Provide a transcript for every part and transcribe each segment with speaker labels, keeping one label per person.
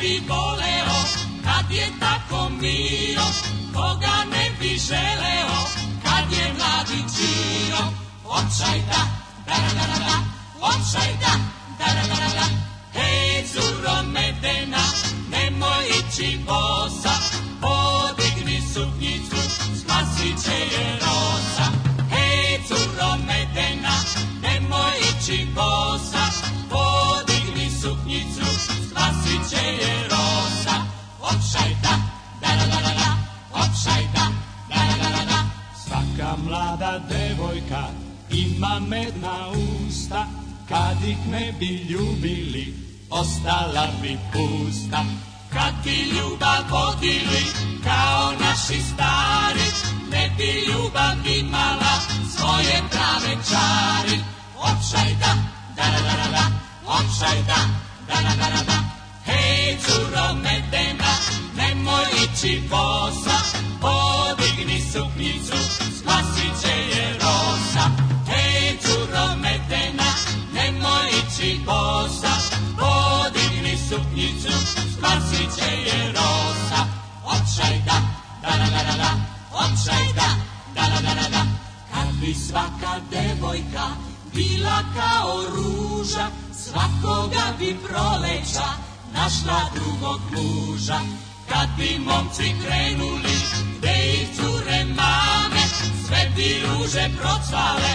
Speaker 1: bi voleo kad je tako miro, koga ne bi želeo kad je mladi čiro. Očaj da, da, da da da da očaj da, da da da da da.
Speaker 2: Ima medna usta, kad ih ne bi ljubili, ostala bi pusta.
Speaker 1: Kad ti ljubav vodili, kao naši stari, ne bi ljubav imala svoje prave čari. Očaj da, da da da da da, očaj da, da da da da da. Hej, curo medena, nemoj ići kosa, podigni suknicu, spasit će je rosa. Maršiće je rosa, opšajda, da da da da da, opšajda, da da da da da.
Speaker 2: Kad bi svaka devojka bila kao ruža, svakoga bi proleća našla drugog muža. Kad bi momci krenuli, gde ih cure mame, sve bi ruže procvale,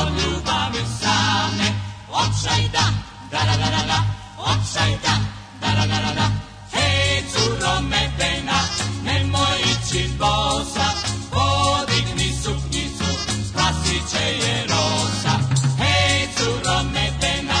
Speaker 2: od ljubavi same. Opšajda, da da da da da, opšajda, da da da da da
Speaker 1: hej curo medena, bosa, podigni suknicu, spasit će je rosa. Hej curo medena,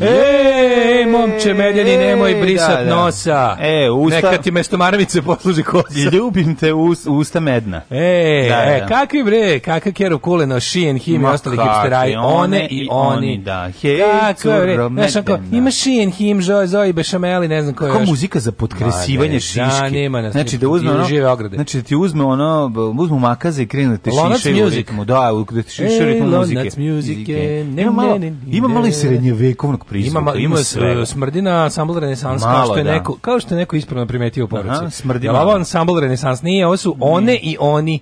Speaker 3: E! čoveče meljeni, nemoj e, brisat da, da. nosa. E, usta... Neka ti mesto maramice posluži kosa.
Speaker 4: Ljubim te us, usta medna.
Speaker 3: E, da, e, da. kakvi bre, kakav kjerov kuleno, šijen, him i ostali hipsteraji, one i oni. Da, hej, curo, medna. Ima šijen, him, žoj, zoj, bešameli, ne znam ko je
Speaker 4: Kako muzika za podkresivanje da, da, šiške. Znači da uzme ono, znači da ti uzme ono, uzme makaze i krenu da te šiše u ritmu. Da, da ti šiše u ritmu muzike. Ima malo, ima malo
Speaker 3: i srednjevekovnog pristupa. Ima, ima smrt smrdi na ansambl renesans kao što je da. neko kao što je neko ispravno primetio u poruci. Aha, smrdi Jel ovo ansambl renesans nije, ovo su one i oni.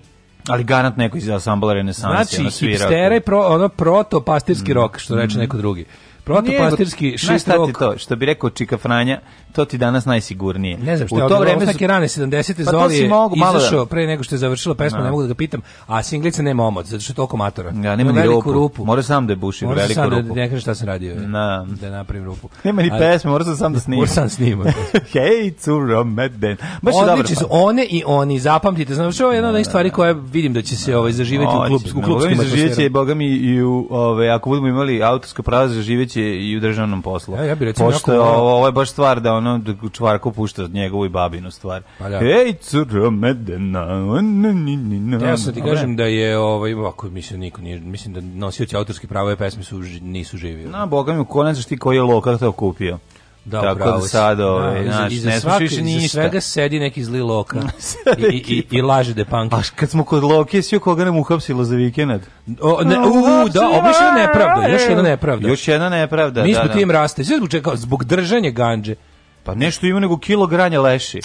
Speaker 4: Ali garant neko iz ansambla renesansi. Znači,
Speaker 3: ono svira. hipstere, pro, ono proto pastirski mm. rok, što reče mm. neko drugi. Protoplasterski šestrok.
Speaker 4: to, što bi rekao Čika Franja, to ti danas najsigurnije.
Speaker 3: Ne znam što je, u to vreme su... rane 70. Pa Zoli je da- izašao da. pre nego što je završila pesma, no. Da. ne mogu da ga pitam, a singlica
Speaker 4: nema
Speaker 3: omot, zato što je toliko matora.
Speaker 4: Ja, nema ni rupu. rupu. Mora sam da je bušim mora veliku sam da rupu.
Speaker 3: Da, ne kaže šta sam radio, Na. da napravim rupu.
Speaker 4: Nema ni pesme,
Speaker 3: mora sam
Speaker 4: sam
Speaker 3: da
Speaker 4: snimam.
Speaker 3: Mora sam snimam.
Speaker 4: Hej, cura, meden. Baš je
Speaker 3: dobro. su one i oni, zapamtite. Znam, što je jedna od onih stvari koja vidim da će se ovaj, zaživeti
Speaker 4: u klubskom atmosferom. Zaživeće,
Speaker 3: boga mi, i u,
Speaker 4: ovaj, ako budemo imali autorsko pravo, zaživeće učešće i u državnom poslu. Ja, ja bih recimo Pošto jako... ovo, ovo je baš stvar da ono čvarko pušta njegovu i babinu stvar. Pa, ja. Da. Ej, cura medena.
Speaker 3: Ja sad ti kažem da je ovaj ovako mislim niko nije mislim da nosioci autorskih prava ove pesme su nisu živi.
Speaker 4: Na boga mi konačno ti koji je lokal to kupio. Da, Tako da sad, ove, da, ovaj, znaš, ne svaki, više ništa. Iza svega sedi neki zli loka i, i, i, i laže de da punk. Aš kad smo kod loke, svi koga nam uhapsilo za vikend? O, ne, u, u, da, ovo je nepravda, još jedna nepravda. Još jedna nepravda, da. Mi smo da, da, tim raste, sve zbog čega, zbog držanja ganđe. Pa nešto ima nego kilo granja leši.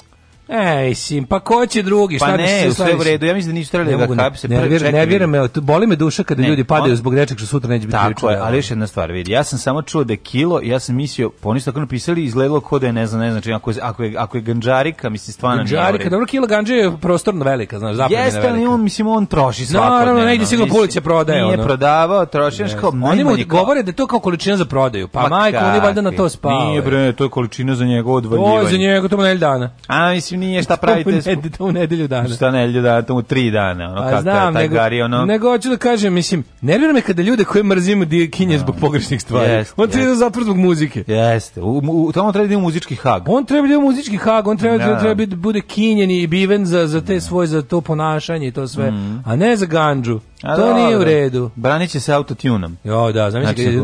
Speaker 3: Ej, sim, pa ko će drugi?
Speaker 4: Pa šta ne, se u sve u redu, ja mislim da nisu trebali da ga
Speaker 3: hapse. Nervira, nervira me, boli me duša kada ne, ljudi pa padaju on, zbog nečeg što sutra neće biti Tako
Speaker 4: priču, je, ali još jedna stvar, vidi, ja sam samo čuo da je kilo, ja sam mislio, pa oni su tako napisali, izgledalo ko da je, ne znam, ne znam, znači, ako je, ako je, ako je ganđarika, mislim, stvarno
Speaker 3: nije Ganđarika, dobro, kilo ganđe je prostorno velika,
Speaker 4: znaš, zapadne
Speaker 3: velika. Jeste, ali on,
Speaker 4: mislim, on troši svakodnevno.
Speaker 3: Naravno, ne ide sigurno police prodaje. Nije prodavao, troši, znaš, kao Oni mu govore da to kao količina za prodaju, pa majko, oni valjda na to spavaju.
Speaker 4: Nije, bre, to je količina za njegovo odvaljivanje. To
Speaker 3: je za njega, to mu dana. A,
Speaker 4: mislim, znači nije šta pravite. To u, ned, to u nedelju dana. Šta nedelju dana, to u tri dana, ono, kako znam,
Speaker 3: taj nego, gari,
Speaker 4: ono... Nego
Speaker 3: hoću da kažem, mislim, nervira me kada ljude koje mrzimo di kinje da. zbog pogrešnih stvari. Yes, on treba yes. da zbog muzike.
Speaker 4: Jeste, u,
Speaker 3: u,
Speaker 4: tamo treba da je muzički hag.
Speaker 3: On treba da je muzički hag, on treba, da, treba da bude kinjen i biven za, za te da. svoje, za to ponašanje i to sve, mm. a ne za ganđu. A, to dobro. nije u redu.
Speaker 4: Branit će se autotunom.
Speaker 3: Jo, da, zamisli znači,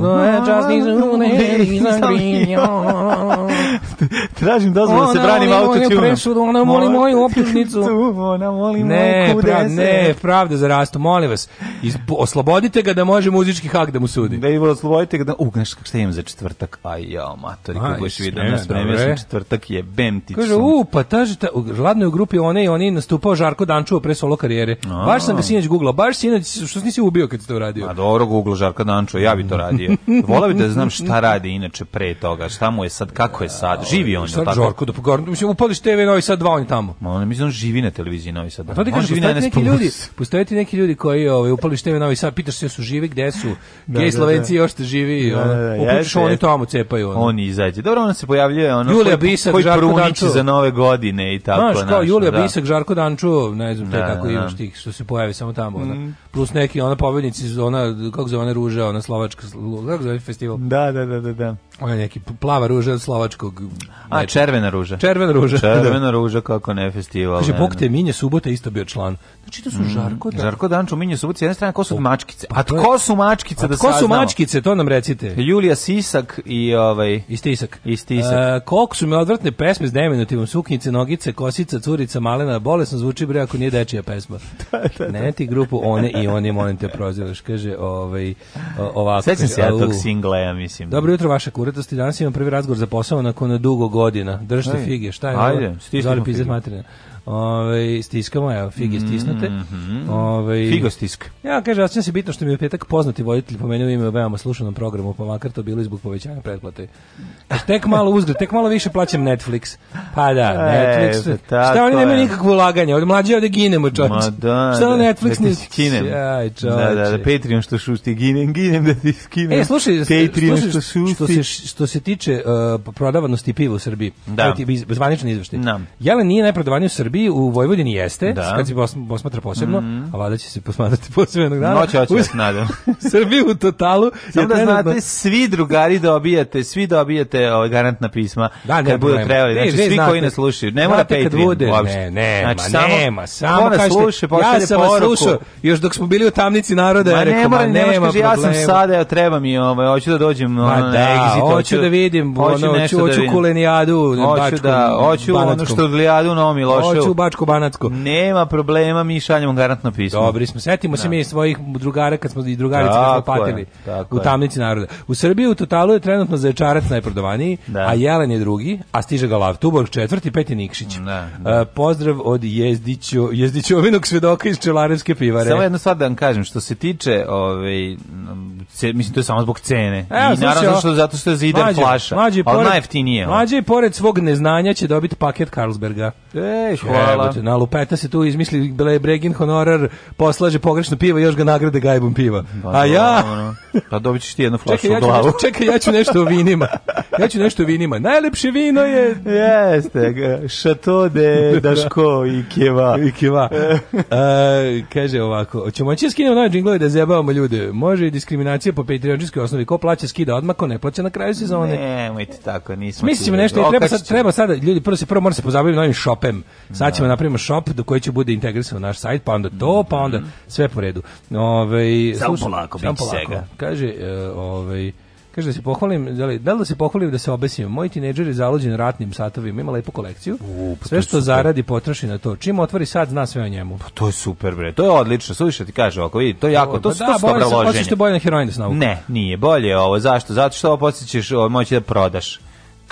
Speaker 4: no, Tražim dozvolu da se branim autotunom
Speaker 3: ona moli moju optužnicu. ona moli ne, moju prav, ne, pravda za rastu, molim vas. Izbo, oslobodite ga da može muzički hak da mu sudi.
Speaker 4: Da i oslobodite ga da... U, znaš šta imam za četvrtak? Aj, ja, matori, kako budeš vidio na spremio četvrtak je bemtić.
Speaker 3: Kaže, u, pa taži, ta, u grupi one i oni nastupao Žarko Dančuva pre solo karijere. A. Baš sam
Speaker 4: ga
Speaker 3: sinoć googlao, baš sinoć, što nisi ubio kad si
Speaker 4: to
Speaker 3: uradio?
Speaker 4: A dobro, googlo Žarko Dančuva, ja bi to radio. Volao bi da znam šta radi inače pre toga, šta mu je sad, kako je sad, živi
Speaker 3: on, tako? Žarko, da pogorno, pa mislim, upališ TV Novi Sad 2 on tamo.
Speaker 4: Ma on
Speaker 3: mislim
Speaker 4: živi na televiziji Novi Sad. Pa ti kažeš,
Speaker 3: postoje neki ljudi, postoje ti neki ljudi koji ovaj upali TV Novi Sad, pitaš se su živi, gde su? da, Gej da, da. Slovenci još te da živi, da, da, da, uključiš oni tamo cepaju ono.
Speaker 4: Oni izađe. Dobro, ona se pojavljuje ona. Julija Bisak, Žarko Danču za nove godine i tako Znaš,
Speaker 3: kao Julija Bisak, Žarko Danču, ne znam, to tako imaš tih što se pojavi samo tamo, ona. Mm. Plus neki ona pobednici, ona kako zove ona ruža, ona slovačka, kako zove festival.
Speaker 4: Da, da, da, da, da.
Speaker 3: Ona neki plava ruža od slovačkog.
Speaker 4: A červena ruža. Červena ruža. Červena ruža ruža kako ne festival. Kaže,
Speaker 3: Bog te minje subota isto bio član. Znači, to su mm, Žarko
Speaker 4: da. Žarko Dančo minje subota, sa jedne strane, ko su o, mačkice? Pa ko su mačkice da da
Speaker 3: Ko su mačkice, to nam recite.
Speaker 4: Julija Sisak i ovaj...
Speaker 3: Istisak.
Speaker 4: Istisak. E, koliko su mi odvratne pesme s deminutivnom, suknjice, nogice, kosica, curica, malena, bolesno zvuči bre ako nije dečija pesma. da, da, da. Ne ti grupu one i oni, molim te prozivaš, kaže, ovaj, ovako.
Speaker 3: Sećam se ja tog singla, ja mislim.
Speaker 4: Dobro jutro, vaša kuratosti. danas imam prvi razgovor za posao nakon dugo godina. Držite Aj. fige, šta je? Ajde, stisni ali pizdat materina. Ove, stiskamo, evo, fige mhm. stisnute.
Speaker 3: Mm -hmm. Ove, Figo stisk.
Speaker 4: Ja, kaže, osjećam se bitno što mi je petak poznati voditelj pomenuo ime u veoma slušanom programu, pa makar to bilo izbog povećanja pretplate. Tek malo uzgled, tek malo više plaćam Netflix. Pa da, e, Netflix. E, šta oni nemaju nikakvo ulaganje, ovdje mlađe ovdje ginemo, čovječ. Da, šta da, Netflix da, ne... Aj, da, da, da, Patreon što šusti, ginem, ginem da ti skinem. E,
Speaker 3: slušaj, Patreon što, što, se, što se tiče uh, e, prodavanosti piva u Srbiji, da. E, ti zvanični izveštaj. Da. Jelen nije najprodavanije u Srbiji, Srbiji, u Vojvodini jeste, da. kad se posmatra posebno, mm -hmm. a vada će se posmatrati posebno
Speaker 4: jednog dana. Noć oči vas nadam.
Speaker 3: Srbiji u totalu.
Speaker 4: Samo da trenutno... znate, svi drugari dobijate, svi dobijate ovaj garantna pisma da, kad budu trebali. Znači, svi znate, koji ne slušaju. Ne mora Patreon vode,
Speaker 3: uopšte. Ne, nema, znači, samo, nema.
Speaker 4: Samo kažete, sluše, ja sam vas slušao, još dok smo bili u tamnici naroda, ma, rekao,
Speaker 3: ma nema, nema ja sam sada, ja treba mi, ovaj, hoću da dođem ma, na da, hoću da vidim, hoću, hoću da kulenijadu,
Speaker 4: hoću
Speaker 3: da,
Speaker 4: hoću ono što glijadu na mi loše,
Speaker 3: Baču, u Bačku Banacku.
Speaker 4: Nema problema, mi šaljemo garantno pismo.
Speaker 3: Dobri smo, setimo se da. mi svojih drugara kad smo i drugarice kad smo patili u tamnici naroda. U Srbiji u totalu je trenutno Zaječarac najprodovaniji, da. a Jelen je drugi, a stiže ga Lav Tuborg četvrti, peti Nikšić. Da, e, da. pozdrav od Jezdićo, Jezdićovinog svedoka iz Čelarevske pivare.
Speaker 4: Samo jedno sad da vam kažem, što se tiče, ovaj, mislim, to je samo zbog cene. E, I naravno što, zato što je zider mlađe, plaša. Mlađe, ali pored, najjeftinije.
Speaker 3: Mlađe pored svog neznanja će dobiti paket Carlsberga. E, E, hvala. E, na lupeta se tu izmisli Bele Bregin honorar, poslaže pogrešno pivo i još ga nagrade gajbom piva. Pa, A ja...
Speaker 4: Pa dobit ćeš ti jednu flašu čekaj, u glavu. Ja
Speaker 3: ću, čekaj, ja ću nešto o vinima. Ja ću nešto o vinima. Najlepše vino je...
Speaker 4: Jeste, šato de daško i keva. I keva. A, e. e,
Speaker 3: kaže ovako, ćemo moći da skinemo nove džinglove da zebavamo ljude. Može i diskriminacija po petrijančkoj osnovi. Ko plaća skida odmah, ko ne plaća na kraju sezone.
Speaker 4: Nemojte tako, nismo.
Speaker 3: Mislim nešto, treba sad, treba sada, ljudi, prvo se prvo mora se pozabaviti novim šopem. Mhm. Sad ćemo da. napravimo shop do koji će bude integrisan naš sajt, pa onda to, pa onda mhm. sve po redu. Ovaj
Speaker 4: polako, sam polako. Svega.
Speaker 3: Kaže, e, ovaj Kaže da se pohvalim, da li, da li se pohvalim da se obesim? Moj tinejdžer je zaluđen ratnim satovima, ima lepu kolekciju. U, pa sve što zaradi potroši na to. Čim otvori sad zna sve o njemu.
Speaker 4: Pa to je super bre. To je odlično. Slušaj ti kaže, ako vidi, to je jako, to, pa to da, su dobro
Speaker 3: loženje. Hoćeš bolje na heroin da snavu?
Speaker 4: Ne, nije. Bolje ovo. Zašto? Zato što ovo podsjećaš, moći da prodaš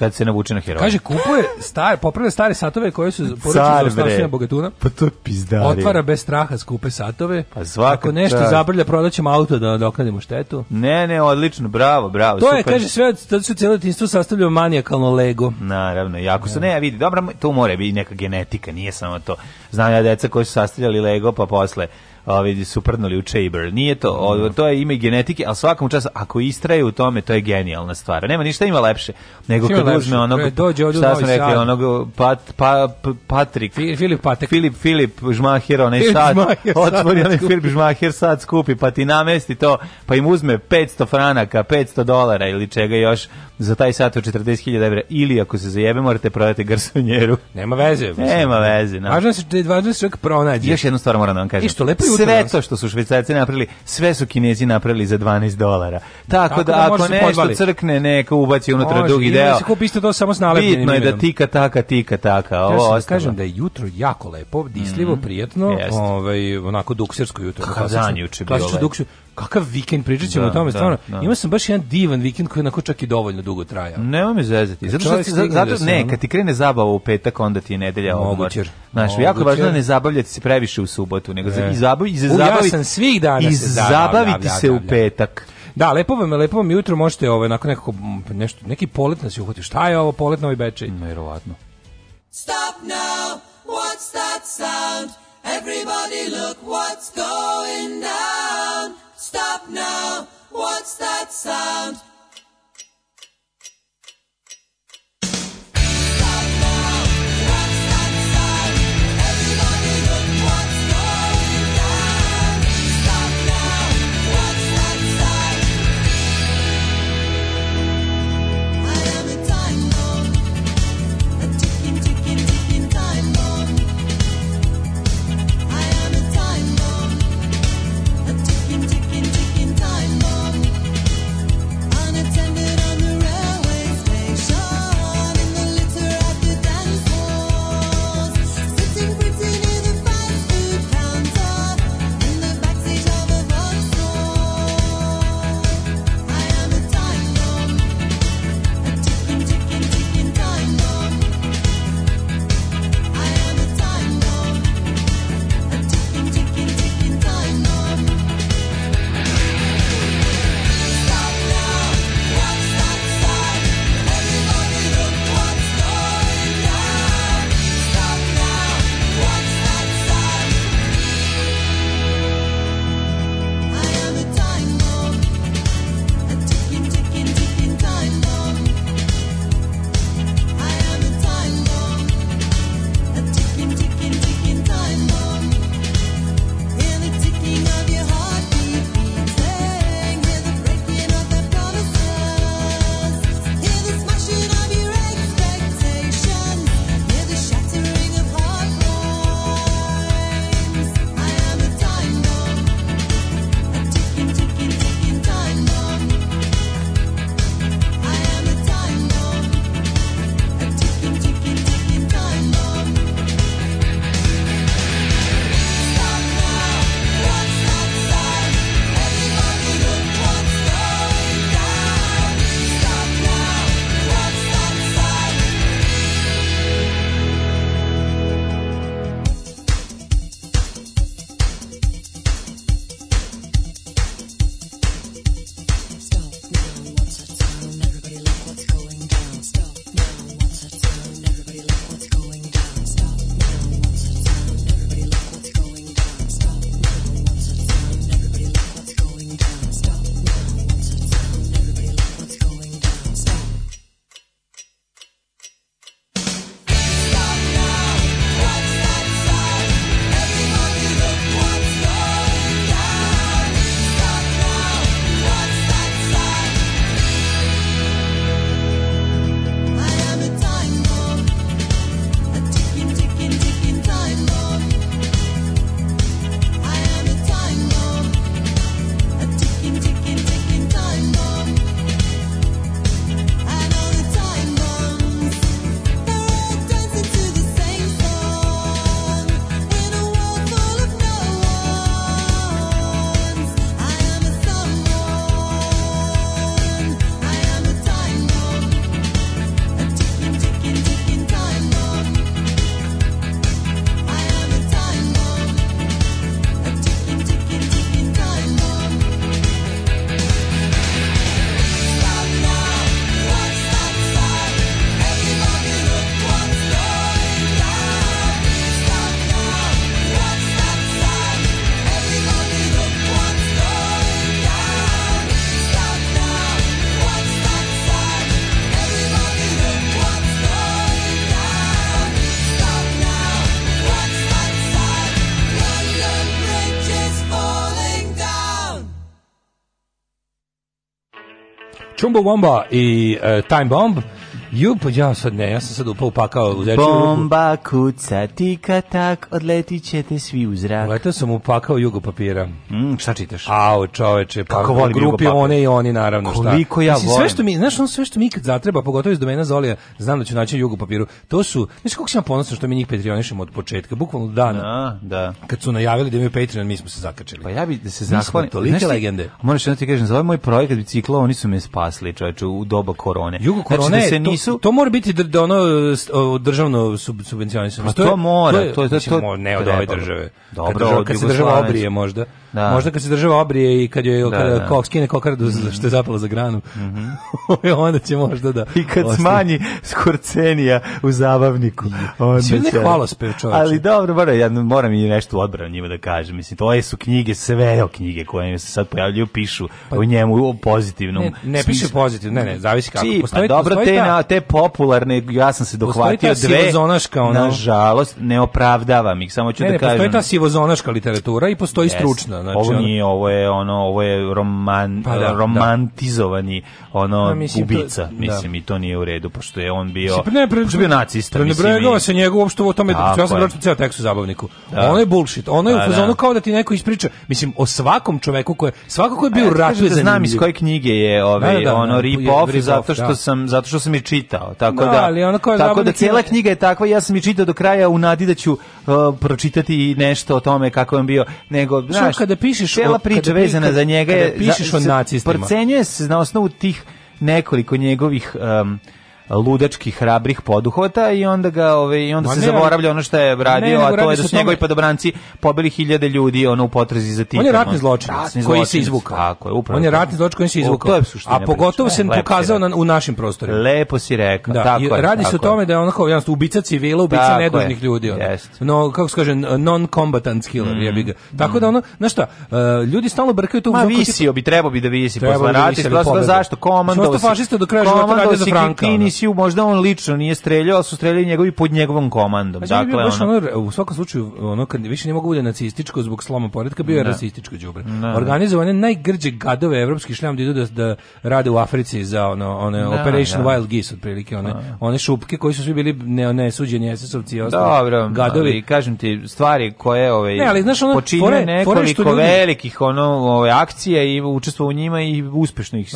Speaker 4: kad se navuče na heroin.
Speaker 3: Kaže kupuje stare, poprave stare satove koje su poručene za ostavština bogatuna.
Speaker 4: Pa to je pizdarije.
Speaker 3: Otvara bez straha skupe satove. Pa svaka Ako nešto čar. zabrlja, prodaćemo auto da doknadimo štetu.
Speaker 4: Ne, ne, odlično, bravo, bravo.
Speaker 3: To super. je, kaže, sve, tad su cijelo tinstvo sastavljaju manijakalno Lego.
Speaker 4: Naravno, jako ja. Da. ne, ja vidi, dobro, to mora biti neka genetika, nije samo to. Znam ja deca koji su sastavljali Lego, pa posle ovaj, su prdnuli u Chamber. Nije to, o, da. to je ime genetike, al svakom času, ako istraje u tome, to je genijalna stvar. Nema ništa ima lepše, nego kad uzme onog, Pre, dođe ovdje šta sam rekli, onog pat, pa, Patrick
Speaker 3: Fi, Filip
Speaker 4: Patek, Filip, Filip Žmahir, onaj Filip sad, Žmahir, otvori onaj Filip Žmahir, sad skupi, pa ti namesti to, pa im uzme 500 franaka, 500 dolara ili čega još za taj sat od 40.000 evra, ili ako se zajebe, morate prodati garsonjeru.
Speaker 3: Nema veze.
Speaker 4: Nema veze.
Speaker 3: No. Važno se, važno da se čovjek pronađe.
Speaker 4: Još jednu stvar moram da vam kažem. I što lepo jutro. Sve to što su Švajcarci napravili, sve su Kinezi napravili za 12 dolara. Tako, Tako da, da ako nešto crkne, neka ubaci unutra Može, dugi deo.
Speaker 3: Može, isto
Speaker 4: to
Speaker 3: samo s nalepnim Bitno je da tika taka, tika taka, ovo ja ostalo. Kažem da je jutro jako lepo, disljivo, mm -hmm. prijetno, ovaj, onako duksirsko jutro.
Speaker 4: Kazan juče
Speaker 3: bilo. Klasično duksirsko kakav vikend pričat ćemo da, o tome, da, stvarno. Da. Imao sam baš jedan divan vikend koji onako čak i dovoljno dugo trajao.
Speaker 4: Nema mi zezati. Zato što ti, zato, da ne, kad ti krene zabava u petak, onda ti je nedelja odmor. Mogućer. Znaš, Mogućer. jako je važno da ne zabavljati se previše u subotu, nego e. i zabavi, i zabaviti, ja sam svih dana i se zabaviti se u petak.
Speaker 3: Da, lepo vam, lepo vam jutro možete ovo ovaj, onako nekako nešto neki polet nas uhvati. Šta je ovo polet na ovoj bečej?
Speaker 4: Mm, verovatno. Stop now. What's that sound? Everybody look what's going down. stop now. What's that sound? Bomba i uh, Time Bomb Ju, pa ja sad ne, ja sam sad upao upakao u dečju
Speaker 3: Bomba kuca, tika tak, odletit ćete svi u zrak. Letao
Speaker 4: sam upakao jugo papira. Mm,
Speaker 3: šta čitaš?
Speaker 4: Au, čoveče, pa Kako
Speaker 3: volim
Speaker 4: grupi one i oni, naravno,
Speaker 3: Koliko šta. Koliko ja volim.
Speaker 4: Sve što mi, znaš, ono sve što mi ikad zatreba, pogotovo iz domena Zolija, znam da ću naći jugo papiru. To su, znaš kako sam ponosan što mi njih patronišemo od početka, bukvalno dana.
Speaker 3: Da,
Speaker 4: da. Kad su najavili da imaju Patreon, mi smo se zakačili.
Speaker 3: Pa ja bih da se zahvalim.
Speaker 4: Tolike legende.
Speaker 3: Moraš da ti kažem, za ovaj moj projekat bicikla, oni su me spasli, čoveče, u doba korone.
Speaker 4: Jugo korone znači, da se nisu To
Speaker 3: mora
Speaker 4: biti da ono državno sub, subvencionisano.
Speaker 3: Pa to, to je, mora, to
Speaker 4: je to, to, to ne od ove države. Dobro, kad se država obrije možda. Da. Možda kad se država obrije i kad joj da, kada da. Kok, skine kokardu mm -hmm. što je zapalo za granu. Mm -hmm. onda će možda da...
Speaker 3: I kad ostane. smanji skorcenija u zabavniku.
Speaker 4: Onda ne će... hvalospev čovječe. Ali dobro, moram, ja moram i nešto odbrano njima da kažem. Mislim, to su knjige, sve o knjige koje se sad pojavljuju, pišu pa, o njemu, o pozitivnom.
Speaker 3: Ne, ne piše pozitivno, ne, ne, zavisi kako. Či, pa postoji,
Speaker 4: pa dobro, postoji te, na, te popularne, ja sam se dohvatio dve, ono... žalost, ne opravdavam ih, samo ću ne, da ne, kažem. Postoji
Speaker 3: ta sivozonaška literatura i postoji yes. stručna
Speaker 4: ono, znači, ovo nije, ovo je, ono, ovo je roman, pa da, romantizovani, ono, da, mislim, ubica, to, da. mislim, da. i to nije u redu, pošto je on bio, mislim, ne, pre, pošto bio nacista,
Speaker 3: pre, ne mislim. Ne i... se njegov uopšte o tome, ja sam pročito ceo tekst u zabavniku, da. ono je bullshit, ono je pa da, u fazonu kao da ti neko ispriča, mislim, o svakom čoveku koji svako ko je e, bio u ratu
Speaker 4: je da Znam iz koje knjige je, ovaj, da, ono, rip off, zato što sam, zato što sam i čitao, tako da, tako da cela knjiga je takva, ja sam i čitao do kraja u nadi da ću uh, pročitati nešto o tome kako je on bio, nego,
Speaker 3: znaš, kada pišeš cela priča
Speaker 4: vezana za njega je pišeš o nacistima. Procenjuje se na osnovu tih nekoliko njegovih um, ludački hrabrih poduhvata i onda ga ovaj i onda Ma se ne, zaboravlja ono što je radio, ne, a to je da su njegovi padobranci pobili hiljade ljudi ono u potrazi za tim
Speaker 3: On je ratni zločinac koji se izvukao. Tako je, upravo. On je ratni zločinac koji se izvukao. A pogotovo da, se pokazao na, u našim prostorima.
Speaker 4: Lepo si rekao,
Speaker 3: da,
Speaker 4: tako
Speaker 3: je. Radi se o tome da je on kao jedan ubica civila, ubica nedužnih ljudi. on No kako se kaže non combatant killer, je mm. jebi Tako da mm. ono, na šta, e, ljudi stalno brkaju to u visio
Speaker 4: bi, trebao bi da visi posle da rata, da zašto komando? Što fašista do kraja života radi za Franka emisiju, možda on lično nije streljao, ali su streljali njegovi pod njegovom komandom.
Speaker 3: Znači, dakle, ono... u svakom slučaju, ono, kad više ne mogu da bude nacističko zbog sloma poredka, bio je rasističko đubre. Organizovane najgrđe gadove evropski šljam da idu da, da rade u Africi za ono, one da, Operation da. Wild Geese, otprilike, one, da. one šupke koji su svi bili ne, ne suđeni SS-ovci i
Speaker 4: ostali Dobro, gadovi. Ali, kažem ti, stvari koje ove, ovaj, ne, ali, znaš, ono, počinje nekoliko ljudi... velikih ono, ove, ovaj, akcije i učestvo u njima i uspešno ih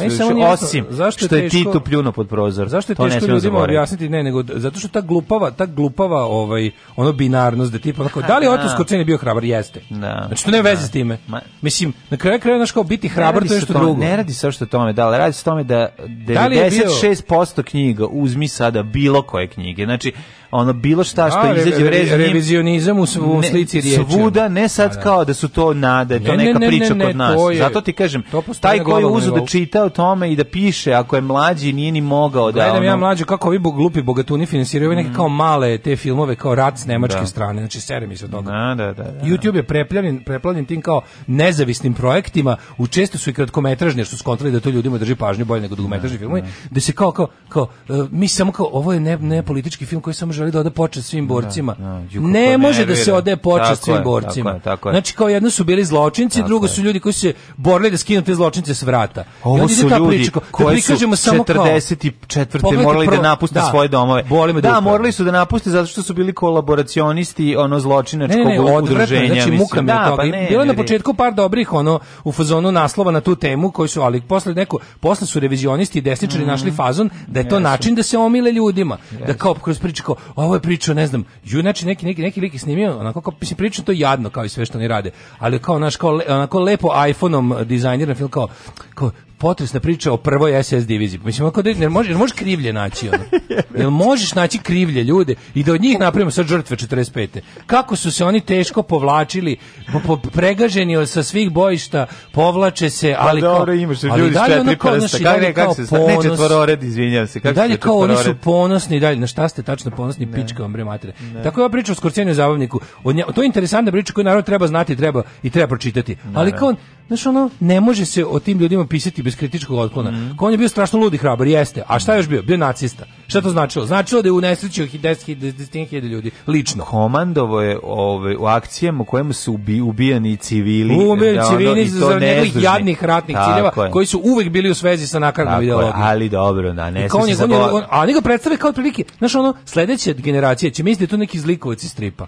Speaker 4: osim zašto je što je Tito pljuno pod prozor. Zašto je to ne smemo zaboraviti.
Speaker 3: objasniti,
Speaker 4: ne,
Speaker 3: nego zato što ta glupava, ta glupava ovaj ono binarnost da tipa onako, da li da. Otos Korčin bio hrabar jeste. Da. Znači to nema da. veze s time. Ma, Mislim, na kraju krajeva znači kao biti hrabar to je što drugo.
Speaker 4: Ne radi se što tome, da, ali radi se o tome da 96% da knjiga uzmi sada bilo koje knjige. Znači ono bilo šta što ja, izađe
Speaker 3: re, re, revizionizam u, svu, ne, slici
Speaker 4: riječi. Svuda ne sad da, da. kao da su to nade, to ne, neka ne, priča kod nas. Je, Zato ti kažem, taj koji je uzu da čita o tome i da piše, ako je mlađi nije ni mogao da
Speaker 3: Gledam
Speaker 4: ono...
Speaker 3: ja mlađu kako ovi glupi bogatuni finansiraju mm. neke kao male te filmove kao rat s nemačke da. strane, znači sere mi se toga.
Speaker 4: Da, da, da,
Speaker 3: da. YouTube je preplavljen, preplavljen tim kao nezavisnim projektima, u često su i kratkometražni, jer su skontali da to ljudima drži pažnju bolje nego dugometražni da, filmovi, da se kao kao, kao e, mi samo kao ovo je ne, ne politički film koji samo želi da ode počast svim da, borcima. Da, da, ne može da se ode počast svim je, borcima. Tako je, tako je. Znači kao jedno su bili zločinci, tako drugo su ljudi koji su se borili da skinu te zločince s vrata.
Speaker 4: Ovo su ljudi priča, da koji da su 44. morali da napuste da, svoje domove.
Speaker 3: Da,
Speaker 4: da morali su da napuste zato što su bili kolaboracionisti ono zločinačkog
Speaker 3: udruženja. Znači, muka mi da, pa ne, Bilo je na početku par dobrih ono u fazonu naslova na tu temu koji su, ali posle neko, posle su revizionisti i desničari mhm. našli fazon da je to način da se omile ljudima. Da kao kroz priču kao, ovo je pričao, ne znam, ju, znači neki, neki, neki lik snimio, onako kao, mislim, prilično to jadno, kao i sve što oni rade, ali kao, naš, kao, onako lepo iPhone-om dizajniran film, kao, kao, potresna priča o prvoj SS diviziji. Mislim, ako da, jel možeš, jel možeš krivlje naći? Ono? Jel možeš naći krivlje ljude i da od njih napravimo sad žrtve 45. Kako su se oni teško povlačili, po, po, pregaženi sa svih bojišta, povlače se,
Speaker 4: pa ali pa, kao... dobro, imaš ali ljudi s četiri prsta.
Speaker 3: Kako ne, kako se stav, ne četvorored, izvinjam se. Kako dalje kao oni su ponosni, dalje, na šta ste tačno ponosni, ne. pička vam bre matere. Ne. Tako je ova priča o Skorceniju zabavniku. O nje, to je interesantna priča koju narod treba znati treba i treba pročitati. Ne, ali kao Znaš, ono, ne može se o tim ljudima pisati bez kritičkog otklona. Mm. Ko on je bio strašno ludi hrabar, jeste. A šta je još bio? Bio nacista. Šta to značilo? Značilo da je u nesreću 10.000 ljudi, lično.
Speaker 4: Komandovo je ove, u akcijama u kojemu su ubi, ubijani civili.
Speaker 3: Ubijani da, civili ono, za njegovih jadnih ratnih Tako ciljeva, je. koji su uvek bili u svezi sa nakarnom ideologijom.
Speaker 4: Ali dobro, da, ne
Speaker 3: se on, on, on, A oni ga predstave kao prilike. Znaš, ono, sledeća generacija će misliti da je to neki zlikovac iz stripa.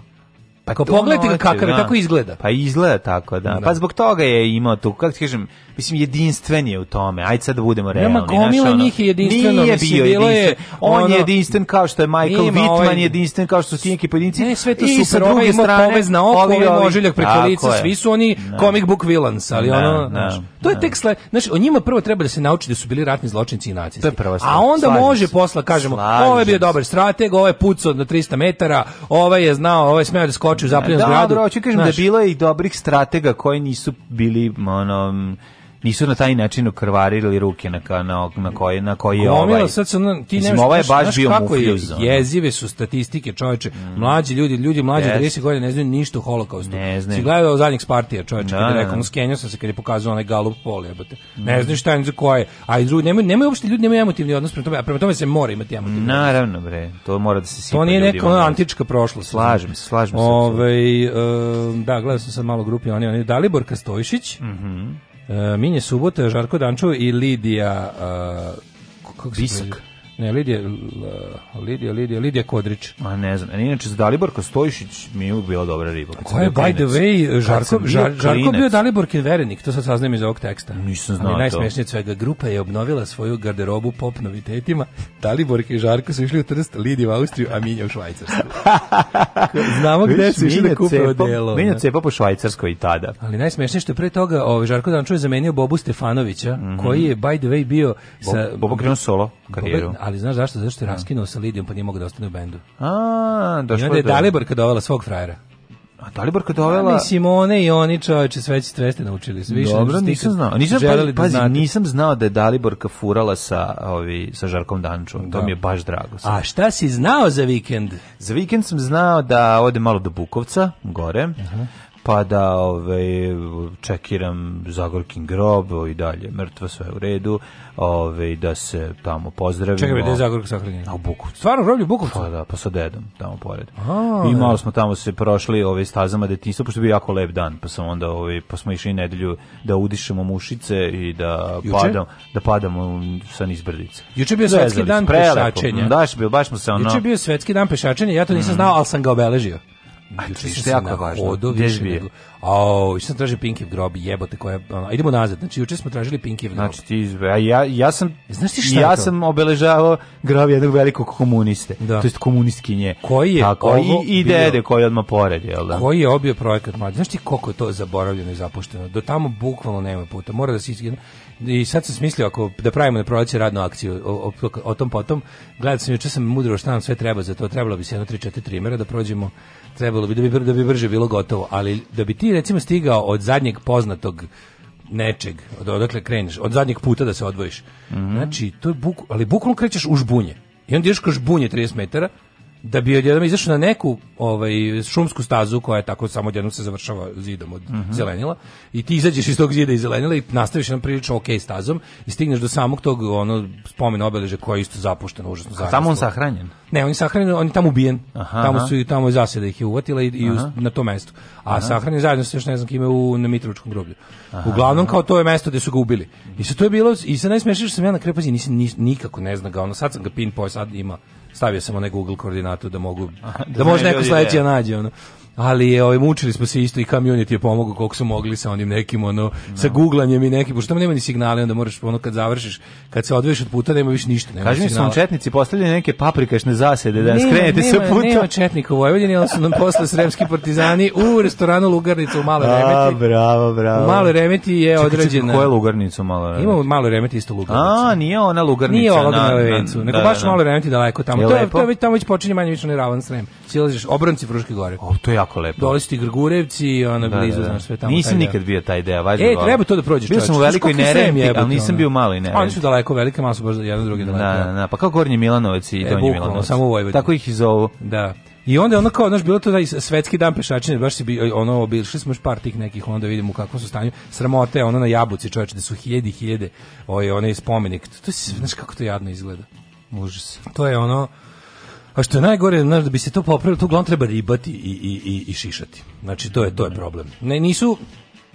Speaker 3: Pa Kao pogledajte ga kakav je, da. tako izgleda.
Speaker 4: Pa izgleda tako, da. da. Pa zbog toga je imao tu, kako ti kažem, mislim, jedinstven je u tome. Ajde sad da budemo realni.
Speaker 3: Nema gomila ono, njih je jedinstveno.
Speaker 4: Nije bio jedinstven. Je, on ono, je jedinstven kao što je Michael Whitman, ovaj, jedinstven kao što su ti neki pojedinci.
Speaker 3: Ne, sve to I super. sa druge ovaj strane, povez na oko, ovaj preko lica, svi su oni no. Da. comic book villains, ali no, da, ono, no, to je tek sle, znači, o njima prvo treba da se nauči da su bili ratni zločinci i nacisti. To je prva A onda može posla, kažemo, ovo je bio dobar strateg, ovo je pucao na 300 metara, ovo ovaj je znao, ovo ovaj je smeo da skoči u zapljenu da, zgradu. Dobro, hoću
Speaker 4: kažem da
Speaker 3: je
Speaker 4: bilo i dobrih stratega koji nisu bili ono nisu na taj način okrvarili ruke na na na koje na koje je
Speaker 3: ovaj. sad se ti mislim, nemaš, ovaj je baš bio kako je, jezive su statistike, čoveče. Mm. Mlađi ljudi, ljudi mlađi yes. 30 godina ne znaju ništa o holokaustu. Ne znaju. Si gledao zadnjih Spartija, čoveče, da, kad je da, da, rekao, da. skenjao sam se kada je pokazao onaj galup pol, jebote. Mm. Ne znaš šta je za koje. A i drugi nemoj nemoj uopšte ljudi nemaju emotivni odnos prema tome, a prema tome se mora imati emotivni.
Speaker 4: Naravno bre, to mora da se sipa.
Speaker 3: To nije neka ono antička prošlost.
Speaker 4: Slažem se, slažem
Speaker 3: se. Ovaj da, gledao sam sad malo grupi oni, oni Dalibor Kastojšić. Mhm. Minje Subota, Žarko Dančov i Lidija
Speaker 4: Bisak.
Speaker 3: Ne, Lidija, Lidija, Lidija, Lidija Kodrić.
Speaker 4: A ne znam, e, inače za Daliborka Stojišić mi je bila dobra riba.
Speaker 3: Koja je, by the way, Žarko, bio Žarko bio Daliborkin verenik, to sad saznam iz ovog teksta.
Speaker 4: Nisam znao Ali
Speaker 3: najsmešnije od svega, grupa je obnovila svoju garderobu pop novitetima, Daliborka i Žarko su išli u Trst, Lidija u Austriju, a Minja u Švajcarsku. Znamo gde su išli da kupe
Speaker 4: odelo. Minja cepa po Švajcarskoj i tada.
Speaker 3: Ali najsmešnije što je pre toga, ovaj, Žarko Dančo je zamenio Bobu Stefanovića, mm -hmm. koji je, by the way, bio... Bob,
Speaker 4: sa, Bobo krenuo solo karijeru. Bobo,
Speaker 3: ali znaš zašto? Zašto je da. raskinuo sa Lidijom, pa nije mogao da ostane u bendu.
Speaker 4: A, došlo
Speaker 3: I onda je Dalibor kad dovela svog frajera.
Speaker 4: A Daliborka dovela... Ja,
Speaker 3: mislim, one i oni čoveče sve će treste naučili.
Speaker 4: Više Dobro, nisam znao. Nisam, pazi, da pazi, nisam znao da je Daliborka furala sa, ovi, sa Žarkom Dančom. Da. To mi je baš drago.
Speaker 3: Sam. A šta si znao za vikend?
Speaker 4: Za vikend sam znao da ode malo do Bukovca, gore. Uh -huh pa da ovaj, čekiram Zagorkin grob i ovaj, dalje, mrtva sve u redu, ovaj, da se tamo pozdravimo. Čekaj, da
Speaker 3: je Zagorka sahranjena?
Speaker 4: U Bukovcu.
Speaker 3: Stvarno, groblje u
Speaker 4: Bukovcu? Pa da, pa sa dedom, tamo pored. A, I malo smo tamo se prošli ove ovaj, stazama detinjstva, pošto je bio jako lep dan, pa samo onda, ovaj, pa smo išli nedelju da udišemo mušice i da, Juče? padam, da padamo sa nizbrdice.
Speaker 3: Juče
Speaker 4: bio
Speaker 3: svetski dan pešačenja.
Speaker 4: Daš, bio, baš smo se ono...
Speaker 3: Juče bio svetski dan pešačenja, ja to nisam mm. znao, al sam ga obeležio.
Speaker 4: Međutim, što je jako važno.
Speaker 3: Gdje Au, što sam
Speaker 4: tražio
Speaker 3: Pinkiv grob, jebote koja... Ono, idemo nazad, znači juče smo tražili Pinkiv
Speaker 4: grob. Znači ti, a ja, ja sam... E, znaš ti šta Ja to? sam obeležavao grob jednog velikog komuniste, da. to jest komunistkinje. Koji je Tako, ovo I, i dede
Speaker 3: koji je
Speaker 4: odmah pored,
Speaker 3: jel da? Koji je obio projekat mlađe? Znaš ti koliko je to zaboravljeno i zapušteno? Do tamo bukvalno nema puta, mora da se izgleda i sad sam smislio ako da pravimo na da proleće radnu akciju o, o, o tom potom. Gledao sam juče sam mudro šta nam sve treba za to. Trebalo bi se jedno 3 4 trimera da prođemo. Trebalo bi da bi da bi brže bilo gotovo, ali da bi ti recimo stigao od zadnjeg poznatog nečeg, od odakle kreneš, od zadnjeg puta da se odvojiš. Mm -hmm. Znači, to je buk, ali bukvalno krećeš u žbunje. I onda ideš kroz žbunje 30 metara, da bi odjednom izašao na neku ovaj, šumsku stazu koja je tako samo odjednom se završava zidom od uh mhm. -huh. zelenila i ti izađeš iz tog zida iz zelenila i nastaviš na prilično ok stazom i stigneš do samog tog ono, spomen obeleže koje je isto zapušteno, užasno zavisno.
Speaker 4: tamo on sahranjen?
Speaker 3: Ne,
Speaker 4: on
Speaker 3: je sahranjen, on je tamo ubijen. Aha, tamo su i tamo je zaseda ih je uvatila i, i uz, na to mesto. A aha. sahranjen zajedno sa još ne znam kime u, na Mitrovičkom groblju. Aha, Uglavnom kao to je mesto gde su ga ubili. I sad to je bilo, i sad najsmešnije što sam ja na krepazi nisi nikako ne zna ga, ono, sad sam ga pin po sad ima stavio sam onaj Google koordinatu da mogu, da, da može neko sledeći da nađe. Ono ali je ovaj mučili smo se isto i community je pomogao koliko su mogli sa onim nekim ono no. sa da. guglanjem i nekim pošto tamo nema ni signala onda moraš ono kad završiš kad se odveš od puta nema više ništa nema
Speaker 4: Kaži mi su četnici postavili neke paprikašne zasede da skrenete sa puta
Speaker 3: nema četnika u Vojvodini ali su nam posle sremski partizani u restoranu Lugarnica u Maloj Remeti A
Speaker 4: bravo bravo U
Speaker 3: Maloj Remeti je odrađena
Speaker 4: Koja je Lugarnica u Maloj Remeti Ima
Speaker 3: u Maloj Remeti isto Lugarnica A nije ona
Speaker 4: Lugarnica Nije ona na
Speaker 3: Vencu nego da, baš da, Maloj Remeti daleko tamo to je tamo već počinje manje više na, ravan srem silažeš obranci Fruške gore. O,
Speaker 4: to
Speaker 3: je
Speaker 4: jako lepo.
Speaker 3: Dolazi ti Grgurevci, ona da, blizu, da, da. znaš, sve
Speaker 4: tamo. Nisam nikad bio taj deo, važno. E,
Speaker 3: treba to da prođeš.
Speaker 4: Bio sam u velikoj nerenti, ali nisam bio mali nerenti. Oni
Speaker 3: su daleko, velike, malo su baš jedan drugi
Speaker 4: daleko. Da, da, da, pa kao Gornji Milanovac i e, Donji
Speaker 3: Milanovac. Samo u Vojvodini.
Speaker 4: Tako ih i zovu.
Speaker 3: Da. I onda je ono kao, znaš, bilo to da svetski dan pešačine, baš si bi, ono, obilšli smo još par tih nekih, onda vidimo u kakvom su stanju. Sramote, ono na Jabuci, čoveče, da su hiljedi, hiljede, oj, onaj spomenik. To, to, znaš kako to jadno izgleda.
Speaker 4: Užas.
Speaker 3: To je ono, A što je najgore, znaš, da bi se to popravilo, tu uglavnom treba ribati i, i, i, i šišati. Znači, to je, to je da. problem. Ne, nisu,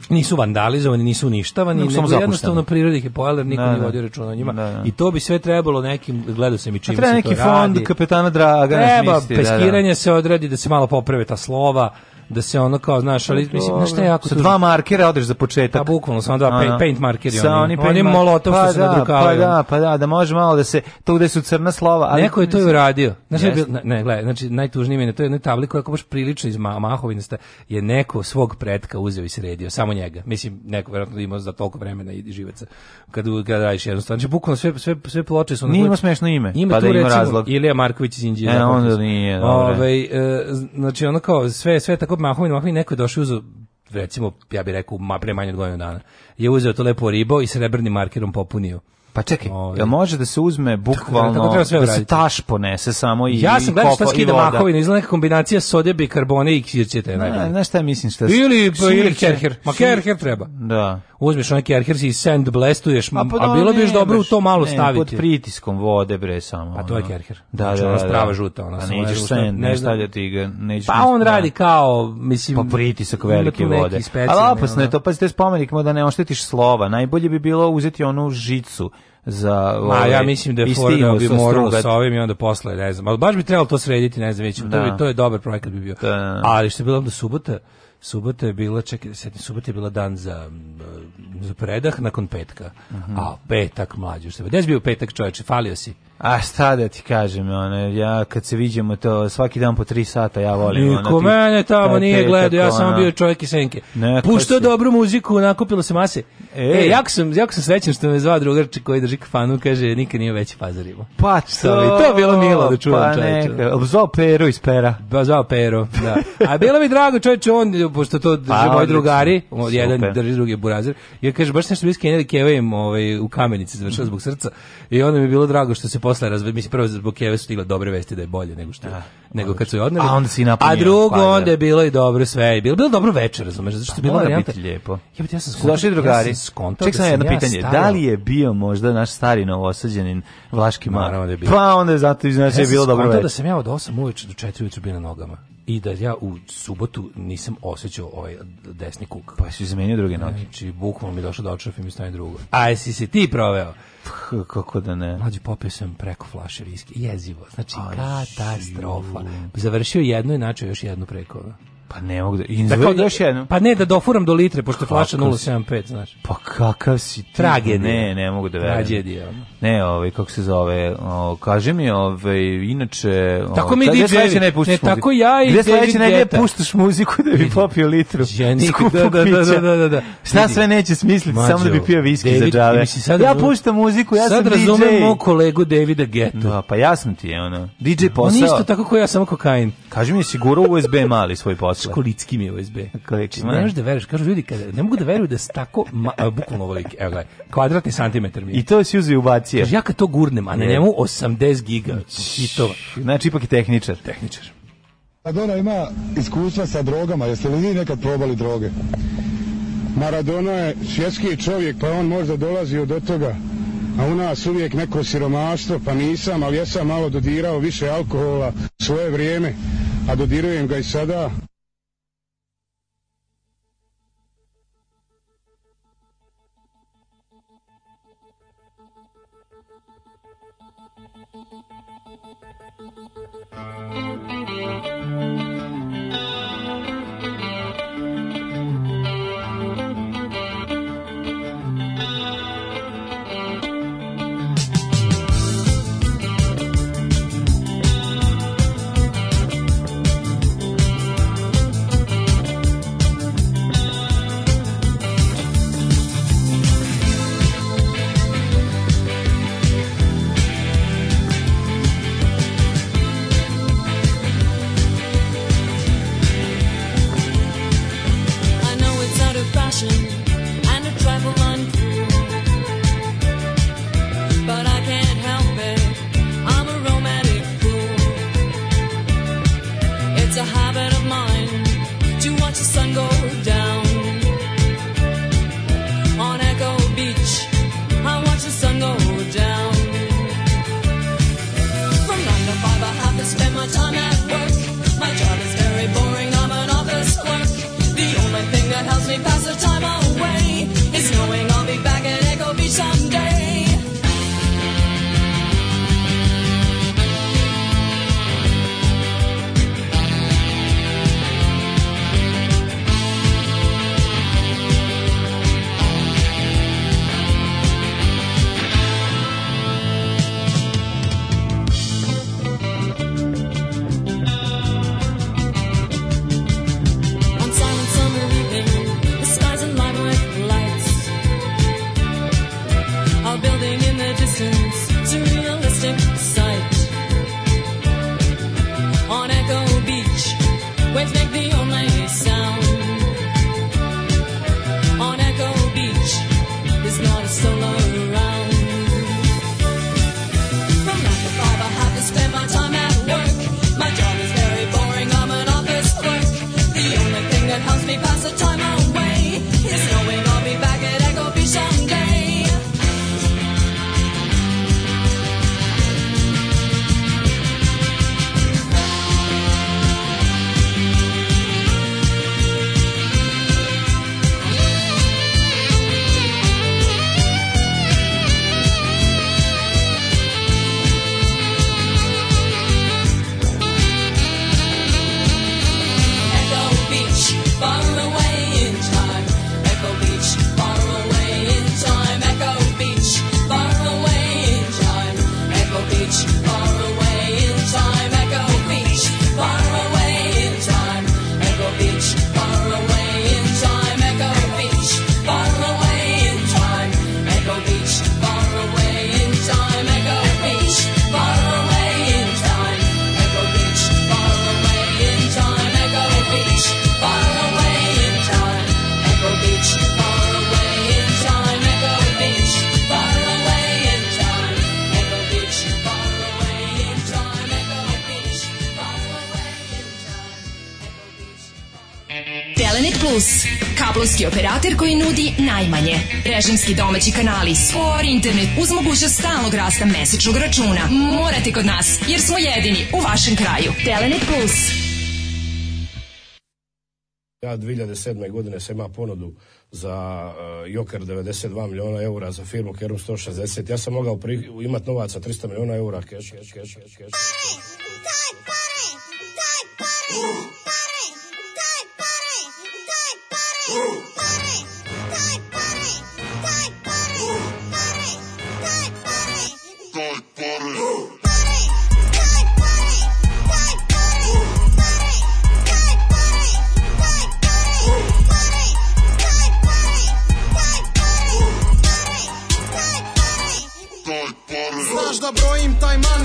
Speaker 3: nisu vandalizovani, nisu uništavani, nego, nego jednostavno prirodi ih je pojela, jer niko da, ne, ne da. vodio računa o njima. Ne, ne. I to bi sve trebalo nekim, gledao sam i čim se to radi. Treba neki fond
Speaker 4: kapetana Draga.
Speaker 3: Treba, misti, peskiranje da, da. se odredi, da se malo poprave ta slova, da se ono kao, znaš, ali mislim, znaš šta je jako...
Speaker 4: Sa dva markera odeš za početak.
Speaker 3: A pa, bukvalno, samo dva paint, paint
Speaker 4: markeri.
Speaker 3: Sa oni, paint oni molotov pa, što da, se nadrukavaju.
Speaker 4: Pa da, pa da, da može malo da se, to gde su crna slova. Ali,
Speaker 3: Neko je to i uradio. znači yes. ne, ne, gledaj, znači, najtužnije mene, to je jedna tabla koja je baš prilično iz Mahovinasta, je neko svog pretka uzeo i sredio, samo njega. Mislim, neko verovatno da ima za toliko vremena i živaca kad, kad radiš jedno Znači, bukvalno sve, sve, sve ploče
Speaker 4: su... Nije ima smešno ime,
Speaker 3: ima pa tu, da ima recimo, razlog.
Speaker 4: Ilija Marković
Speaker 3: iz Indije. E, da, onda nije. Ove, ovaj, e, znači, ono kao, sve, sve tako mahovin, mahovin, neko je došao uzeo recimo, ja bih rekao, ma, pre manje od godinu dana, je uzeo to lepo ribo i srebrnim markerom popunio.
Speaker 4: Pa čekaj, Ovi. Ovaj. jel može da se uzme da, bukvalno tako, da, da se taš ponese samo i Ja sam gledao šta skida mahovina, izgleda
Speaker 3: neka kombinacija sode bikarbone i
Speaker 4: kirćete najbolje. Znaš šta mislim šta?
Speaker 3: Ili pa, ili kjerher, ma kjerher treba. Da. Uzmeš onaj kjerher i sand blestuješ, a, pa, pa a da, bilo bi dobro u to malo ne, staviti. Pod
Speaker 4: pritiskom vode bre samo.
Speaker 3: Pa to je kjerher. Da, da, da, ona strava žuta, ona
Speaker 4: pa samo nećeš
Speaker 3: sand,
Speaker 4: ne stavljati ga,
Speaker 3: nećeš. Pa on radi kao, mislim,
Speaker 4: pa pritisak velike vode. Ali
Speaker 3: opasno je to, pa ste spomenik da ne oštetiš slova. Najbolje bi bilo uzeti onu žicu za Ma ovaj,
Speaker 4: ja mislim da je
Speaker 3: Ford
Speaker 4: bi morao sa ovim i onda posle, ne znam. Ali baš bi trebalo to srediti, ne znam, već da. to, bi, da. to je dobar projekat bi bio. Da. Ali što je bilo onda subota, subota je bila, čekaj, da sedmi, subota je bila dan za, za predah nakon petka. Uh mhm. -huh. A petak mlađi, što je bio petak čoveče, falio si.
Speaker 3: A šta da ti kažem, one, ja kad se viđemo to svaki dan po tri sata ja volim. Niko ono,
Speaker 4: mene tamo nije gledao, ja sam bio čovjek i senke. Pa Puštao dobru muziku, nakupilo se mase. E, e jako, sam, jako sam srećen što me zva drugarče koji drži kafanu, kaže, nikad nije veći pazarivo.
Speaker 3: Pa to,
Speaker 4: to je bilo milo da čuvam
Speaker 3: pa čovječe. Zvao Pero iz Pera.
Speaker 4: Ba, pa zvao Pero, da. A bilo mi drago čovječe, on, pošto to drže pa, moji drugari, super. jedan drži drugi burazir, ja kaže, baš nešto bliski Kennedy da Kevim ovaj, u kamenici završao zbog srca i onda mi je bilo drago što se posle razve, mislim prvo zbog Keve su stigle dobre vesti da je bolje nego što a, da, nego kad su je odneli.
Speaker 3: A onda si napunio.
Speaker 4: A drugo pa, da. onda je bilo i dobro sve, bilo bilo dobro večer, razumeš, zato što je
Speaker 3: bilo
Speaker 4: da biti
Speaker 3: lepo.
Speaker 4: Ja, bih ja sam došli drugari. Ja sam
Speaker 3: Ček da sam jedno ja pitanje, stavio. da li je bio možda naš stari novosađenin Vlaški Mar? Da pa onda je zato znači
Speaker 4: ja
Speaker 3: je bilo dobro večer.
Speaker 4: da sam ja od 8 uveče do 4 uveče bio na nogama i da ja u subotu nisam osjećao ovaj desni kuk.
Speaker 3: Pa si zamenio druge noge. Znači,
Speaker 4: bukvalno mi došlo da
Speaker 3: očrafim
Speaker 4: i stanje drugo.
Speaker 3: A jesi se ti proveo?
Speaker 4: Ph, kako da ne.
Speaker 3: Mlađi popio sam preko flaše riske. Jezivo. Znači, Aj, katastrofa. Završio jednu i načeo još jednu preko.
Speaker 4: Pa ne mogu da...
Speaker 3: Dakle, još jedno. Pa ne, da dofuram do litre, pošto pa flaša 0,75, znaš.
Speaker 4: Pa kakav si ti?
Speaker 3: Tragedija.
Speaker 4: Ne, ne mogu da verujem.
Speaker 3: Tragedija.
Speaker 4: Ne, ovaj, kako se zove, o, kaže mi, ovaj, inače...
Speaker 3: O, tako
Speaker 4: mi
Speaker 3: DJ, sledeće
Speaker 4: ne puštaš ne,
Speaker 3: tako ja i
Speaker 4: Gde sledeće ne
Speaker 3: puštaš
Speaker 4: muziku da
Speaker 3: bi
Speaker 4: popio litru skupog da, da, da, da, da, da. Šta da. sve neće smisliti, samo da bi pio viski za džave. Ja da- puštam muziku, ja sam DJ. Sad razumem
Speaker 3: mog kolegu Davida
Speaker 4: Getu. Da, pa jasno ti je, ono,
Speaker 3: DJ posao. On isto tako kao ja, samo kokain.
Speaker 4: Kaži mi, siguro USB mali svoj posao.
Speaker 3: Znaš kolicki
Speaker 4: mi
Speaker 3: je USB.
Speaker 4: Kolicki, ne. možeš da veruješ, kažu ljudi, kada, ne mogu da veruju da se tako, ma, bukvalno ovolik, evo gledaj, kvadratni santimetar mi je.
Speaker 3: I to si uzio ubacije.
Speaker 4: Kaže, ja kad to gurnem, a na njemu 80 giga. I to.
Speaker 3: Znači, ipak je tehničar.
Speaker 4: Tehničar.
Speaker 5: Maradona pa ima iskustva sa drogama, jeste li vi nekad probali droge? Maradona je svjetski čovjek, pa on možda dolazi od toga, a u nas uvijek neko siromaštvo, pa nisam, ali ja sam malo dodirao više alkohola svoje vrijeme, a dodirujem ga i sada. kablovski operater koji nudi najmanje. Režimski domaći kanali, spor internet uz mogućnost stalnog rasta mesečnog računa. Morate kod nas, jer smo jedini u vašem kraju. Telenet Plus. Ja 2007. godine sam imao ponudu za uh, Joker 92 miliona eura za firmu Kerum 160. Ja sam mogao pri, imat novaca 300 miliona eura. Keš, keš, keš, keš, keš. daj pare! Daj pare! Uh.
Speaker 6: da brojim taj man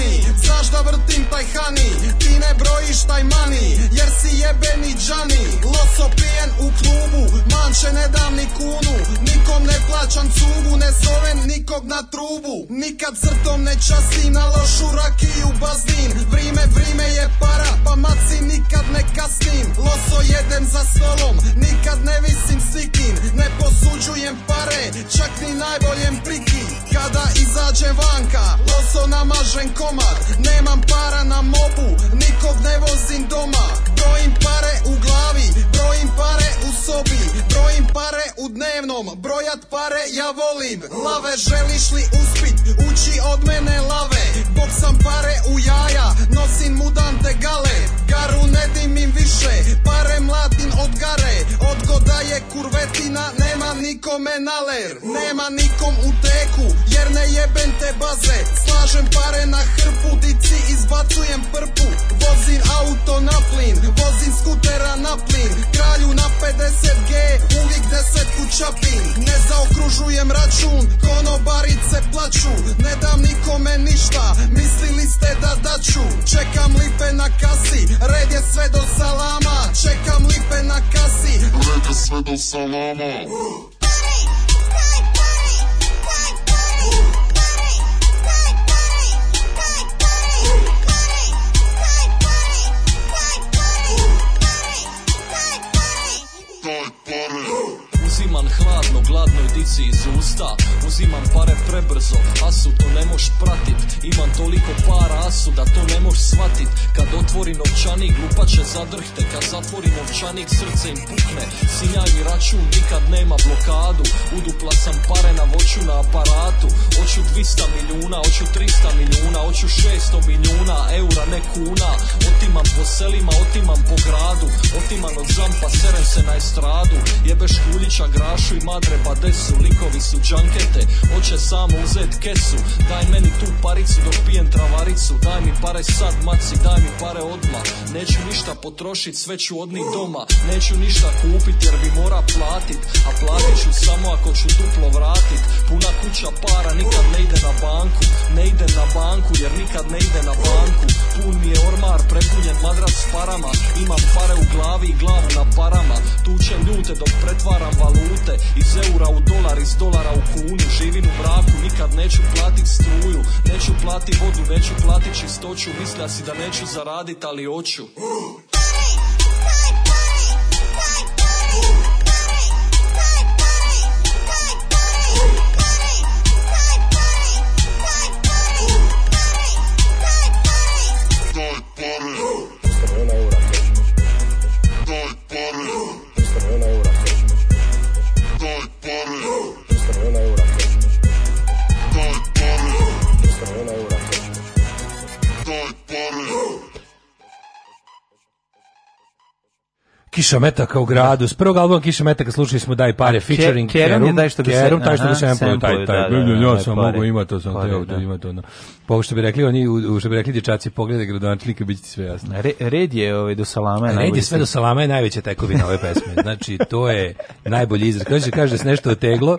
Speaker 6: znaš da vrtim taj hani Ti ne brojiš taj mani Jer si jebeni džani Loso pijen u klubu Manče ne dam ni kunu Nikom ne plaćam cugu Ne zovem nikog na trubu Nikad crtom ne častim Na lošu rakiju baznim Vrime, vrime je para Pa maci nikad ne kasnim Loso jedem za stolom Nikad ne visim slikim Ne posuđujem pare Čak ni najboljem priki Kada izađem vanka Loso namažem komad Ne Nemam para na mobu, nikog ne vozim doma Brojim pare u glavi, brojim pare u sobi Brojim pare u dnevnom, brojat pare ja volim Lave, želiš li uspit, uči od mene lave Bok sam pare u jaja, nosim mudante gale Garu ne dimim više, pare mlatim od gare Odgoda je kurvetina, nema nikome naler Nema nikom u teku, jer ne jebem te baze Slažem pare na hrpu, dice ulici znači, izbacujem prpu Vozim auto na plin Vozim skutera na plin Kralju na 50G Uvijek desetku čapin Ne zaokružujem račun Konobarice plaću Ne dam nikome ništa Mislili ste da daću Čekam lipe na kasi Red je sve do salama Čekam lipe na kasi Red je sve do salama Imam hladno, gladnoj dici iz usta Uzimam pare prebrzo, asu to ne moš pratit Imam toliko para asu da to ne moš svatit Kad otvori novčanik glupače zadrhte Kad zatvori novčanik srce im pukne Sinjaj mi račun nikad nema blokadu Udupla sam pare na voću na aparatu Oću 200 milijuna, oću 300 milijuna Oću 600 milijuna, eura ne kuna Otimam po selima, otimam po gradu Otimam od žampa, serem se na estradu Jebeš kuljića gradu Rašu i Madre Badesu pa Likovi su džankete Hoće samo uzet kesu Daj meni tu paricu dok pijem travaricu Daj mi pare sad maci Daj mi pare odma Neću ništa potrošit sve ću od njih doma Neću ništa kupit jer bi mora platit A platit ću samo ako ću duplo vratit Puna kuća para nikad ne ide na banku Ne ide na banku jer nikad ne ide na banku Pun mi je ormar prepunjen madrac s parama Imam pare u glavi i glavu na parama Tučem ljute dok pretvaram valutu valute Iz eura u dolar, iz dolara u kunu Živim u braku, nikad neću platit struju Neću platit vodu, neću platit čistoću Misla si da neću zaradit, ali oću
Speaker 3: Kiša metaka u gradu. S prvog albuma Kiša metaka slušali smo Daj pare featuring Kerum.
Speaker 4: Kerum taj što bi Kerum,
Speaker 3: taj što
Speaker 4: se
Speaker 3: taj, taj, da, taj, da, ja da, sam mogu imati, to sam teo da imate ono. Pa što bi rekli oni, što bi rekli dječaci, pogledaj gradonačelnika, biće ti sve jasno. red
Speaker 4: je
Speaker 3: ovaj,
Speaker 4: do salama. Red je
Speaker 3: sve do salama je najveća tekovina ove pesme. Znači, to je najbolji izraz. Kada se kaže da se nešto oteglo,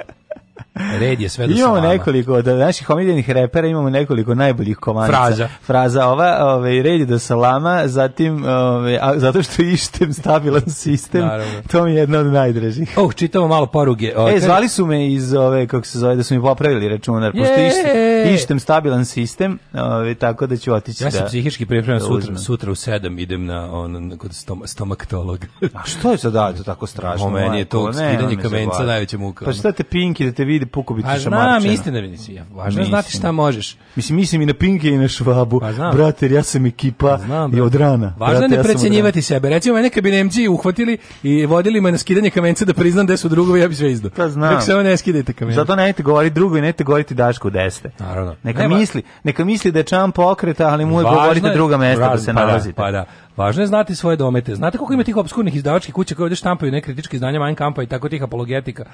Speaker 3: Red je sve do
Speaker 4: Imamo nekoliko od naših omiljenih repera, imamo nekoliko najboljih komanica.
Speaker 3: Fraza.
Speaker 4: Fraza ova, ove, ovaj, red je do salama, zatim ove, ovaj, a, zato što ištem stabilan sistem. Naravno. To mi je jedna od najdražih.
Speaker 3: Oh, čitamo malo poruge.
Speaker 4: O, e, zvali su me iz ove kako se zove da su mi popravili računar, pošto ištem, ištem stabilan sistem, ove, ovaj, tako da ću otići.
Speaker 3: Ja sam
Speaker 4: da,
Speaker 3: psihički pripremljen da sutra, sutra u 7 idem na on kod stoma, stomaktolog. a
Speaker 4: što je sad da, to tako strašno? Po
Speaker 3: meni je to skidanje kamenca najveća muka. Pa
Speaker 4: šta te pinki da te vidi pokobiti
Speaker 3: šamarčina. A znam, istina da nisi. Važno mislim. znati šta možeš.
Speaker 4: Mislim, mislim i na Pinke i na Švabu. Pa brate, ja sam ekipa pa znam, i od rana.
Speaker 3: Važno
Speaker 4: je
Speaker 3: ne
Speaker 4: ja
Speaker 3: precenjivati sebe. Recimo, mene kad bi Nemci uhvatili i vodili me na skidanje kamenca da priznam da su drugovi, ja bi sve izdo.
Speaker 4: Pa znam. Nek
Speaker 3: se ne skidajte kamenca.
Speaker 4: Zato nemojte govoriti drugo i nemojte govoriti Daško deste.
Speaker 3: Naravno.
Speaker 4: Neka, Nema. misli, neka misli da je čam pokreta, ali mu je govorite druga mesta da se nalazite.
Speaker 3: da, pa da.
Speaker 4: Važno je znati svoje domete. Znate koliko ima tih obskurnih izdavačkih kuća koje ovde štampaju neke kritičke izdanja Mein Kampa i tako tih apologetika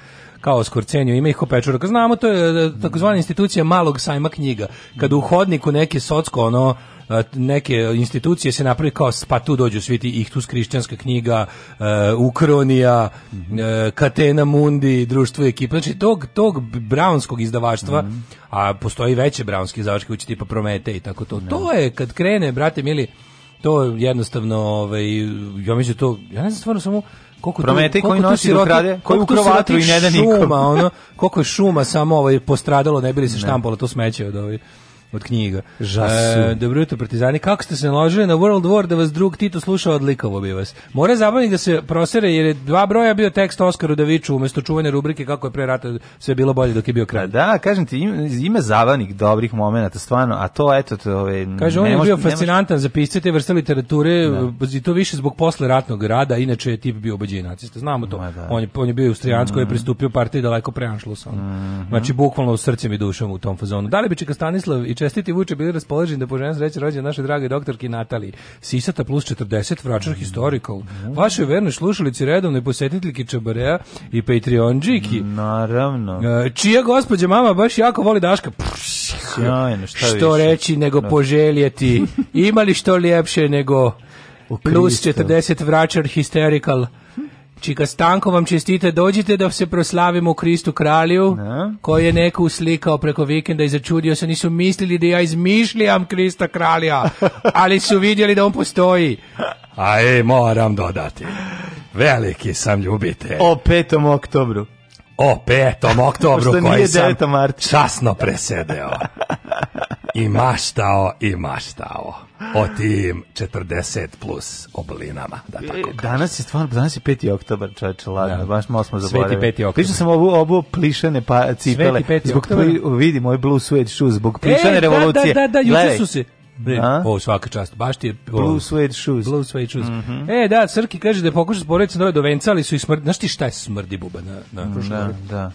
Speaker 4: kao Skorcenju, ima ih ko kopečura. Znamo, to je e, takozvana institucija malog sajma knjiga. Kad u hodniku neke socko, ono, neke institucije se napravi kao pa tu dođu svi ti Ihtus hrišćanska knjiga, uh, Ukronija, mm -hmm. E, uh, Katena Mundi, društvo i ekipa. Znači tog, tog brownskog izdavaštva, mm -hmm. a postoji veće brownski izdavačke kuće tipa Promete i tako to. No. Da. To je kad krene, brate mili, to jednostavno, ovaj, ja mislim da to, ja ne znam stvarno samo
Speaker 3: koliko
Speaker 4: Prometej
Speaker 3: koji nosi do krade, koji u krovatru i ne da nikom. Šuma,
Speaker 4: ono, koliko je šuma samo ovaj, postradalo, ne bili se štampalo to smeće od ovaj od knjiga.
Speaker 3: Žasu. E,
Speaker 4: dobro jutro, partizani. Kako ste se naložili na World War da vas drug Tito slušao odlikovo bi vas? Mora zabavnik da se prosere, jer je dva broja bio tekst Oskaru Daviću umesto čuvanja rubrike kako je pre rata sve bilo bolje dok je bio kraj. Pa
Speaker 3: da, kažem ti, ima, ima zavanik dobrih momenata, stvarno, a to, eto, to ove, Kaže,
Speaker 4: on je bio fascinantan za pisce te vrste literature, da. i to više zbog posle ratnog rada, inače je tip bio obođen nacista, znamo to. Da. On, je, on je bio Austrijansko, mm. koji je mm. pristupio partiji daleko pre Anšlusa. Mm -hmm. Znači, bukvalno srcem i dušom u tom fazonu. Da li bi Čeka Stanislav i čestiti Vuče bili raspoloženi da poželim sreće rođen naše drage doktorki Nataliji. Sisata plus 40, Vračar mm. Historical. Mhm. Vaše verne slušalici redovne posetiteljki Čabareja i Patreonđiki.
Speaker 3: Naravno.
Speaker 4: E, čija gospođa mama baš jako voli Daška.
Speaker 3: Sjajno, šta
Speaker 4: Što
Speaker 3: više?
Speaker 4: reći nego
Speaker 3: no.
Speaker 4: poželjeti. Ima li što lijepše nego
Speaker 3: plus 40 Vračar Historical.
Speaker 4: Čika Stanko vam čestite, dođite da se proslavimo u Kristu kralju, ne? Da. koji je neko uslikao preko vikenda i začudio se, nisu mislili da ja izmišljam Krista kralja, ali su vidjeli da on postoji.
Speaker 7: A e, moram dodati, veliki sam ljubitelj.
Speaker 3: O 5. oktobru
Speaker 7: o 5. oktobru koji sam mart. časno presedeo i maštao i maštao o tim 40 plus oblinama da e, tako e,
Speaker 3: danas je stvarno danas je 5. oktobar čoveče ladno da. baš malo smo zaboravili Sveti 5. oktobar Prišao sam obu obu plišane pa cipele zbog pli, vidi moj blue suede shoes zbog plišane e, da, da, revolucije
Speaker 4: da da da juče su se Bre, o, svaka čast. Baš ti je...
Speaker 3: O, blue suede shoes.
Speaker 4: Blue suede shoes. Mm -hmm. E, da, Srki kaže da je pokušao da sporediti sa nove dovenca, ali su i smrdi... Znaš ti šta je smrdi buba na,
Speaker 3: na mm, da, da.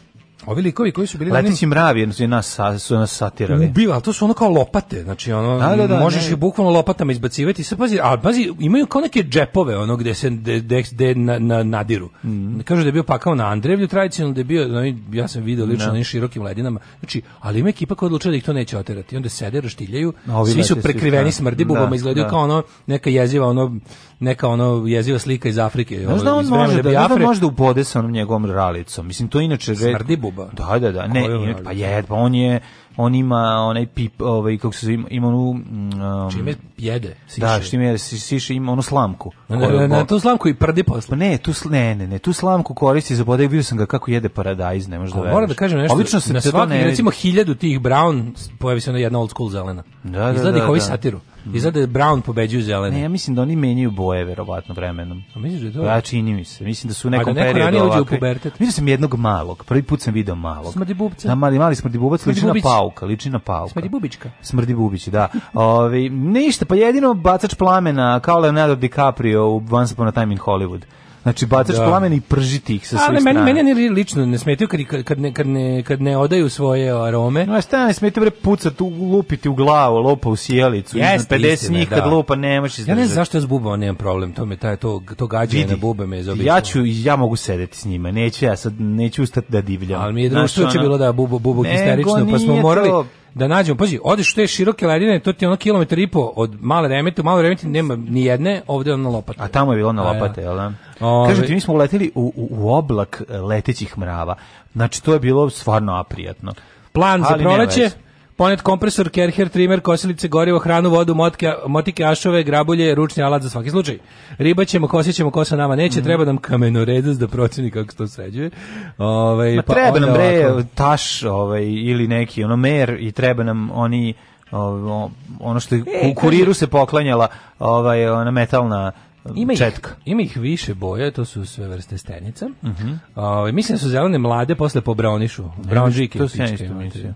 Speaker 4: Ovi likovi koji su bili
Speaker 3: Leteći onim... mravi su nas, su nas satirali.
Speaker 4: Ubila, ali to su ono kao lopate, znači ono, da, da, da, možeš ih bukvalno lopatama izbacivati. Sad pazi, ali pazi, imaju kao neke džepove, ono gde se de, de, de na, na, nadiru. Mm. Kažu da je bio pakao na Andrevlju tradicionalno, da je bio, no, znači, ja sam video lično da. na širokim ledinama, znači, ali ima ekipa koja odlučila da ih to neće oterati. onda sede, raštiljaju, svi su prekriveni smrdi da. smrdibubama, da, izgledaju kao ono, neka jeziva, ono, neka ono jeziva slika iz Afrike.
Speaker 3: Znaš da on da može da, da, može da upode sa onom njegovom ralicom. Mislim, to inače...
Speaker 4: Smrdi buba.
Speaker 3: Da, da, da. Ne, je pa je, pa on je on ima onaj pip, ovaj kako se zove, ima onu
Speaker 4: mm, um,
Speaker 3: čime
Speaker 4: jede,
Speaker 3: siše. Da,
Speaker 4: čime jede,
Speaker 3: siše ima onu slamku.
Speaker 4: ne, ne, tu slamku i prdi posle. Pa
Speaker 3: ne, tu ne, ne, ne, tu slamku koristi za bodaj, vidio sam ga kako jede paradajz, ne možeš da veruješ. Moram
Speaker 4: da kažem nešto. Obično se na svaki, recimo 1000 tih brown pojavi se na jedna old school zelena. Da, da, Izgledi da, da, da. satiru. Mm. Izgleda da Brown pobeđuju zelene. Ne,
Speaker 3: ja mislim da oni menjaju boje verovatno vremenom.
Speaker 4: A misliš da je to?
Speaker 3: Ja da, čini mi se. Mislim da su
Speaker 4: u
Speaker 3: da nekom da
Speaker 4: neko periodu ranije uđe u pubertet.
Speaker 3: Mislim da sam jednog malog. Prvi put sam video malog.
Speaker 4: Smrdi bubca.
Speaker 3: Da, mali, mali smrdi
Speaker 4: bubac,
Speaker 3: liči na pauka, liči na pauka.
Speaker 4: Smrdi bubička.
Speaker 3: Smrdi bubić, da. Ovi, ništa, pa jedino bacač plamena kao Leonardo DiCaprio u Once Upon a Time in Hollywood. Znači bacaš da. plamen i pržiti ih sa svih
Speaker 4: strana. Ali meni meni lično ne smetaju kad kad, kad ne kad ne kad ne odaju svoje arome.
Speaker 3: No šta ne smeta bre pucat u, lupiti u glavu, lopa u sjelicu. Jeste, 50 njih da, kad da. lupa
Speaker 4: nemaš
Speaker 3: izdržati.
Speaker 4: Ja ne znam zašto ja s bubama nemam problem, to me taj to to gađanje na bube me
Speaker 3: izobično. Ja ću ja mogu sedeti s njima, neću ja sad neću ustati da divljam.
Speaker 4: Ali mi je društvo ono... će bilo da bubo bubo histerično, pa smo morali to da nađemo, pazi, odeš te široke ledine, to ti je ono kilometar i po od male remete, u male remete nema ni jedne, ovde
Speaker 3: je
Speaker 4: ono
Speaker 3: lopate. A tamo je bilo na lopate, jel da? Ove... Kažem ti, mi smo uleteli u, u, u oblak letećih mrava. Znači, to je bilo stvarno aprijatno.
Speaker 4: Plan za proleće, ponet kompresor, kerher, trimer, kosilice, gorivo, hranu, vodu, motke, motike, ašove, grabulje, ručni alat za svaki slučaj. Riba ćemo, kosit ćemo, kosa nama neće, mm. treba nam kamenoredac da proceni kako se to sređuje. Ove, ovaj, Ma pa
Speaker 3: treba nam bre ovako... taš ovaj, ili neki ono mer i treba nam oni ovaj, ono što je, e, u kuriru se poklanjala ovaj, ona metalna Ima
Speaker 4: ih, četka. Ima ih više boje, to su sve vrste stenica. Uh mhm. -huh. Ovaj, mislim da su zelene mlade posle po braunišu. Brown e,
Speaker 3: to se ja mislim. Ove,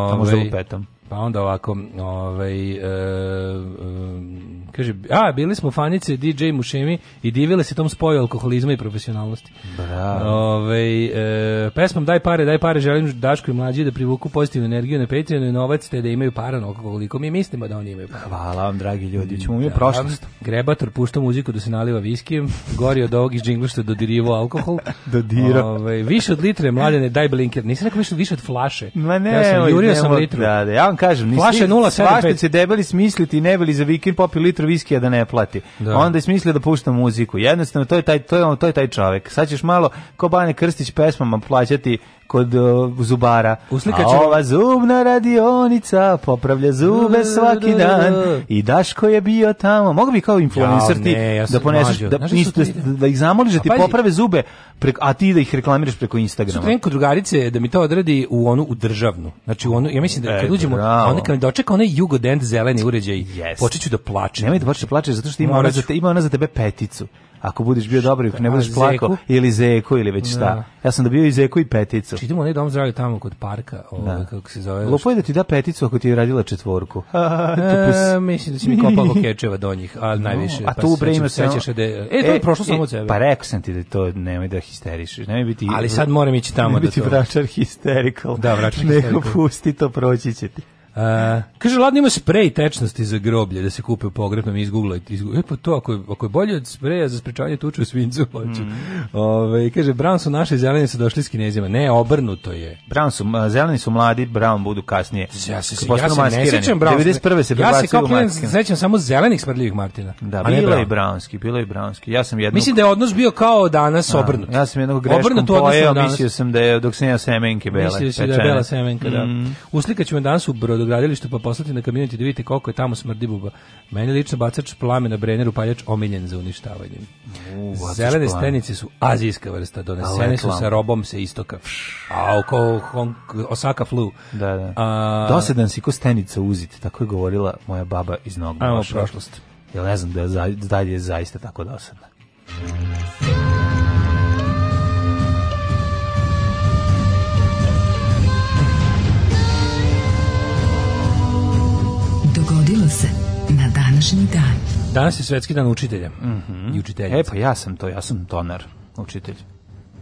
Speaker 4: ovaj,
Speaker 3: Tamo za lupetom.
Speaker 4: Pa onda ovako, ovaj, e, e, kaže, a, bili smo fanice DJ Mušemi i divile se tom spoju alkoholizma i profesionalnosti.
Speaker 3: Bravo.
Speaker 4: Ovaj, e, pesmom Daj pare, daj pare, želim Daško i mlađi da privuku pozitivnu energiju na Patreonu i novac, te da imaju para na koliko mi mislimo da oni imaju para.
Speaker 3: Hvala vam, dragi ljudi, ćemo mi u da. prošlost.
Speaker 4: Grebator pušta muziku da se naliva viskijem, gori od ovog iz džingla što je dodirivo alkohol.
Speaker 3: Dodirao. Da ovaj,
Speaker 4: više od litre, mladene, daj blinker. Nisam rekao više, više od flaše.
Speaker 3: Ma ne, ja sam, jurio
Speaker 4: sam litru. Da, da,
Speaker 3: ja vam kažem, ni
Speaker 4: flaša 075. se debeli
Speaker 3: smisliti, neveli za vikend popi litru viskija da ne plati. Da. Onda je smislio da pušta muziku. Jednostavno to je taj to je, to je taj čovjek. Saćeš malo Kobane Krstić pesmama plaćati kod uh, zubara. Uslikaću... A ova zubna radionica popravlja zube da, da, svaki da, dan i Daško je bio tamo. Mogu bi kao influencer ti da poneseš, da, da, ih zamoliš da ti poprave zube, preko, a ti da ih reklamiraš preko Instagrama.
Speaker 4: Sutra kod drugarice da mi to odredi u onu u državnu. Znači u onu, ja mislim da e, kad uđemo, onda kad me dočeka onaj jugodend zeleni uređaj, yes. počeću da
Speaker 3: plačem.
Speaker 4: Nemoj
Speaker 3: da
Speaker 4: počneš da
Speaker 3: plačeš zato što ima ona za te, ima ona za tebe peticu ako da, budeš bio dobar, ne budeš plako ili zeko ili već šta. Da. Ja sam dobio i zeko i peticu.
Speaker 4: Čitamo onaj dom zdravlja tamo kod parka, ovaj da. kako se zove.
Speaker 3: Lopo je da ti da peticu ako ti je radila četvorku.
Speaker 4: e, mislim da si mi kopalo kečeva do njih, a najviše. a pa tu bre ima sećaš da e, to je e, prošlo samo od e, sebe.
Speaker 3: Pa rekao sam ti da to nemoj da histerišiš, nemoj biti.
Speaker 4: Ali sad moram ići tamo da to.
Speaker 3: Biti vračar histerikal. Da, vračar histerikal. Neko pusti to proći će ti.
Speaker 4: Uh, kaže, ladno ima sprej tečnosti za groblje da se kupe pogrebno i izguglajte. Izgugla, e pa to, ako je, ako je bolje od spreja za sprečavanje tuče u svincu, hoću. Mm. Ove, kaže, brown su naše zeleni su došli s kinezima. Ne, obrnuto je.
Speaker 3: Brown su, zeleni su mladi, brown budu kasnije.
Speaker 4: Ja se, Kako ja
Speaker 3: se
Speaker 4: ne sjećam
Speaker 3: brown. 91. se ja se sećam
Speaker 4: samo zelenih smrdljivih Martina.
Speaker 3: Da, bilo je i brownski, bilo je brownski. Ja sam jednog...
Speaker 4: Mislim da je odnos bio kao danas A, obrnut.
Speaker 3: Ja sam jednog greškom pojeo, mislio sam da je dok sam ja semenke bele. Mislio si da je bela
Speaker 4: semenka, da. Mm. Uslikaćemo danas u brodo brodogradilišta pa poslati na community da vidite koliko je tamo smrdi buba. Meni lično bacač plame na Brenner paljač omiljen za uništavanje. U, Zelene stenice su azijska vrsta, donesene su sa robom se istoka. A oko Hong, Osaka flu.
Speaker 3: Da, da. A, Dosedan si ko stenica uzite, tako je govorila moja baba iz nogu. Ajmo prošlost. Ja ne znam da je, da je zaista tako dosadna.
Speaker 4: današnji dan. Danas je svetski dan učitelja
Speaker 3: mm -hmm.
Speaker 4: učiteljica.
Speaker 3: E pa ja sam to, ja sam Toner, učitelj.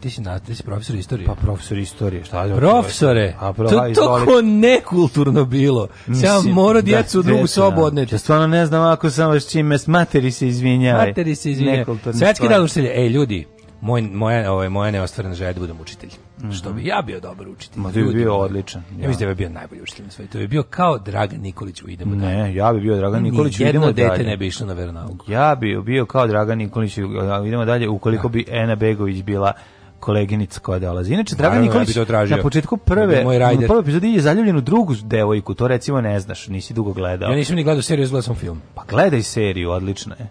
Speaker 4: Ti si, na, ti si profesor istorije.
Speaker 3: Pa profesor istorije, šta je? Da
Speaker 4: profesore, a pro, to toko nekulturno bilo. sam mora da, djecu u drugu sobu odneti. Ja
Speaker 3: stvarno ne znam ako sam vas čime, materi se izvinjavaju.
Speaker 4: Materi se izvinjavaju.
Speaker 3: Svetski dan učitelja, ej ljudi, moj, moja, ovaj, moja neostvarena želja da budem učitelj. Što bi mhm. ja bio dobar učitelj.
Speaker 4: Ma, ti bi bio odličan.
Speaker 3: Ja, ja mislim da bi bio najbolji učitelj na svetu. To bi bio kao Dragan Nikolić u Idemo dalje.
Speaker 4: Ne, ja bi bio Dragan Nikolić u Idemo
Speaker 3: dalje.
Speaker 4: Jedno dete
Speaker 3: ne bi išlo na veronauku.
Speaker 4: Ja bi bio kao Dragan Nikolić u Idemo dalje ukoliko ja. Da. bi Ena Begović bila koleginica koja dolazi. Inače, Dragan Nikolić ja na početku prve, na prvoj epizodi je zaljubljen u drugu devojku, to recimo ne znaš, nisi dugo gledao.
Speaker 3: Ja nisam ni gledao seriju, gledao sam film.
Speaker 4: Pa gledaj seriju, odlično je.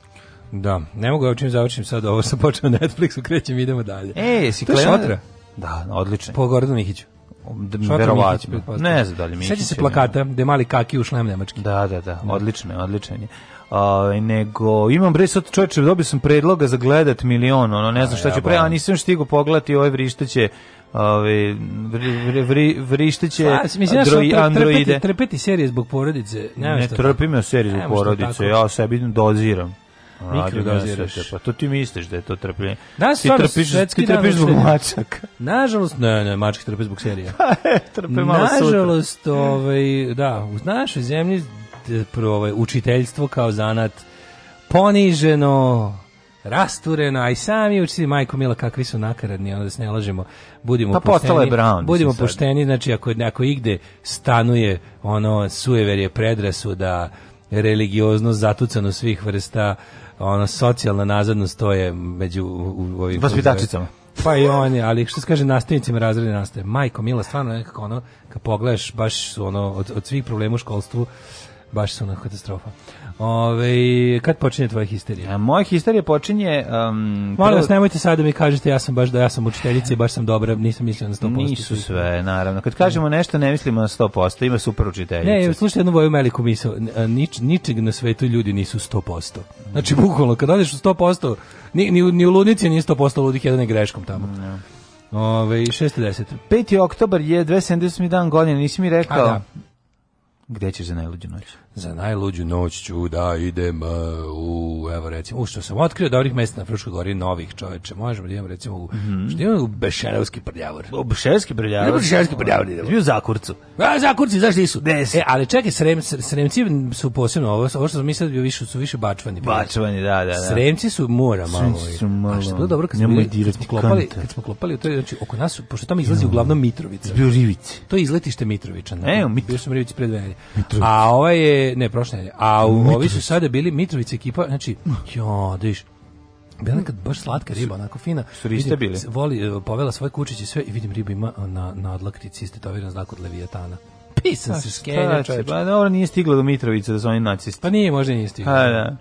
Speaker 3: Da, ne mogu ja čim završim sad ovo, sam počeo Netflixu, krećem, idemo dalje.
Speaker 4: E, si to je šotra.
Speaker 3: Da, odlično.
Speaker 4: Po Gordonu Mihiću.
Speaker 3: Verovatno. Ne znam da li Mihić. se
Speaker 4: plakata gde mali kaki u šlem nemački.
Speaker 3: Da, da, da, da. odlično, odličan je. Uh, nego imam bre sad čoveče dobio sam predloga za gledat milion ono ne znam šta ja, će pre a nisam stigao pogledati ovaj vrišteće
Speaker 4: ovaj vri,
Speaker 3: vri, vrišteće Sla, pa, mislim, droj, trep, androide. Trepeti,
Speaker 4: trepeti serije
Speaker 3: zbog porodice.
Speaker 4: Ne, ne
Speaker 3: trpim ja serije
Speaker 4: zbog porodice,
Speaker 3: ja sebi doziram
Speaker 4: mikrodoziraš.
Speaker 3: Pa to ti misliš da je to trpljenje. Da, ti
Speaker 4: trpiš, ti trpiš
Speaker 3: zbog mačaka.
Speaker 4: Nažalost, ne, ne, mačke trpe zbog serija. Pa,
Speaker 3: e, trpe
Speaker 4: malo Nažalost, sutra. ovaj, da, u našoj zemlji ovaj, učiteljstvo kao zanat poniženo, rastureno, a i sami učitelji, majko mila, kakvi su nakaradni, onda se ne lažemo, budimo pa
Speaker 3: pošteni. Brown,
Speaker 4: budimo pošteni, znači ako, ako igde stanuje ono sujeverje predrasuda, religioznost zatucano svih vrsta, ono, socijalna nazadnost, to je među... U,
Speaker 3: u, ovim Vaspitačicama.
Speaker 4: Pa i oni, ali što se kaže nastavnicima razrede nastave. Majko, mila, stvarno nekako ono, kad pogledaš, baš su ono, od, od svih problema u školstvu, baš su ono katastrofa. Ove, kad počinje tvoja histerija?
Speaker 3: A moja histerija počinje...
Speaker 4: Um, Molim vas, nemojte sad da mi kažete ja sam baš da ja sam učiteljica i baš sam dobra, nisam mislila na 100%.
Speaker 3: Nisu sve, naravno. Kad kažemo nešto, ne mislimo na 100%, ima super učiteljica.
Speaker 4: Ne, slušajte jednu voju meliku misao, nič, ničeg na svetu ljudi nisu 100%. Znači, bukvalno, kad odeš u 100%, ni, ni, ni u ludnici nije 100% ludih, jedan je greškom tamo. No. Da. Ove, 610. 5. oktobar je 278. dan godine, nisi mi rekao... A, da. Gde ćeš za najluđu noć?
Speaker 3: za najluđu noć ću da idem uh, u, evo recimo, u što sam otkrio dobrih mesta na Fruškoj gori novih čoveče, možemo da idemo recimo u, mm što idemo u Bešerovski prljavor. U
Speaker 4: Bešerovski prljavor?
Speaker 3: U Bešerovski
Speaker 4: prljavor
Speaker 3: idemo. Bio Zakurcu. A, Zakurci, znaš di su?
Speaker 4: Des. E, ali čekaj, srem, Sremci su posebno, ovo, ovo što sam mislio da više, su više bačvani.
Speaker 3: Bačvani, da, da, da.
Speaker 4: Sremci su mora malo. Sremci su malo. A što je bilo dobro kad smo, bili, kad smo klopali, kad smo klopali, to je, znači, oko nas, pošto tamo izlazi uglavnom Mitrovica.
Speaker 3: Bio Rivici.
Speaker 4: To je izletište Mitrovića. Ne? E, evo, Mitrović. Bio sam Rivici pre dve A ovaj je ne, prošle nedelje. A u, ovi su sada bili Mitrovica ekipa, znači, jo, da viš, bila nekad baš slatka riba, onako fina.
Speaker 3: Su
Speaker 4: rište
Speaker 3: bili.
Speaker 4: Voli, e, povela svoje kučiće sve i vidim riba ima na, na odlaktici, istetoviran znak od Leviatana. Pisan pa se skenja,
Speaker 3: čoveče. Pa dobro, nije stigla do Mitrovice da su oni nacisti.
Speaker 4: Pa nije, možda nije stigla. Pa da.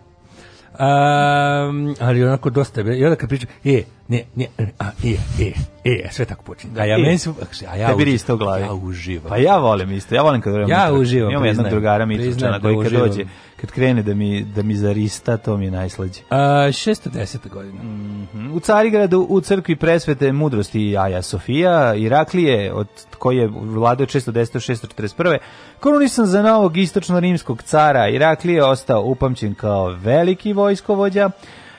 Speaker 4: Um, ali onako dosta je. I onda kad pričam, e, ne, ne, e, a, e, e, e, e, sve tako počinje.
Speaker 3: A ja, e, meni su, a ja, tebi
Speaker 4: isto u
Speaker 3: glavi.
Speaker 4: Ja uživam.
Speaker 3: Pa ja volim isto, ja volim kad
Speaker 4: vremena. Ja uživam,
Speaker 3: Imam jednog drugara Mitrovića da koji kad dođe, kad krene da mi, da mi zarista, to mi je najslađe. A,
Speaker 4: 610. godina.
Speaker 3: Mm -hmm. U Carigradu, u crkvi presvete mudrosti Aja Sofija, Iraklije, od koji je vladao 610. 641. Korunisan za novog istočno-rimskog cara, Iraklije je ostao upamćen kao veliki vojskovođa,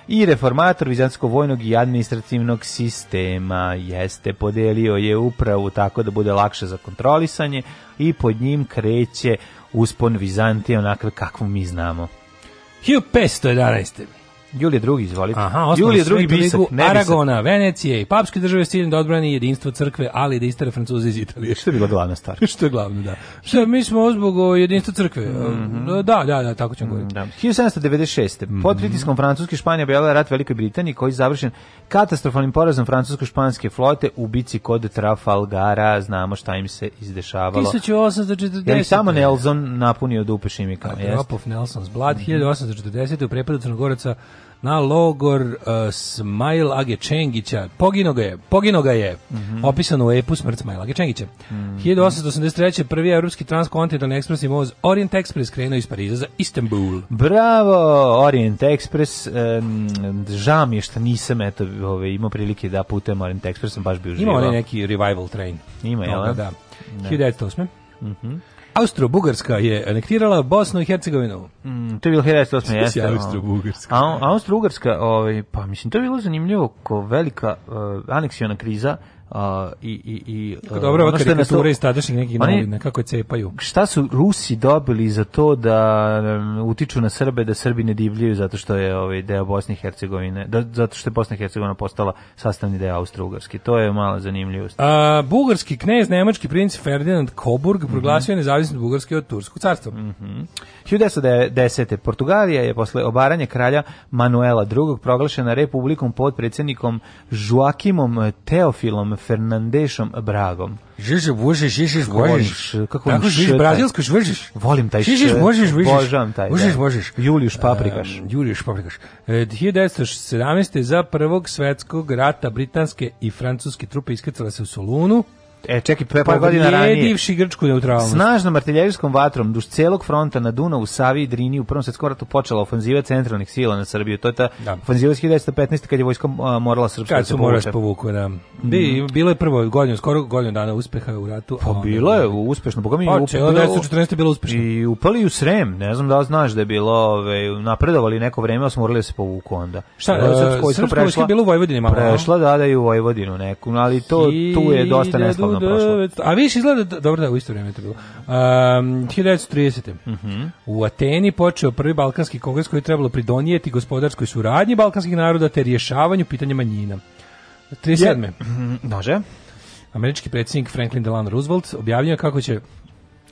Speaker 3: i reformator vizantskog vojnog i administrativnog sistema. Jeste, podelio je upravu tako da bude lakše za kontrolisanje i pod njim kreće uspon Vizantije onakav kakvu mi znamo.
Speaker 4: 1511.
Speaker 3: Julije drugi, izvolite. Aha, Julije drugi bisak,
Speaker 4: Aragona, Venecije i papske države s ciljem da odbrani jedinstvo crkve, ali da istara Francuze iz Italije.
Speaker 3: Što je bila glavna stvar?
Speaker 4: što je glavno, da. Što mi smo zbog jedinstva crkve. Mm -hmm. Da, da, da, tako ćemo mm -hmm. govoriti.
Speaker 3: 1796. Mm -hmm. Pod mhm. pritiskom Francuske Španija objavila rat Velikoj Britaniji koji je završen katastrofalnim porazom francusko-španske flote u bici kod Trafalgara. Znamo šta im se izdešavalo.
Speaker 4: 1840.
Speaker 3: Je samo Nelson napunio dupe šimikama?
Speaker 4: Apropos Nelson's Blood. Mm -hmm. 1840. u prepadu Crnogoraca na logor uh, Smajl Age Čengića. Pogino ga je, pogino ga je. Mm -hmm. Opisano u epu Smrt Smajl Age Čengića. Mm -hmm. 1883. prvi evropski transkontinentalni ekspresni voz Orient Express krenuo iz Pariza za Istanbul.
Speaker 3: Bravo, Orient Express. Um, žao mi je što nisam eto, ove, imao prilike da putem Orient Expressom, baš bi uživao.
Speaker 4: Ima
Speaker 3: onaj
Speaker 4: neki revival train.
Speaker 3: Ima, jel?
Speaker 4: Da. Ne. Da. 1908. Mhm. Mm Austro-Bugarska je anektirala Bosnu i Hercegovinu.
Speaker 3: Mm, to je bilo
Speaker 4: 1908.
Speaker 3: jeste. Da Austro-Bugarska. Austro-Bugarska, ovaj, pa mislim, to je bilo zanimljivo, ko velika uh, eh, aneksijona kriza i i
Speaker 4: i
Speaker 3: e,
Speaker 4: Dobro, ono karikatura iz tadašnjih nekih novina kako je cepaju.
Speaker 3: Šta su Rusi dobili za to da utiču na Srbe da Srbi ne divljaju zato što je ovaj deo Bosne i Hercegovine, da zato što je Bosna i Hercegovina postala sastavni deo austro Austrougarske. To je malo zanimljivost.
Speaker 4: A, bugarski knez nemački princ Ferdinand Koburg mhm. proglasio mm -hmm. nezavisnost Bugarske od Turskog carstva. Mhm.
Speaker 3: 1910. Portugalija je posle obaranja kralja Manuela II proglašena republikom pod predsednikom Joakimom Teofilom Fernandešom Bragom.
Speaker 4: Žiže,
Speaker 3: bože,
Speaker 4: žižeš,
Speaker 3: božiš.
Speaker 4: Kako on žiže, brazilsko
Speaker 3: žvržiš. Volim taj
Speaker 4: žižeš, božiš, žižeš. Božam taj. Božiš, božiš. Da. Julijuš Paprikaš. Uh, Julijuš Paprikaš. E, 1917. za prvog svetskog rata britanske i francuske trupe iskrcale se u Solunu
Speaker 3: e, čekaj, par godina ranije.
Speaker 4: Grčku
Speaker 3: neutralnost. Snažnom artiljerijskom vatrom duž celog fronta na Dunavu, Savi i Drini u Prvom svetskom ratu počela ofanziva centralnih sila na Srbiju. To je ta da. ofanziva 1915. kad je vojska morala srpska
Speaker 4: da se kad su morala povuku, da. Mhm. Bi, bilo je prvo godinu, skoro godinu dana uspeha u ratu.
Speaker 3: Pa bilo je uspešno,
Speaker 4: boga mi pa, upali. 1914. bilo uspešno.
Speaker 3: I upali u Srem, ne znam da znaš da je bilo, ove, ovaj, napredovali neko vreme, ali su morali da se povuku onda. Šta,
Speaker 4: srpska vojska prešla, bilo
Speaker 3: u
Speaker 4: Vojvodini
Speaker 3: malo. Prešla, da, da, i u Vojvodinu neku, ali to, tu je dosta neslavno
Speaker 4: davno prošlo. A više izgleda, da- dobro da, u isto vrijeme je to bilo. Um, 1930. Mm -hmm. U Ateni počeo prvi Balkanski kongres koji je trebalo pridonijeti gospodarskoj suradnji balkanskih naroda te rješavanju pitanja manjina. 37. Je, mhm, može. Američki predsjednik Franklin Delano Roosevelt objavljuje kako će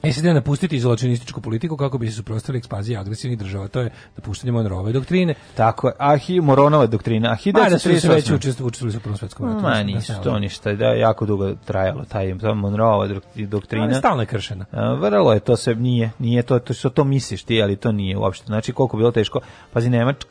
Speaker 4: SAD da napustiti izolacionističku politiku kako bi se suprotstavili ekspanziji agresivnih država. To je napuštanje Monroeve doktrine.
Speaker 3: Tako je.
Speaker 4: Ahi
Speaker 3: Moronova doktrina. Ahi da
Speaker 4: su
Speaker 3: se već
Speaker 4: učestvovali u Prvom svetskom ratu.
Speaker 3: Ma da nisu to ništa. Da, jako dugo trajalo taj ta Monroeva doktrina. Ali
Speaker 4: stalno
Speaker 3: je
Speaker 4: kršena.
Speaker 3: A, vrlo je to se nije, nije to, to što to misliš ti, ali to nije uopšte. Znači koliko bilo teško. Pazi Nemačka,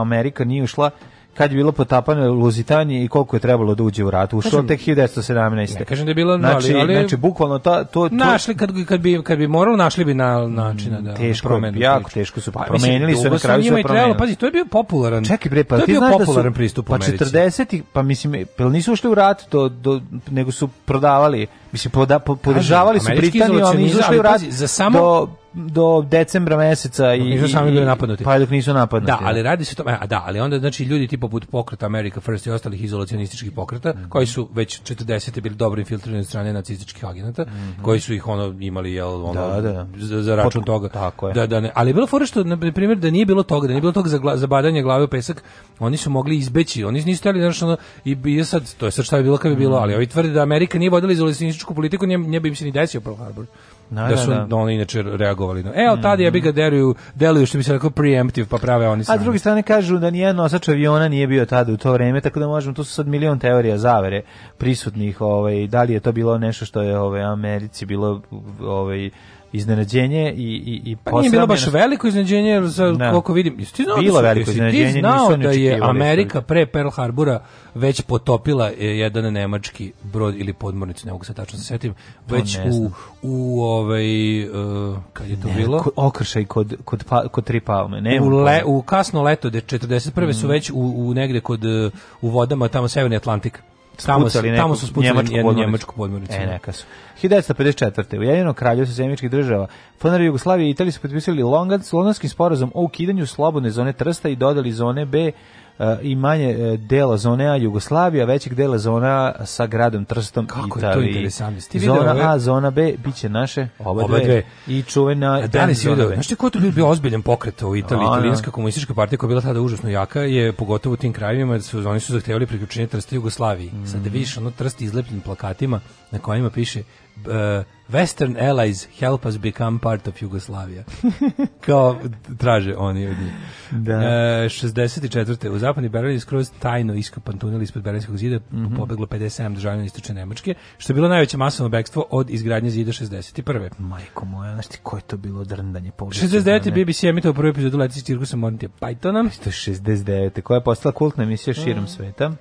Speaker 3: Amerika nije ušla kad je bilo potapano Luzitanije i koliko je trebalo da uđe u rat. Ušlo kažem, tek 1917.
Speaker 4: Ne kažem da je bilo, znači, ali,
Speaker 3: znači bukvalno ta, to, to,
Speaker 4: našli kad, kad bi kad bi moralo našli bi na načina mm, da
Speaker 3: teško,
Speaker 4: promenu,
Speaker 3: jako priču. teško su pa, promenili
Speaker 4: su na kraju su promenili. Pazi, to je bio popularan.
Speaker 3: Čekaj bre, pa to je bio popularan da su, pristup Pa 40 ih pa mislim, pel nisu ušli u rat, to, do, nego su prodavali, mislim, poda, podržavali su Britaniju, ali nisu ušli u rat. Za
Speaker 4: samo do
Speaker 3: do decembra meseca
Speaker 4: i nisu sami
Speaker 3: bili
Speaker 4: napadnuti. Pa dok nisu napadnuti. Da, ali radi se to,
Speaker 3: e, a
Speaker 4: da, ali onda znači ljudi tipa poput pokreta America First i ostalih izolacionističkih pokreta mm -hmm. koji su već 40 te bili dobro infiltrirani strane nacističkih agenata, mm -hmm. koji su ih ono imali jel ono da,
Speaker 3: da, da.
Speaker 4: Za, za račun Pot, toga. Tako je. Da, da, ne. ali je bilo fora što na primjer da nije bilo toga, da nije bilo toga za, gla, za badanje glave u pesak, oni su mogli izbeći, oni nisu hteli znači ono, i, i sad to je sad šta je bilo kad bi bilo, mm -hmm. ali oni tvrde da Amerika nije vodila izolacionističku politiku, nje, nje bi im se ni desio Pearl Harbor. Na, da, da, da su da, da. oni inače reagovali. E, al tad je bi ga deluju, deluju što bi se rekao preemptive, pa prave oni
Speaker 3: sami. A s druge strane kažu da nijedan nosač aviona nije bio tada u to vreme, tako da možemo tu su sad milion teorija zavere prisutnih, ovaj da li je to bilo nešto što je ovaj Americi bilo ovaj iznenađenje i i i
Speaker 4: pa nije bilo baš veliko iznenađenje za ne. Da. koliko vidim. Ti znao
Speaker 3: bilo da su, veliko iznenađenje, ti
Speaker 4: znao da, da je da Amerika pre Pearl Harbora već potopila e, jedan nemački brod ili podmornicu, ne mogu se tačno setim, pa već u u ovaj uh, kad je to
Speaker 3: ne,
Speaker 4: bilo?
Speaker 3: okršaj kod kod pa, kod tri palme, ne.
Speaker 4: U, le, u kasno leto de 41. Mm. su već u, u negde kod e, u vodama tamo Severni Atlantik tamo, neku, tamo su spucali njemačku podmornicu. njemačku podmornicu.
Speaker 3: E, da. neka su. 1954. U jedinom kralju Sjedinjenih država Fonari Jugoslavije i Italije su potpisali Londonski sporazum o ukidanju slobodne zone Trsta i dodali zone B Eh, i manje eh, dela zone A Jugoslavija, većeg dela zona sa gradom Trstom
Speaker 4: Kako Italiji. Kako je to
Speaker 3: interesantno? Zona A, zona B, bit će naše, oba, oba dve. I čuvena... A danas si
Speaker 4: vidio, znaš ti ko je to bio ozbiljen pokret u Italiji? Ona. Da. Italijanska komunistička partija koja je bila tada užasno jaka je, pogotovo u tim krajevima, da su, oni su zahtevali priključenje Trsta Jugoslaviji. Mm. Sad da vidiš ono Trst izlepljen plakatima na kojima piše uh, Western allies help us become part of Jugoslavia. Kao traže oni od njih. Da. Uh, e, 64. U zapadni Berlin je skroz tajno iskopan tunel ispod Berlinskog zida, mm -hmm. pobeglo 57 državljana istočne Nemačke, što je bilo najveće masovno bekstvo od izgradnje zida 61.
Speaker 3: Majko moja, znaš ti koje to bilo drndanje?
Speaker 4: 69. Ne? BBC emitao u prvi epizodu Letici cirkusa Monty Pythona.
Speaker 3: To je 69. koja je postala kultna emisija širom mm. sveta.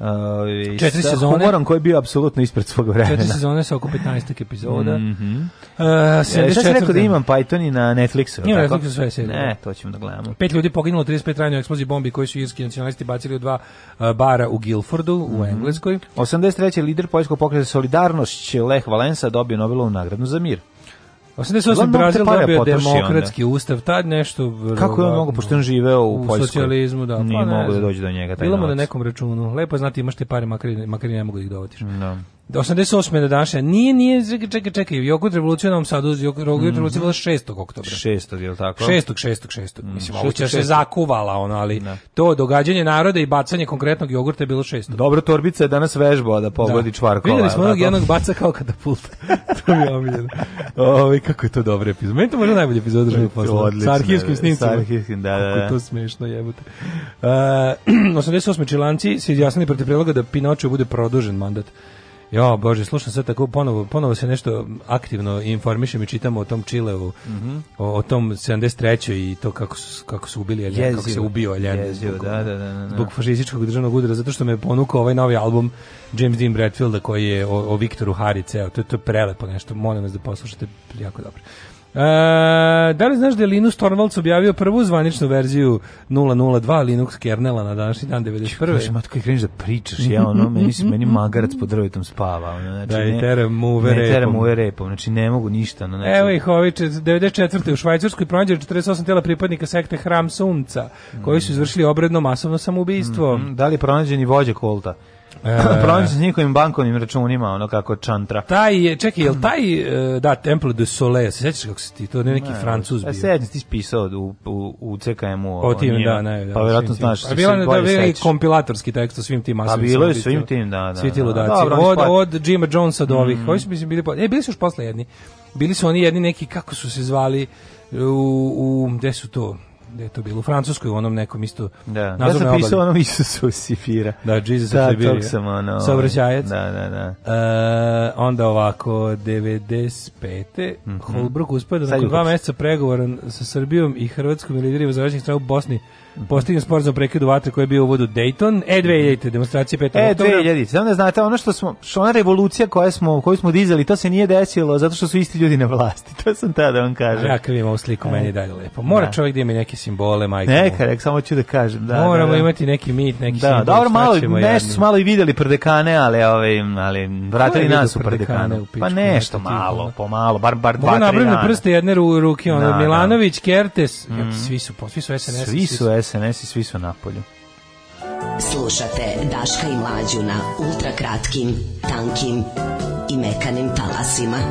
Speaker 3: Uh, četiri sa sezone. Humorom koji je bio apsolutno ispred svog vremena. Četiri
Speaker 4: sezone sa oko 15 epizoda. Mm -hmm.
Speaker 3: E, uh, 74. E, šta si rekao da imam Python i
Speaker 4: na Netflixu? Nije
Speaker 3: na Netflixu sve Ne, da. to ćemo da gledamo.
Speaker 4: Pet ljudi poginulo 35 ranjeno u eksploziji bombi koji su irski nacionalisti bacili u dva uh, bara u Guilfordu mm -hmm. u mhm. Engleskoj.
Speaker 3: 83. lider poljskog pokreta Solidarnošć Lech Valensa dobio Nobelovu nagradu za mir.
Speaker 4: 88. Brazil dobio demokratski onda. ustav, tad nešto...
Speaker 3: Kako je on mogo, pošto on živeo u, u
Speaker 4: Poljskoj? U socijalizmu, da. Pa, Nije
Speaker 3: pa mogo
Speaker 4: da
Speaker 3: dođe do njega taj Bilo mu na
Speaker 4: nekom računu. Lepo znati imaš te pare, makar, makar ne mogu da ih dovatiš.
Speaker 3: Da.
Speaker 4: 88. do današnja. Nije, nije, čekaj, čekaj, čekaj. Jogurt revolucija u Novom Sadu, Jogurt mhm. revolucija bila 6. oktobra. 6.
Speaker 3: je li tako?
Speaker 4: 6. 6. 6. Mm, Mislim, ovuća da se zakuvala ono, ali ne. Da. to događanje naroda i bacanje konkretnog jogurta je bilo 6.
Speaker 3: Dobro, torbica je danas vežbao da pogodi
Speaker 4: da.
Speaker 3: čvarkova.
Speaker 4: Vidjeli smo onog jednog baca kao katapulta. to mi je omiljeno. Ovi, ovaj, kako je to dobro epizod. Meni to možda najbolji epizod državnog posla. Sa arhivskim da, snimcima.
Speaker 3: Sa arhivskim, da, da. Kako je
Speaker 4: to smešno jebote. Uh, e, 88. čilanci se izjasnili protiv priloga da Pinočeo bude produžen mandat. Jo, bože, slušam sve tako ponovo, ponovo se nešto aktivno informišem i čitamo o tom Čileu, mm -hmm. o, o, tom 73. i to kako su, kako su ubili Aljen, kako se ubio
Speaker 3: Aljen. Zbog, da da, da, da, da, zbog fašističkog
Speaker 4: državnog udara, zato što me ponukao ovaj novi album James Dean Bradfielda koji je o, o Viktoru Hari ceo. To, to je prelepo nešto, molim vas da poslušate, jako dobro. E, da li znaš da je Linus Torvalds objavio prvu zvaničnu verziju 002 Linux kernela na današnji dan 91. Kaže,
Speaker 3: matko, i kreneš da pričaš, ja ono, meni, meni magarac pod drvetom spava. Ono,
Speaker 4: znači, da,
Speaker 3: i
Speaker 4: tera mu repom. Ne, tera
Speaker 3: mu repom, znači ne mogu ništa. Ono, znači... Evo
Speaker 4: ih ovi, 94. u Švajcarskoj pronađe 48 tela pripadnika sekte Hram Sunca, koji su mm. izvršili obredno masovno samoubistvo. Mm, mm
Speaker 3: Da li je pronađen i vođa Kolta? E. Problem sa njihovim bankovnim računima, ono kako čantra.
Speaker 4: Taj je, čekaj, jel taj, e, da, Temple de Soleil, se sjećaš kako si ti, to ne neki ne, francuz e,
Speaker 3: bio.
Speaker 4: Sjećam,
Speaker 3: ti pisao u, u, u CKM-u. O, o
Speaker 4: tim, da, ne, da.
Speaker 3: Pa vjerojatno znaš. A
Speaker 4: bilo je
Speaker 3: da, bio
Speaker 4: neki kompilatorski tekst o
Speaker 3: svim
Speaker 4: tim masovima.
Speaker 3: Pa bilo
Speaker 4: je svim
Speaker 3: tim, da, da. Svi ti da. ludaci. Od,
Speaker 4: od Jima Jonesa do ovih. Mm. Ovi su, mislim, bili, e, bili su još posle jedni. Bili su oni jedni neki, kako su se zvali, u, u gde su to? gde je to bilo, u Francuskoj, u onom nekom isto
Speaker 3: da. Ja sam
Speaker 4: pisao
Speaker 3: onom
Speaker 4: Isusu Sifira. Da,
Speaker 3: Jesus da, Sibirija. Da,
Speaker 4: sam ono... Ovaj,
Speaker 3: Saobraćajac.
Speaker 4: Da, da, da. E, onda ovako, 95. Mm -hmm. Holbruk uspio da nakon dva meseca pregovora sa Srbijom i Hrvatskom i liderima zaračnih strana u Bosni postignut sporazum o prekidu vatre koji je bio u vodu Dayton, e 2000 mhm. demonstracije
Speaker 3: 5. E 2000, samo da znate ono što smo što ona revolucija koja smo koju smo dizali, to se nije desilo zato što su isti ljudi na vlasti. To sam tada da vam kaže.
Speaker 4: Ja kad vidim sliku e. meni dalje lepo. Mora da. čovjek da ima neke simbole, majke.
Speaker 3: Neka, nek, samo ću da kažem, da.
Speaker 4: Moramo da, da. imati neki mit, neki da, simbol.
Speaker 3: Dobro, malo nešto su malo i videli prdekane, ali ovaj ali vratili nas u prdekane. Pa nešto malo, po malo, bar bar
Speaker 4: dva, tri dana. Mogu prste jedne ruke, ono da, da. Milanović, Kertes, mhm. svi su, svi su SNS.
Speaker 3: Svi su SNS SNS i svi su napolju. Slušate Daška i Mlađu na ultrakratkim, tankim i mekanim talasima.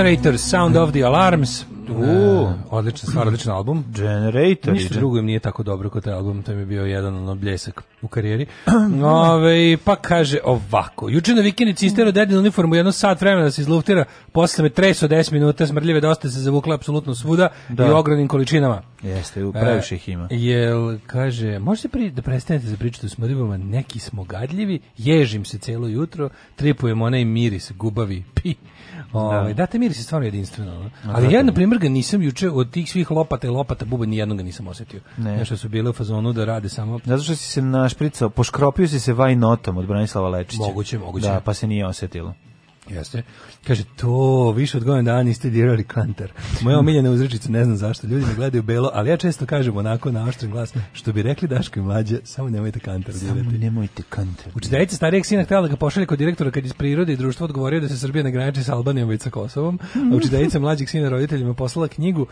Speaker 4: Generator, Sound of the Alarms. U, uh, odlična stvar, odličan album.
Speaker 3: Generator. Ništa
Speaker 4: drugo im nije tako dobro kao taj album, to mi je bio jedan ono bljesak u karijeri. Ove, pa kaže ovako, juče na vikendici cisterao dedin uniformu jedno sat vremena da se izluftira, posle me treso 10 minuta, smrljive dosta se zavukla apsolutno svuda da. i ogromnim količinama.
Speaker 3: Jeste, u previše ih ima.
Speaker 4: E, jel, kaže, možete pri, da prestanete za pričati da o smrdljivama, neki smo gadljivi, ježim se celo jutro, tripujem onaj miris, gubavi, pi. Da. Ovaj da. te miris je stvarno jedinstveno. Ali da, ja na primjer ga nisam juče od tih svih lopata i lopata buba ni jednog nisam osetio. Ne. Nešto su bile u fazonu da rade samo.
Speaker 3: Zato što si se špricao, poškropio si se vajnotom od Branislava Lečića.
Speaker 4: Moguće, moguće. Da,
Speaker 3: pa se nije osetilo.
Speaker 4: Jeste. Kaže, to, više od godina dana niste dirali kantar. Moja omiljena uzrečica, ne znam zašto, ljudi me gledaju belo, ali ja često kažem onako na oštren glas, što bi rekli Daško i mlađe,
Speaker 3: samo
Speaker 4: nemojte kantar
Speaker 3: dirati. Samo nemojte kantar.
Speaker 4: Učiteljica starijeg sina htjela da ga pošalje kod direktora kad iz prirode i društva odgovorio da se Srbija ne graniči sa Albanijom već sa Kosovom, a učiteljica mlađeg sina roditeljima poslala knjigu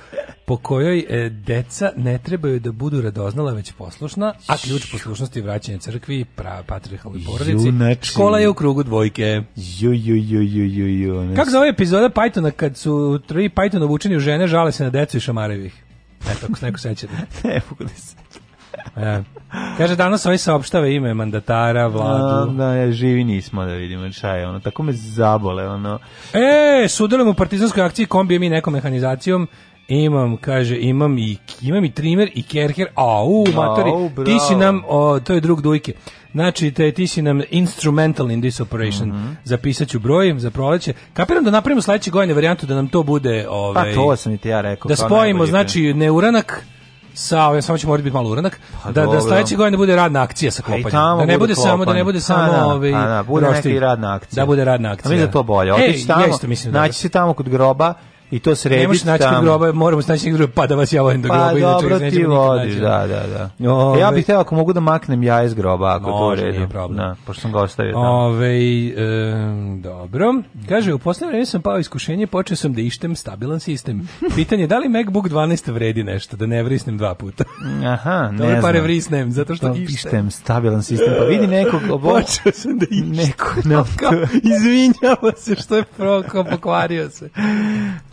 Speaker 4: po kojoj e, deca ne trebaju da budu radoznala već poslušna, a ključ poslušnosti je vraćanje crkvi, pra, patrihalnoj porodici. Junači. Škola je u krugu dvojke. Ju,
Speaker 3: ju, ju, ju,
Speaker 4: Kako zove epizoda Pythona kad su tri Python obučeni u žene žale se na decu i šamaraju ih? Eto,
Speaker 3: ako se neko seća. ne mogu da se.
Speaker 4: E, kaže, danas ovi ovaj saopštave ime mandatara, vladu. A,
Speaker 3: da, ja živi nismo da vidimo šta je ono. Tako me zabole, ono.
Speaker 4: E, sudelimo u partizanskoj akciji kombijem mi nekom mehanizacijom. Imam, kaže, imam i, imam i trimer i kerker. Au, matori, bravo. ti si nam, o, to je drug dujke. Znači, te, ti si nam instrumental in this operation. Mm -hmm. Zapisat ću za proleće. Kapiram da napravimo sledeće godine varijantu da nam to bude... Ovaj, pa to
Speaker 3: sam i te ja rekao.
Speaker 4: Da spojimo, znači, neuranak, sa ja samo ćemo morati biti malo uranak pa, da, da dobro. da sledeće godine bude radna akcija sa pa, klopanjem da ne bude samo da ne bude samo da, ovaj da
Speaker 3: bude neka radna akcija
Speaker 4: da bude radna akcija
Speaker 3: a mi za to bolje otići tamo jeste, mislim, da naći se tamo kod groba i to srediti. Nemoš
Speaker 4: naći tamo. groba, moramo naći nekog groba, pa da vas ja volim do groba. Pa
Speaker 3: dobro ti vodiš, da, da, da. Ove, ja bih teo ako mogu da maknem ja iz groba, ako može, to je problem. Da, pošto sam ga ostavio
Speaker 4: tamo. Ove, e, dobro. Kaže, u poslednje vreme sam pao iskušenje, počeo sam da ištem stabilan sistem. Pitanje je da li MacBook 12 vredi nešto, da ne vrisnem dva puta.
Speaker 3: Aha, ne znam.
Speaker 4: pare vrisnem, zato što da ištem. Ištem,
Speaker 3: stabilan sistem, pa vidi nekog
Speaker 4: obo... Počeo sam da ištem. Neko, no.
Speaker 3: Izvinjava
Speaker 4: se što je proko, pokvario se.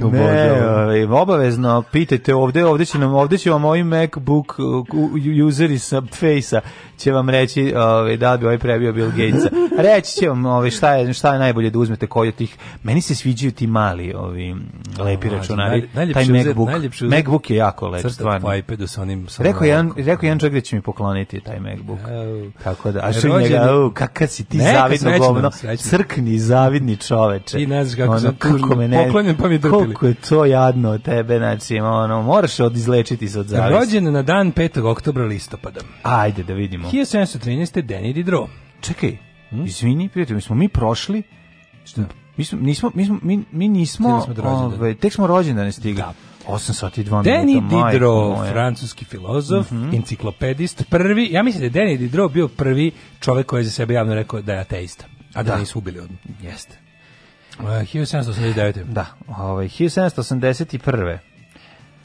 Speaker 3: O ne, Bože, ovaj, obavezno pitajte ovdje, ovdje će nam ovdje će vam ovaj MacBook uh, useri sa Face-a će vam reći ovaj da bi ovaj prebio Bill Gatesa. Reći će vam ovaj šta je šta je najbolje da uzmete koji od tih. Meni se sviđaju ti mali ovi lepi znači, računari. Taj MacBook, uzet, MacBook je jako lep stvarno. iPadu sa onim sa Rekao jedan rekao jedan čovjek da će mi pokloniti taj MacBook. Tako da, a što njega, u, kakav si ti zavidno govno. Crkni zavidni čoveče.
Speaker 4: Ti ne znaš kako, Ona, sam, kako me ne, poklonjen pa mi
Speaker 3: drpili. Kako je to jadno tebe, znači, ono, moraš odizlečiti se od zavis. Rođen
Speaker 4: na dan 5. oktobra listopada.
Speaker 3: Ajde, da vidimo.
Speaker 4: 1713. Danny Didro.
Speaker 3: Čekaj, hmm? izvini, prijatelj, mi smo mi prošli...
Speaker 4: Što?
Speaker 3: Mi, smo, nismo, mi, smo, mi, mi nismo, smo ove, tek smo da ovaj, ne stigli. Da. 8 sati i 2
Speaker 4: Denis minuta. Diderot, moja. francuski filozof, mm -hmm. enciklopedist, prvi, ja mislim da je Denis Diderot bio prvi čovjek koji je za sebe javno rekao da je ateista, a da, da. nisu ubili odmah. Jeste. Uh, eh, 1789.
Speaker 3: Da, ovaj, 1781.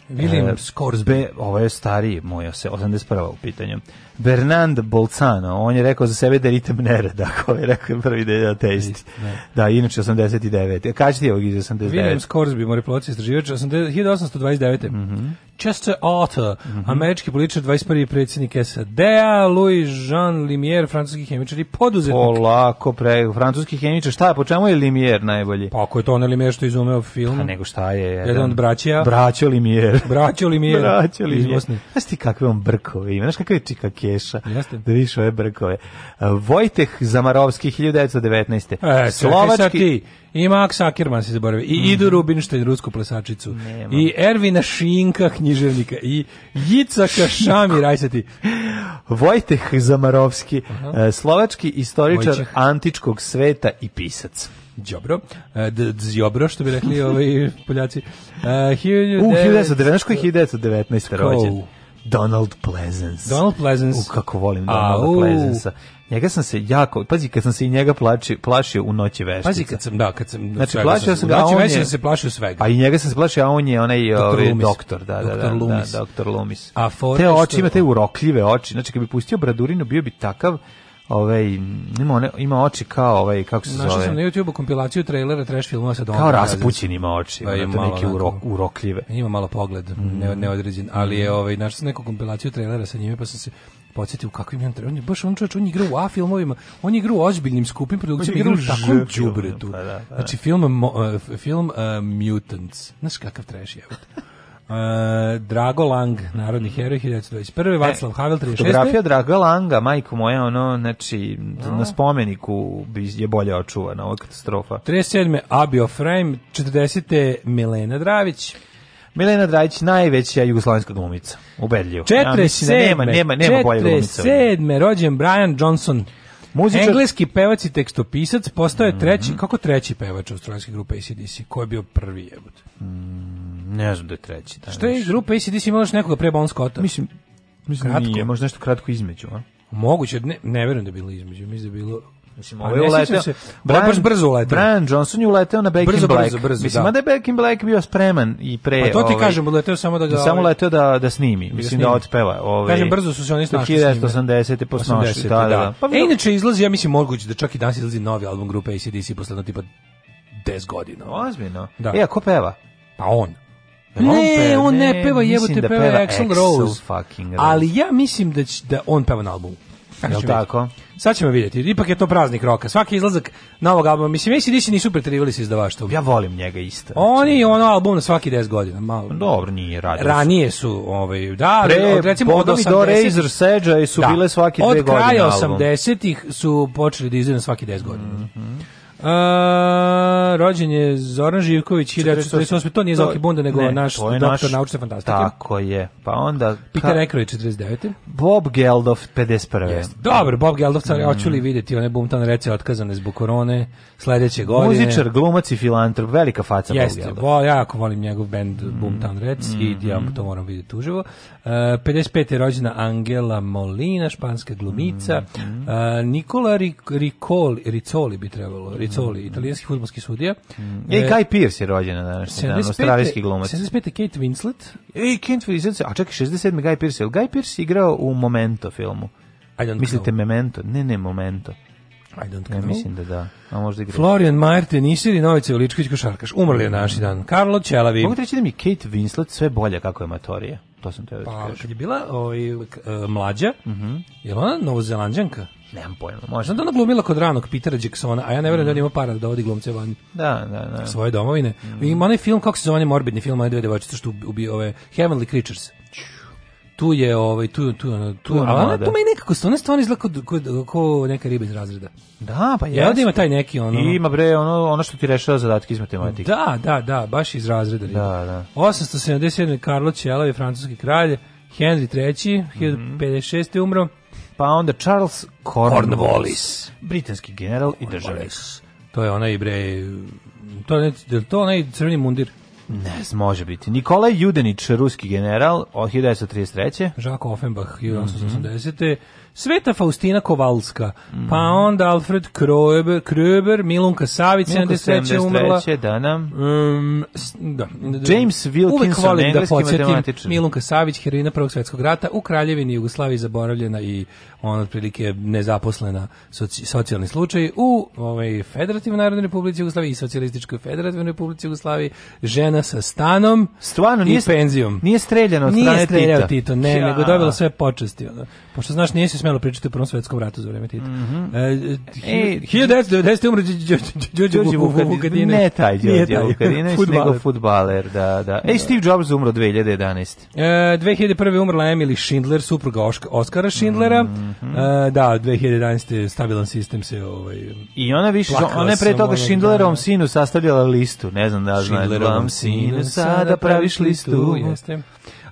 Speaker 3: William eh, Scoresby, ovo ovaj je stariji moj, 81. u pitanju. Bernard Bolzano, on je rekao za sebe da je ritem nereda, ako je rekao prvi da je ateist. Da. da, inače 89. Kaži ti ovog iz 89.
Speaker 4: William Scoresby, moripolovac istraživač, 1829.
Speaker 3: Mm
Speaker 4: Chester Arthur, mhm. američki političar, 21. predsjednik SAD-a, Louis Jean Limier, francuski hemičar i poduzetnik.
Speaker 3: Polako, pre, francuski hemičar, šta je, po čemu je Limier najbolji?
Speaker 4: Pa ako je to onaj Limier što izumeo film. A pa,
Speaker 3: nego šta je?
Speaker 4: Jedan, od braća.
Speaker 3: Braćo Limier.
Speaker 4: Braćo Limier.
Speaker 3: Braćo Limier. Znaš ti kakve on brkove ima, znaš kakve čikake keša. Jeste. Da vidiš ove brkove. Vojteh Zamarovski, 1919. E,
Speaker 4: Slovački... I Max Ackerman se zaboravio. I mm -hmm. Idu mhm. Rubinštajn, rusku plesačicu. Nema. I Ervina Šinka, književnika. I Jica Kašami, rajsati.
Speaker 3: Vojteh Zamarovski, uh -huh. E, slovački istoričar Vojčeh. antičkog sveta i pisac.
Speaker 4: Džobro. E, Džobro, što bi rekli ovi Poljaci. Uh,
Speaker 3: e, 1919. U, 1919. rođen. Donald Pleasence.
Speaker 4: Donald Pleasence.
Speaker 3: U, kako volim Donald Pleasence. Njega sam se jako, pazi kad sam se i njega plači, plašio u noći veštica. Pazi
Speaker 4: kad sam, da, kad sam
Speaker 3: znači, plašio sam
Speaker 4: ga, a znači, on je, sam se plašio svega.
Speaker 3: A i njega sam se plašio, a on je onaj doktor, ovaj, Lumis. doktor da, da, da, Lumis. da, doktor Lumis. A te oči ima te urokljive oči, znači kad bi pustio Bradurinu bio bi takav ovaj ima one, ima oči kao ovaj kako se Našao
Speaker 4: zove. Našao sam na YouTubeu kompilaciju trailera trash filmova sa Don.
Speaker 3: Kao Raspućin ima oči, pa ima neke urok, urokljive.
Speaker 4: Ima malo pogled, mm. neodređen, ali je ovaj našao sam neku kompilaciju trailera sa njime pa sam se podsjetio u kakvim on on baš on čovjek on igra u A filmovima, on igra u ozbiljnim skupim produkcijama, igra u takvom đubretu. Pa da, pa da. Znači film uh, film uh, Mutants. Znaš kakav trash je. Uh, Drago Lang, narodni heroj 1921. E, Vaclav Havel 36.
Speaker 3: Fotografija Drago Langa, majko moja, ono, znači, no. na spomeniku je bolje očuvana ova katastrofa.
Speaker 4: 37. Abio Frame, 40. Milena Dravić.
Speaker 3: Milena Dravić, najveća jugoslovenska glumica, ubedljivo.
Speaker 4: 47. Ja, da nema, nema, nema bolje glumica. 47. rođen Brian Johnson. Muzičar... Engleski pevač i tekstopisac postao je mhm. treći, mm -hmm. kako treći pevač u australijske grupe ACDC, ko je bio prvi jebut?
Speaker 3: Mm Ne znam da je treći. Da,
Speaker 4: Što je grupa ACDC imala još nekoga pre Bon Scotta?
Speaker 3: Mislim, mislim kratko. nije, možda nešto kratko između, a?
Speaker 4: Moguće, ne, ne verujem da je bilo između, mislim da je bilo
Speaker 3: Mislim, pa ovo ovaj
Speaker 4: je uleteo. Ovaj
Speaker 3: Brian, baš brzo
Speaker 4: uleteo. Brian Johnson je uleteo na Back
Speaker 3: brzo, in Black. Brzo,
Speaker 4: brzo,
Speaker 3: Mislim,
Speaker 4: da.
Speaker 3: da
Speaker 4: je Back in Black bio spreman i pre...
Speaker 3: Pa to ti
Speaker 4: ovaj,
Speaker 3: kažem, uleteo samo da ga... Da ovaj-
Speaker 4: samo uleteo da, da snimi. Da mislim, da snimi. da otpeva. Ovaj,
Speaker 3: kažem, brzo su se oni
Speaker 4: snašli snime. 1980. posnošli. 80, da. da. Pa, e, inače, izlazi, ja mislim, moguće da čak i danas izlazi novi album grupe ACDC posledno tipa 10 godina.
Speaker 3: Ozbiljno. Da. E, a ko peva?
Speaker 4: Pa on. Ne, on ne, peva, jevo da peva, Axl Rose. Ali ja mislim da da on peva na albumu. Jel tako? Sad ćemo vidjeti. Ipak je to praznik roka. Svaki izlazak novog albuma. Mislim, već nisi nisu pretrivali sa izdavaštvom.
Speaker 3: Ja volim njega isto.
Speaker 4: Oni ono album na svaki 10 godina. Malo.
Speaker 3: Dobro, nije
Speaker 4: radio. Ranije su, ovaj, da, Pre, od, recimo od 80
Speaker 3: do Razor Sedge su da. bile svaki 2 godine.
Speaker 4: Od
Speaker 3: kraja
Speaker 4: 80-ih su počeli da izdaju na svaki 10 godina. Mm -hmm. A, rođen je Zoran Živković 1948. To nije Zoki Bunda, nego ne, naš doktor naš, naučne fantastike.
Speaker 3: Tako je. Pa onda...
Speaker 4: Peter Ekrović 49.
Speaker 3: Bob Geldof 51. Jest.
Speaker 4: Dobro, Bob Geldof, car, mm. hoću li vidjeti one bumtan rece otkazane zbog korone sledeće godine.
Speaker 3: Muzičar, glumac i filantrop, velika faca
Speaker 4: Jest, Bob Geldof. Jeste, ja jako volim njegov band mm. Boomtown Rec mm. i ja mm. to moram vidjeti uživo. 55. Eh, je rođena Angela Molina, španska glumica. Mm -hmm. Eh, Nikola Ricoli, Ricoli bi trebalo, Ricoli, mm -hmm. italijanski futbolski sudija. Mm -hmm.
Speaker 3: E, Kai eh, Pierce je rođena danas, dan, australijski glumac.
Speaker 4: 75.
Speaker 3: Kate Winslet. E, Kate Winslet, a čekaj, 67. Guy Pierce. Guy Pierce igrao u Momento filmu. Mislite
Speaker 4: know.
Speaker 3: Memento? Ne, ne, Momento.
Speaker 4: I don't ne,
Speaker 3: mislim da da. A možda
Speaker 4: igra. Florian Mayer, tenisir i Novica Uličković košarkaš. Umrli je naši dan. Karlo Ćelavi. Mogu
Speaker 3: treći da mi Kate Winslet sve bolje kako je matorija. To
Speaker 4: sam teo da pa, da kad je bila oj, ovaj, uh, e, mlađa, mm -hmm. je ona novozelanđanka?
Speaker 3: Nemam pojma,
Speaker 4: možda. da ona glumila kod ranog Petera Jacksona, a ja ne verujem mm. da on ima para da dovodi glumce van
Speaker 3: da, da, da.
Speaker 4: svoje domovine. Mm. I ima onaj film, kako se zove, morbidni film, onaj dve devojčice što ubi ove Heavenly Creatures tu je ovaj tu tu tu, tu a ona tu meni nekako stvarno stvarno izgleda kako kao neka riba iz razreda.
Speaker 3: Da, pa je. Ja
Speaker 4: ovdje ima taj neki ono.
Speaker 3: I ima bre ono ono što ti rešava zadatke
Speaker 4: iz
Speaker 3: matematike.
Speaker 4: Da, da, da, baš iz razreda. Riba. Da, da. 877 Karlo Ćelavi francuski kralj, Henry III, 1056 mm umro.
Speaker 3: Pa onda Charles Cornwallis,
Speaker 4: britanski general Cornwallis. i državnik. To je onaj bre to je to onaj crveni mundir.
Speaker 3: Ne može biti. Nikolaj Judenić, ruski general, od 1933.
Speaker 4: Žako Offenbach, 1880. Mm -hmm. Sveta Faustina Kovalska, mm. pa onda Alfred Kröber, Kroeber Milunka
Speaker 3: Savić,
Speaker 4: 73. umrla.
Speaker 3: Da, nam. Da. Um, da. James Wilkinson, Uvek da podsjetim,
Speaker 4: Milunka Savić, heroina Prvog svetskog rata, u Kraljevini Jugoslaviji zaboravljena i ona otprilike nezaposlena soci, socijalni slučaj, u ovaj, Federativnoj Narodnoj Republici Jugoslaviji i Socijalističkoj Federativnoj Republici Jugoslaviji, žena sa stanom Stvarno, i
Speaker 3: nije,
Speaker 4: penzijom.
Speaker 3: Nije streljano od strane Tita. Nije streljao Tito,
Speaker 4: ne, ja. nego dobila sve počesti. Ono. Pošto znaš, nije se smelo pričati o Prvom svetskom ratu za vreme Tita. Mm -hmm. e, 1990. E, umre Đorđe Vukadinović.
Speaker 3: Ne taj Đorđe Vukadinović, nego futbaler. Da, da. E, Steve Jobs umro 2011.
Speaker 4: E, 2001. umrla Emily Schindler, supruga Oskara Schindlera. Mm -hmm. e, da, 2011. stabilan sistem se... Ovaj,
Speaker 3: I ona više, ona je pre toga Schindlerovom sinu sastavljala listu, ne znam da znaš.
Speaker 4: Schindlerovom sinu sada praviš listu. Jeste.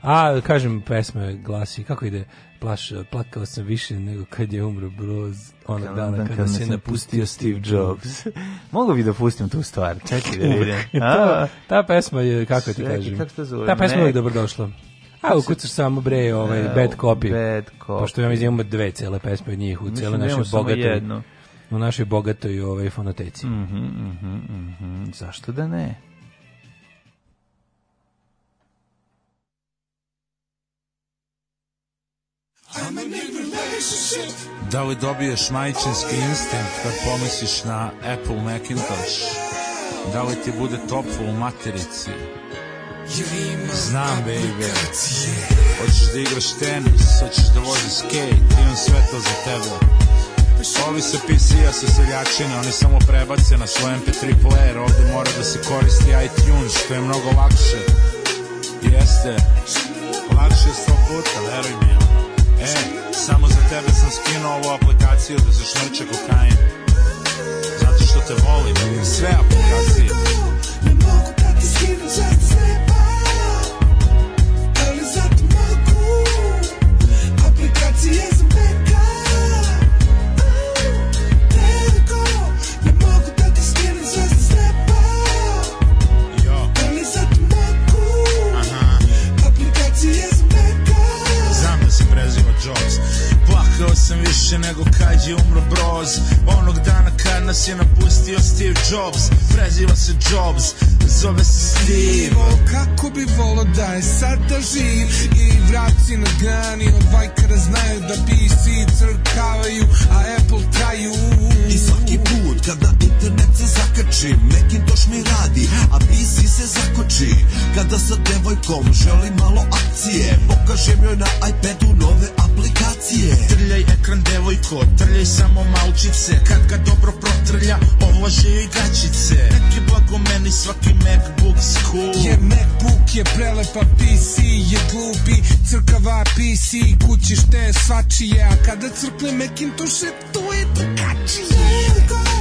Speaker 4: A, kažem, pesma glasi, kako ide? plaš, plakao sam više nego kad je umro Broz onog dana kada, kada se napustio Steve Jobs.
Speaker 3: Mogu bi da pustim tu stvar, čekaj da vidim.
Speaker 4: ta, ta pesma je, kako ti kažem, ta pesma je dobrodošla. A ukucaš samo bre ovaj
Speaker 3: uh,
Speaker 4: bad
Speaker 3: copy. Bad
Speaker 4: copy. Pošto ja imamo dve cele pesme od njih u celoj da našoj bogatoj. U našoj bogatoj ovaj fonoteci. Mhm,
Speaker 3: mm mhm, mm mhm. Zašto da ne?
Speaker 8: Da li dobiješ majčinski instinkt kad pomisliš na Apple Macintosh? Da li ti bude toplo u materici? Znam, baby. Hoćeš da igraš tenis, hoćeš da voziš skate, imam sve to za tebe. Ovi se PC-a su seljačine, oni samo prebace na svoj MP3 player, ovde mora da se koristi iTunes, što je mnogo lakše. Jeste, lakše je sto puta, veruj mi, E, samo za tebe sam skinuo ovu aplikaciju da se šmrče kokain. Zato što te volim, sve aplikacije. Ne mogu više nego kad je umro Broz Onog dana kad nas je napustio Steve Jobs Preziva se Jobs, zove se Steve O kako bi volo da je sad da živ I vraci na grani od vajkara znaju da PC crkavaju A Apple traju I svaki put kada internet se zakači Macintosh mi radi, a PC se zakoči Kada sa devojkom želim malo akcije Pokažem joj na iPadu nove aplikacije Trljaj ekran devojko, trljaj samo malčice Kad ga dobro protrlja, ovlaže joj gačice Neki blago meni svaki Macbook school Jer Macbook je prelepa PC je glupi Crkava PC, kući šte svačije A kada crkne Macintosh, to je drugačije Crkava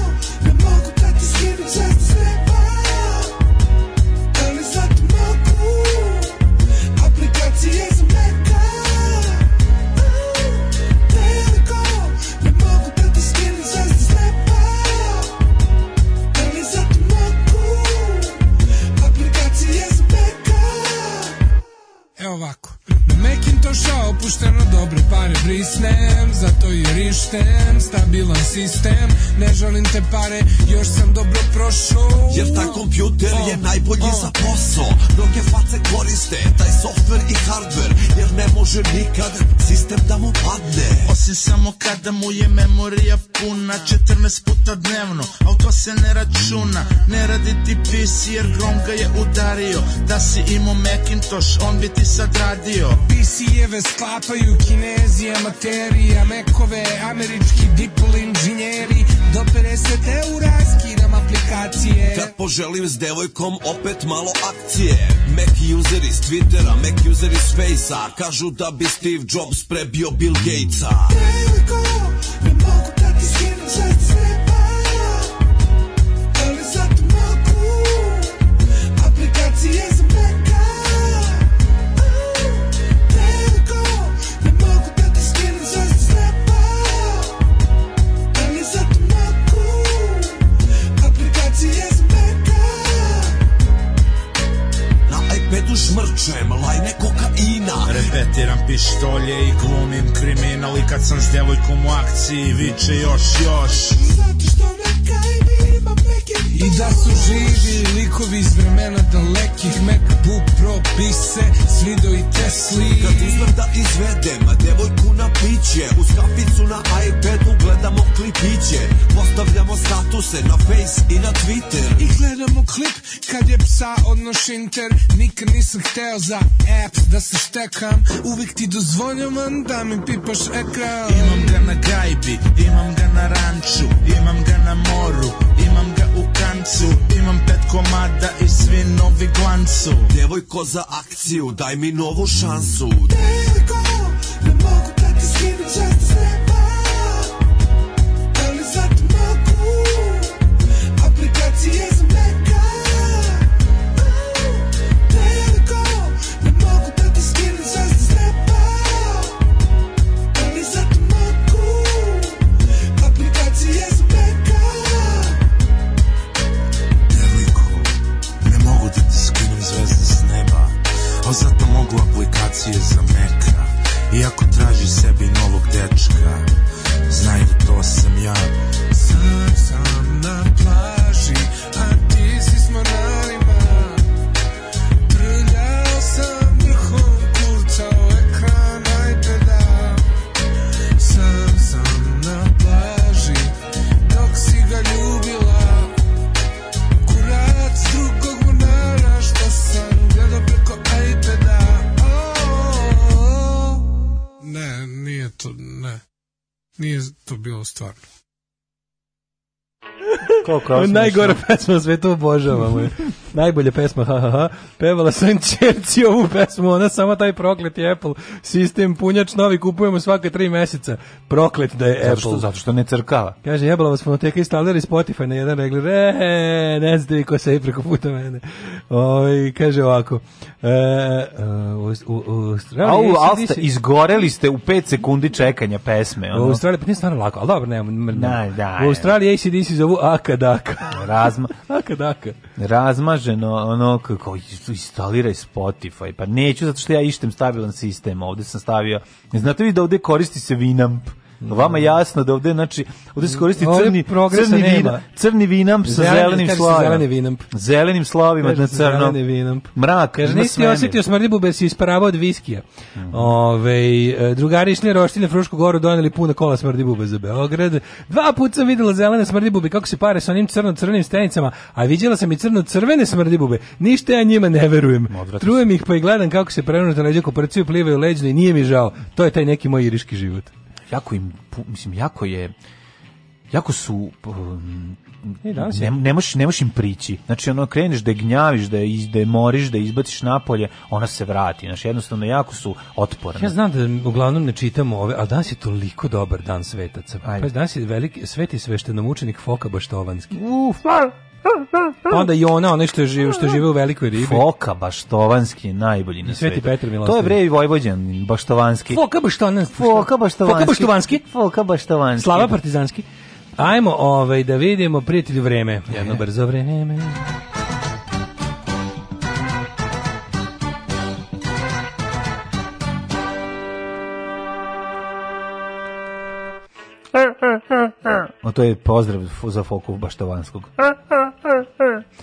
Speaker 8: Zato što opušteno dobre pare brisnem Zato i rištem Stabilan sistem Ne želim te pare Još sam dobro prošao Jer ta kompjuter je oh, najbolji oh. za posao Mnoge face koriste Taj software i hardware Jer ne može nikad sistem da mu padne Osim samo kada mu je memorija puna 14 puta dnevno Al to se ne računa Ne radi ti PC jer grom ga je udario Da si imao Macintosh On bi ti sad radio PC Kijeve sklapaju kinezi, materija, mekove, američki dipol inženjeri, do 50 eura skinam aplikacije. Kad da poželim s devojkom opet malo akcije, Mac user iz Twittera, Mac user iz Facea, kažu da bi Steve Jobs prebio Bill Gatesa. Devojko! Repetiram pištolje i glumim kriminal I kad sam s djevojkom u akciji viče još još I da su živi likovi iz vremena dalekih Macbook Pro pise s video i Tesli Kad uzmem da izvedem a devojku na piće Uz kaficu na iPadu gledamo klipiće Postavljamo statuse na Face i na Twitter I gledamo klip kad je psa odnoš inter Nikad nisam hteo za apps da se štekam Uvijek ti dozvoljavam da mi pipaš ekran Imam ga na gajbi, imam ga na ranču Imam ga na moru, imam ga bilancu Imam pet komada i svi novi glancu Devojko za akciju, daj mi novu šansu Devojko, ne mogu da ti skinem često sve ambicije zameka
Speaker 4: Iako traži sebi novog dečka Znaj da to sam ja Nije to bilo stvarno.
Speaker 3: Koliko
Speaker 4: Najgora pesma na svetu, obožavamo je. Najbolja pesma, ha, ha, ha. Pevala sam čerci ovu pesmu, ona samo taj prokleti Apple. Sistem punjač novi, kupujemo svake tri meseca. Proklet da je zato
Speaker 3: Apple. Što, zato što ne crkava.
Speaker 4: Kaže, jebala vas fonoteka instalira Spotify na jedan regler. Re, ne znate vi ko se preko puta mene. O, ovaj, kaže ovako. E, e, u, u, u, Australiji... Alsta,
Speaker 3: izgoreli ste u 5 sekundi čekanja pesme.
Speaker 4: Ono. U Australiji, pa nije stvarno lako, ali dobro, nema. Ne, da, u Australiji ACDC zovu AK Akadaka.
Speaker 3: Razma... Akadaka. Razmaženo, ono, kako instaliraj Spotify. Pa neću, zato što ja ištem stabilan sistem. Ovde sam stavio... Znate vi da ovde koristi se Winamp Vama jasno da ovde znači ovde se koristi crni crni vina, crni vinamp sa zelenim slavima. Zeleni vinamp. Zelenim slavima na crno. vinamp. Mrak.
Speaker 4: Kaže nisi osetio smrdi bube se isparavao od viskija. Ovaj drugari išli roštine Frušku goru doneli puna kola smrdi bube za Beograd. Dva puta sam videla zelene smrdi bube kako se pare sa onim crno-crnim stenicama, a viđela sam i crno-crvene smrdi bube. Ništa ja njima ne verujem. Trujem ih pa i gledam kako se na leđa koprcuju, plivaju leđno i nije mi žao. To je taj neki moj iriški život
Speaker 3: jako im, mislim, jako je, jako su e, um, ne, ne, moš, ne moš im prići. Znači, ono, kreneš da je gnjaviš, da je, iz, da je moriš, da je izbaciš napolje, ona se vrati. Znači, jednostavno, jako su otporne.
Speaker 4: Ja znam da uglavnom ne čitamo ove, ali danas je toliko dobar dan svetaca. Pa, danas je veliki, sveti sveštenom učenik Foka Baštovanski.
Speaker 3: Uf, pa!
Speaker 4: Onda i ona, onaj što je žive, što žive u velikoj ribi.
Speaker 3: Foka Baštovanski najbolji na svetu. Sveti
Speaker 4: Petar Milosavljević.
Speaker 3: To je bre Vojvođan Baštovanski.
Speaker 4: Foka Baštovanski.
Speaker 3: Foka Baštovanski. Foka Baštovanski.
Speaker 4: Foka Baštovanski. Slava Partizanski. Ajmo ovaj da vidimo prijatelju vreme. Jedno e. brzo vreme.
Speaker 3: O, to je pozdrav za Foku Baštovanskog.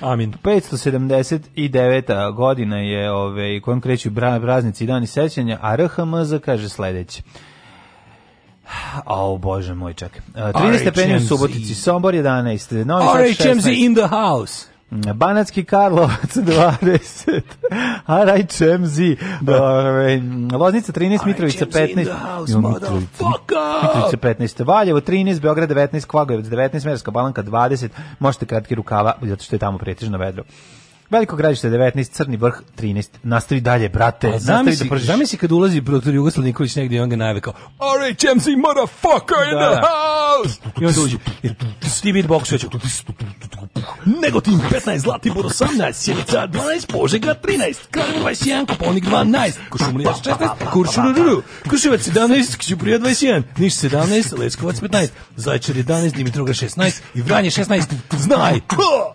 Speaker 4: Amin.
Speaker 3: 579. godina je ove, ovaj, kojom kreću bra, braznici i dani sećanja, a RHMZ kaže sledeće. O, bože moj, čekaj. 13 stepeni u Subotici, Sombor 11, Novi Sad 16. RHMZ in the house. Banatski Karlovac 20, Araj Čemzi, da. Loznica 13, Mitrovica 15, house, da, Mitrovica 15, Valjevo 13, Beograd 19, Kvagojevac 19, Merska Balanka 20, možete kratki rukava, zato što je tamo pretežno vedro. Veliko gradište 19, Crni vrh 13. Nastavi dalje, brate. A da
Speaker 4: zamisli, da zamisli kad ulazi protor Jugoslav Nikolić negdje i on ga najave kao RHMC motherfucker in da, the da. house! I on se uđe. Ti Nego tim 15, Zlatibor 18, Sjenica 12, Požega 13, Kraljevo 21, Koponik 12, Košumlija 16, Kuršururu, Kuševac 17, Kćuprija 21, Niš 17, Leskovac 15, Zajčar 11, Dimitroga 16 i Vranje 16. Znaj! Ha!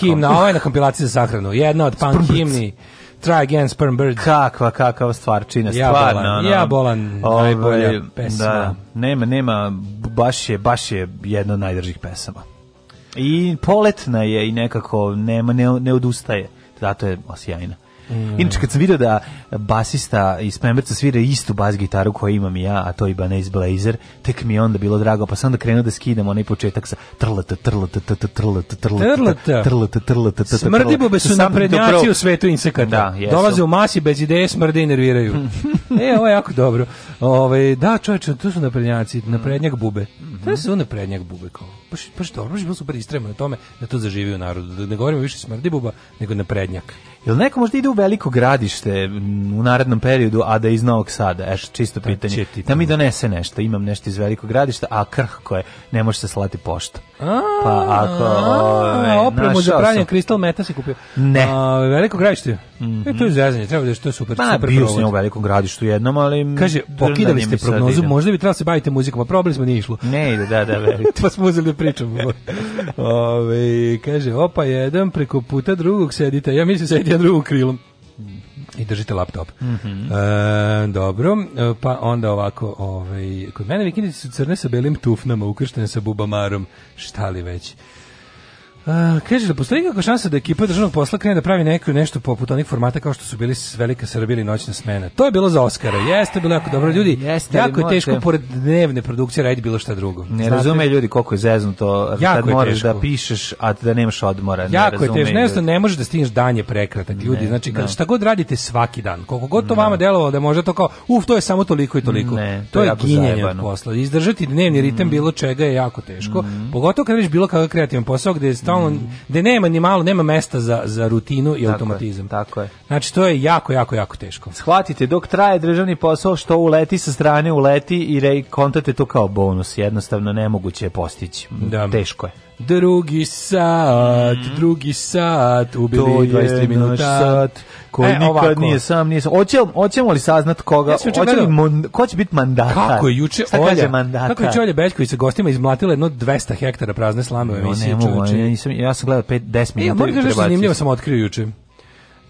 Speaker 9: himna, ovaj na kompilaciji za sahranu. Jedna od punk himni. Try Again Sperm Bird.
Speaker 10: Kakva, kakava stvarčina, ja stvarno.
Speaker 9: Bolan, ja bolan, ove, ovaj, najbolja pesma. Da,
Speaker 10: nema, nema, baš je, baš je jedna od najdržih pesama. I poletna je i nekako nema, ne, ne odustaje. Zato je osjajna. Mm. Inače, kad sam vidio da basista iz Pemberca svira istu bas gitaru koju imam i ja, a to je Ibanez Blazer, tek mi je onda bilo drago, pa sam onda krenuo da skidam onaj početak sa trlata, trlata, trlata, trlata, trlata,
Speaker 9: trlata, trlata, Smrdi bube su naprednjaci u svetu insekata. Da, Dolaze u masi bez ideje, smrde i nerviraju. Mm. e, ovo je jako dobro. Ove, da, čovječe, tu su naprednjaci, mm. naprednjak bube. Mm-hmm. To su naprednjak bube, kao. Baš, baš dobro, baš bilo super istremo na tome da to zaživi u narodu. Da ne govorimo više smrdi buba, nego
Speaker 10: naprednjak. Jel neko možda ide u veliko gradište mm, u narednom periodu, a da iz Novog Sada? Eš, čisto pa, pitanje. Da, da mi donese nešto, imam nešto iz velikog gradišta, a krhko je, ne može se slati pošta.
Speaker 9: Pa ako... Ove, opremu za pranje kristal meta si kupio. Ne. A, veliko gradište. Mm -hmm. E, to je zezanje, treba da je što super. Pa, super bio
Speaker 10: sam u velikom gradištu jednom, ali...
Speaker 9: Kaže, pokidali ste prognozu, možda bi trebalo da se baviti muzikom, a probali smo, nije išlo.
Speaker 10: Ne ide, da, da,
Speaker 9: veliko. pa smo uzeli da pričamo. ove, kaže, opa, jedan preko puta drugog sedite, ja mislim da sedite jedan drugom krilom i držite laptop. Mm -hmm. e, dobro, e, pa onda ovako, ovaj, kod mene vikindici su crne sa belim tufnama, ukrštene sa bubamarom, šta li već. Uh, kaže da postoji kakva šansa da ekipa državnog posla krene da pravi neko nešto poput onih formata kao što su bili Velika Srbija ili Noćna smena. To je bilo za Oscara. Jeste bilo jako dobro ljudi. Jeste, jako je teško pored dnevne produkcije raditi bilo šta drugo. Ne
Speaker 10: Znate? razume ljudi koliko je zeznuto jako kad je moraš da teško. da pišeš, a da nemaš odmora. Jako ne je
Speaker 9: teško. Jednostavno
Speaker 10: ne
Speaker 9: možeš da stigneš danje prekratak. Ljudi, ne, znači kad, da. šta god radite svaki dan, koliko god to ne. Da. vama delovalo da može to kao, uf, to je samo toliko i toliko. Ne, to, to, je, je ginjenje od posla. Izdržati dnevni ritem mm. bilo čega je jako teško. Pogotovo kad već bilo kakav kreativan posao gde je stalno, mm. nema ni malo, nema mesta za, za rutinu i tako automatizam.
Speaker 10: Je, tako je.
Speaker 9: Znači, to je jako, jako, jako teško.
Speaker 10: Shvatite, dok traje državni posao, što uleti sa strane, uleti i kontate to kao bonus. Jednostavno, nemoguće je postići. Da. Teško je.
Speaker 9: Drugi sat, mm. drugi sat, ubili to 23 minuta. Sat koji e, nikad ovako. nije sam, nije sam. Oćemo, oćemo li saznat koga, ja oće li mon, ko će biti mandatar?
Speaker 10: Kako je juče Šta Olja, mandatar?
Speaker 9: kako je juče Olja Bečković sa gostima izmlatila jedno 200 hektara prazne slame u
Speaker 10: emisiji. No,
Speaker 9: ne mogu,
Speaker 10: ja, nisam, ja sam gledao 5, 10 e, minuta. E, moram da, da
Speaker 9: zanimljivo sam otkrio juče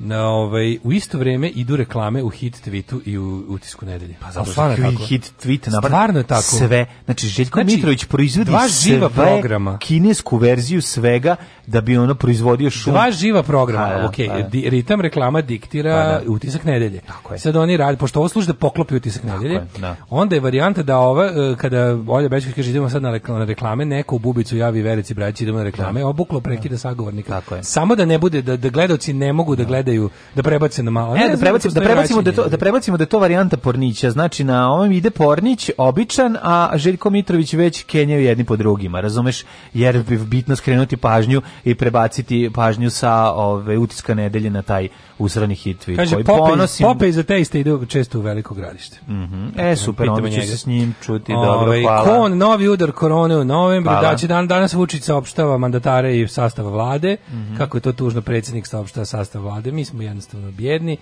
Speaker 9: na ovaj u isto vrijeme idu reklame u hit tweetu i u utisku nedelje.
Speaker 10: Pa zašto stvarno tako. hit tweet na stvarno tako.
Speaker 9: Sve, znači Željko znači, Mitrović proizvodi dva živa programa, kinesku verziju svega da bi ono proizvodio šum. Dva živa programa, a, ok, a, ritam reklama diktira a, pa da. utisak nedelje. Tako je. Sad oni radi, pošto ovo služi da poklopi utisak Tako nedelje, je, da. onda je varijanta da ova, e, kada Olja Bečković kaže idemo sad na reklame, neko u bubicu javi verici braći idemo na reklame, da. obuklo prekida da. sagovornika. Tako je. Samo da ne bude, da, da gledaoci ne mogu da, da gledaju, da prebace na malo. Ne, e, da, da prebacimo, da, prebacimo da, to, da prebacimo da je to varijanta Pornića, znači na ovom ide Pornić, običan, a Željko Mitrović već kenjaju jedni po drugima, razumeš? Jer bi bitno skrenuti pažnju i prebaciti pažnju sa ove utiska nedelje na taj usrani hit tweet Kaže, koji Popej, ponosim. Popej za teiste ide često u veliko gradište. Mm -hmm. E, super, onda ću se s njim čuti, Ove, ovaj, dobro, hvala. Kon, novi udar korone u novembru, da će dan, danas Vučić saopštava mandatare i sastava vlade, mm -hmm. kako je to tužno predsednik saopštava sastav vlade, mi smo jednostavno bjedni.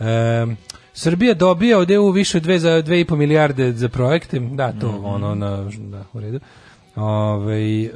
Speaker 9: E, Srbija dobija od EU više od 2,5 milijarde za projekte, da, to mm -hmm. ono, na, da, u redu. Ove, e,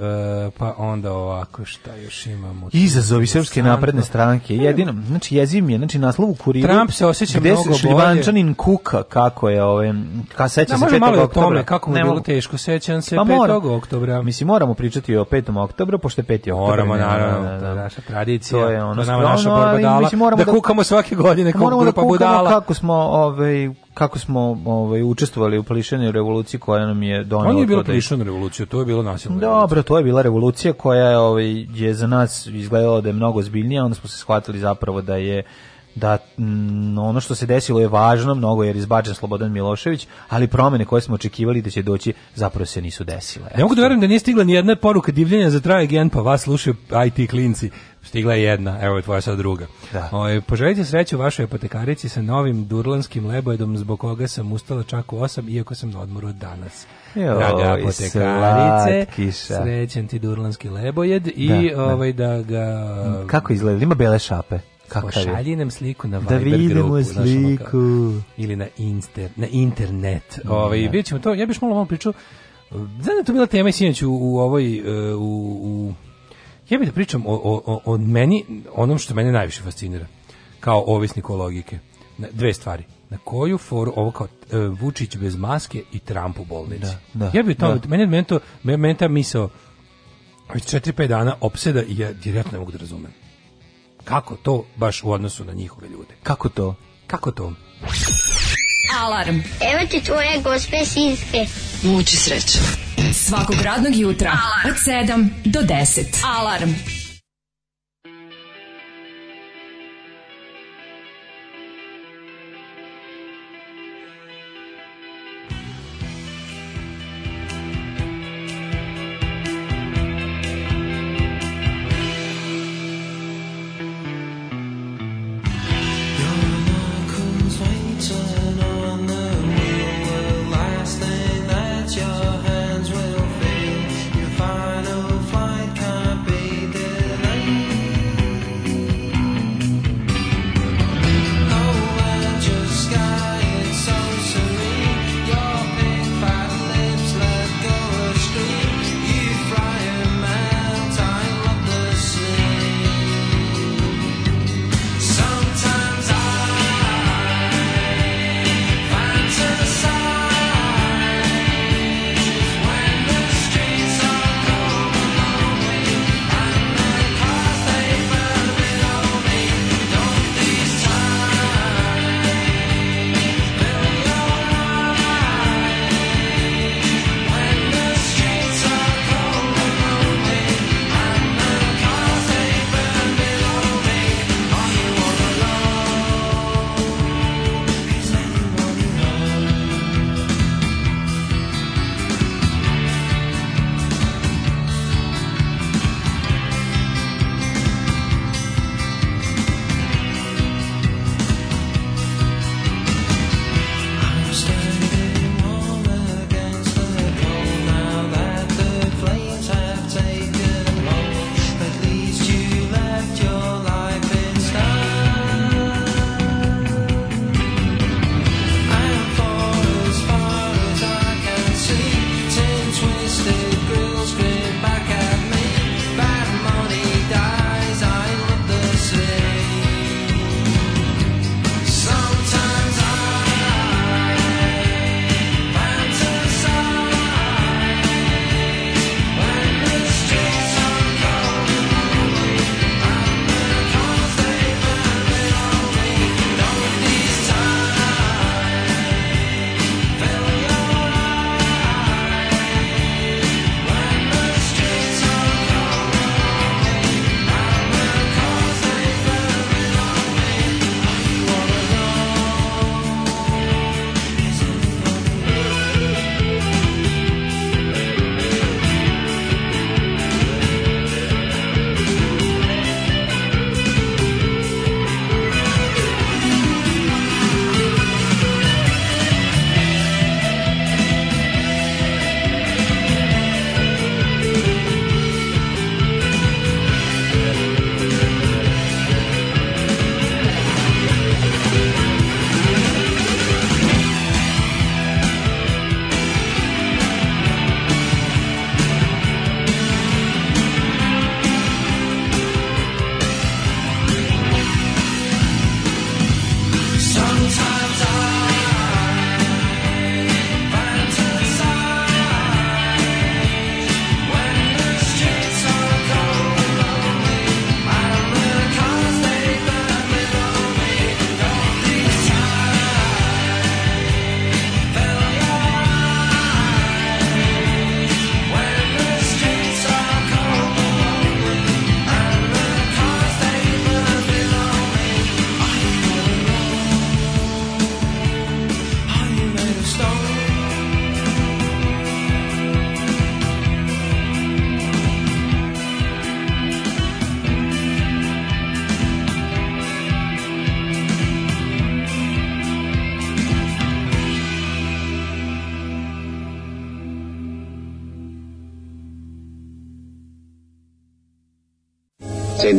Speaker 9: pa onda ovako šta još imamo. Izazovi srpske napredne stranke. Jedino, znači jeziv je, znači naslov u kuriru. Trump se oseća mnogo bolje. Šljivančanin kuka kako je, ovaj ka seća da, se 5. malo oktobra. Tome, kako mu je bilo teško, sećam se pa 5. Mora, oktobra. Mislim, moramo pričati o 5. oktobru pošto je 5. oktobar Moramo, naravno, da, da, naša tradicija, to je ono, to nam naša borba dala, mislim, da, da, kukamo svake godine, moramo da budala kako smo ovaj kako smo ovaj učestvovali u plišanoj revoluciji koja nam je donela To je bila plišana revolucija, to je bila nasilna. Dobro, to je bila revolucija koja je ovaj je za nas izgledala da je mnogo zbiljnija, onda smo se shvatili zapravo da je da m, mm, ono što se desilo je važno mnogo jer izbačen Slobodan Milošević, ali promene koje smo očekivali da će doći zapravo se nisu desile. Ne mogu da verujem da nije stigla ni jedna poruka divljenja za traje gen, pa vas slušaju IT klinci. Stigla je jedna, evo je tvoja sad druga. Da. O, ovaj, poželite sreću vašoj apotekarici sa novim durlanskim lebojedom zbog koga sam ustala čak u 8, iako sam na odmoru od danas. Jo, Draga apotekarice, srećen ti durlanski lebojed i da, da, ovaj, da ga... Kako izgleda? Ima bele šape. Pošalji nam sliku na da Viber da vidimo grupu, sliku. Kao, ili na, inter, na internet. Da, ovaj, ja. Da. vidjet ćemo to. Ja bih malo malo pričao. Znam da je to bila tema i sinoć u, u ovoj... E, u, u ja bih da pričam o, o, o, meni, onom što mene najviše fascinira, kao ovisniku logike. Dve stvari na koju foru ovo kao uh, Vučić bez maske i Trump u bolnici. Da, da, ja bih to, da. meni, meni to, meni ta misao već 4-5 dana opseda i ja direktno ne mogu da razumem. Kako to baš u odnosu na njihove ljude? Kako to? Kako to? Alarm. Evo ti tvoje gospe sinske. Muči sreće. Svakog radnog jutra Alarm. od 7 do 10. Alarm.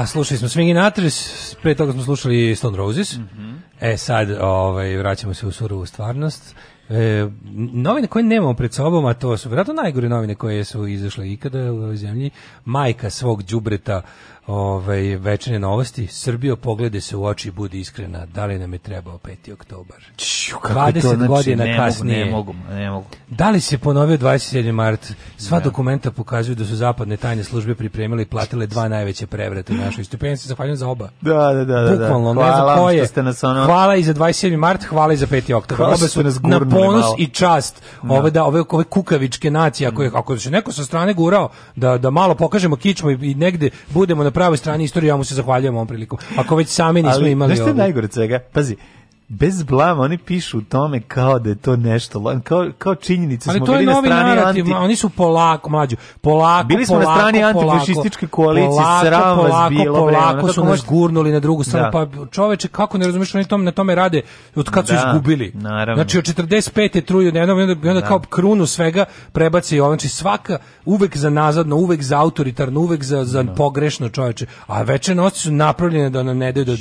Speaker 11: Da, slušali smo Swingin' Atres, pre toga smo slušali Stone Roses. Mm -hmm. E sad, ovaj, vraćamo se u surovu stvarnost. E, novine koje nemamo pred sobom, a to su vjerojatno najgore novine koje su izašle ikada u ovoj zemlji, majka svog đubreta ovaj, večerne novosti, Srbijo poglede se u oči i budi iskrena, da li nam je trebao 5. oktobar? Ču, 20 to, znači, godina ne kasnije. Ne mogu, ne mogu. Da li se ponovio 27. mart? Sva ne. dokumenta pokazuju da su zapadne tajne službe pripremile i platile dva najveće prevrete u našoj istupenju. Se zahvaljujem za oba. Da, da, da. da, da. Hvala ne znam koje. Ono... Hvala i za 27. mart, hvala i za 5. oktobar. Oba su na ponos malo. i čast čast da. ove da ove ove kukavičke nacije ako je, mm. ako se neko sa strane gurao da da malo pokažemo kičmu i, i negde budemo na pravoj strani istorije ja mu se zahvaljujem ovom priliku ako već sami nismo Ali, imali da ste najgore svega pazi bez blama oni pišu u tome kao da je to nešto kao kao činjenica smo to je novi narativ, anti oni su polako mlađu polako bili smo polako, na strani antifašističke koalicije sram vas bilo polako vremena, su nas gurnuli na drugu stranu da. pa čoveče kako ne razumeš oni tom na tome rade od kad da, su izgubili naravno. znači od 45 truju ne onda onda da. kao krunu svega prebaci znači svaka uvek za nazadno uvek za autoritarno uvek za za da. pogrešno čoveče a veče noći su napravljene da nam ne daju da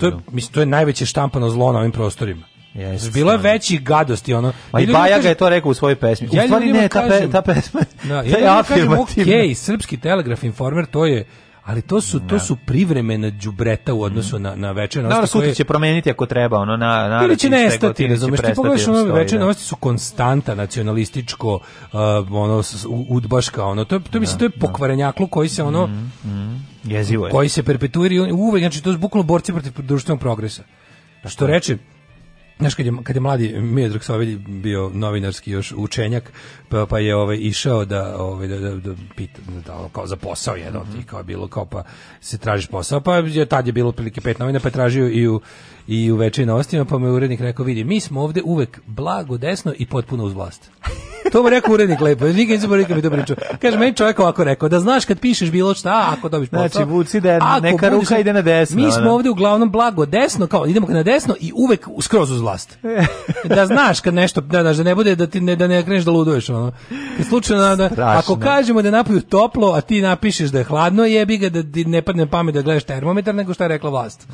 Speaker 11: to je mislim to je najveće štampano zlo ovim prostorima. Yes, znači, Bila je veći gadosti ono. Ma i Bajaga kaže, je to rekao u svojoj pesmi. Ja u stvari ne, ta, pe, ta pesma. Da, ta ja kažem, okay, srpski telegraf informer to je ali to su to da. su privremena đubreta u odnosu na na večernje da, novosti. Da, sutra će promeniti ako treba, ono na na ili će nestati, razumeš, ti pogledaš da ono večernje su konstanta nacionalističko uh, ono udbaška, ono to to mislim to je pokvarenjaklo koji se ono mm, mm. jezivo je. Koji se perpetuira uvek, znači to su bukvalno borci protiv društvenog progresa. Što reče, Znaš, kad je, kad je mladi Miodrag Sovilj bio novinarski još učenjak, pa, pa je ovaj, išao da, ovaj, da, da, da, pita, da, kao za posao jedan mm -hmm. kao bilo, kao pa se tražiš posao, pa je, tad je bilo otprilike pet novina, pa je tražio i u, i u večeri ostima, pa me urednik rekao, vidi, mi smo ovde uvek blago desno i potpuno uz vlast. to mu rekao urednik lepo, nikad nisam rekao mi to pričao. Kaže, meni čovjek ovako rekao, da znaš kad pišeš bilo šta, ako dobiš posao. Znači, vuci da neka budiš, ruka ide na desno. Mi smo ovde uglavnom blago desno, kao idemo na desno i uvek skroz uz vlast. Da znaš kad nešto, da, da, da ne bude, da, ti ne, da ne kreneš da luduješ. Ono. Kad slučajno, da, da ako kažemo da napiju toplo, a ti napišeš da je hladno, jebi ga da ti ne padne pamet da gledaš termometar, nego šta je rekla vlast.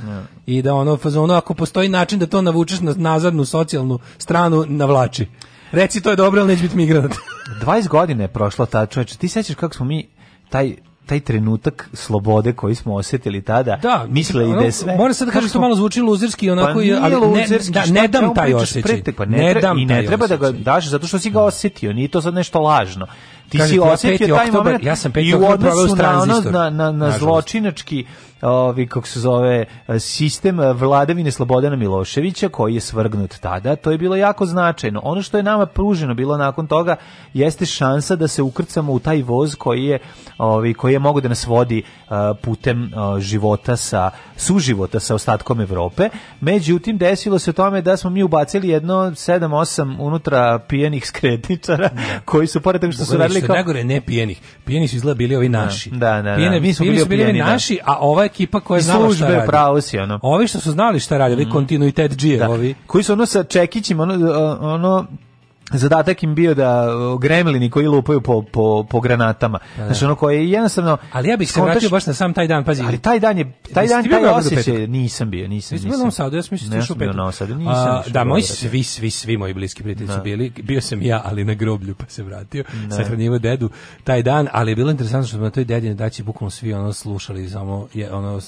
Speaker 11: I da ono, ono ako postoji način da to navučeš na nazadnu socijalnu stranu, navlači. Reci to je dobro, ali neće biti migrant.
Speaker 12: 20 godine je prošlo ta čovječe. Ti sećaš kako smo mi taj taj trenutak slobode koji smo osetili tada
Speaker 11: da, misle da da da i ide sve može se da kaže što malo zvuči luzerski onako pa
Speaker 12: ali luzerski,
Speaker 11: ne,
Speaker 12: da, ne
Speaker 11: dam taj osjećaj pa ne,
Speaker 12: ne dam i ne treba osjećaj. da ga daš zato što si ga osetio nije to sad nešto lažno ti Kažete, si pa osetio taj oktober, moment
Speaker 11: ja sam 5. oktober proveo u tranzistoru na, na, na, na zločinački ovi, kako se zove, sistem vladavine Slobodana Miloševića koji je svrgnut tada, to je bilo jako značajno. Ono što je nama pruženo bilo nakon toga jeste šansa da se ukrcamo u taj voz koji je, ovi, koji je mogo da nas vodi putem života sa, suživota sa ostatkom Evrope. Međutim, desilo se tome da smo mi ubacili jedno 7-8 unutra pijenih skretničara da. koji su, pored toga što su
Speaker 12: radili... Kao... Nagore, ne pijenih. Pijeni su izgleda bili ovi da. naši. Da, da, da.
Speaker 11: Pijene, mi smo bili, bili, bili naši, da. a ovaj ekipa koja
Speaker 12: je znala
Speaker 11: službe,
Speaker 12: šta radi. si, ono.
Speaker 11: Ovi što su znali šta radi, mm. kontinuitet džije,
Speaker 12: da. Koji su ono sa čekićima, ono, ono zadatak im bio da gremlini koji lupaju po, po, po granatama. Da, da. Znači ono koje je jednostavno...
Speaker 11: Ali ja bih se vratio baš na sam taj dan, pazi.
Speaker 12: Ali taj dan je, taj dan, taj osjećaj, nisam bio, nisam, nisam.
Speaker 11: Nisam bio Sadu, ja sam mislim što
Speaker 12: petak. Nosadu, nisam,
Speaker 11: A, da, da moji svi, svi, svi moji bliski prijatelji su da. bili, bio sam ja, ali na groblju pa se vratio, da. sahranjivo dedu taj dan, ali je bilo interesantno što smo na toj dedini daći bukvalno svi ono slušali, samo je, ono,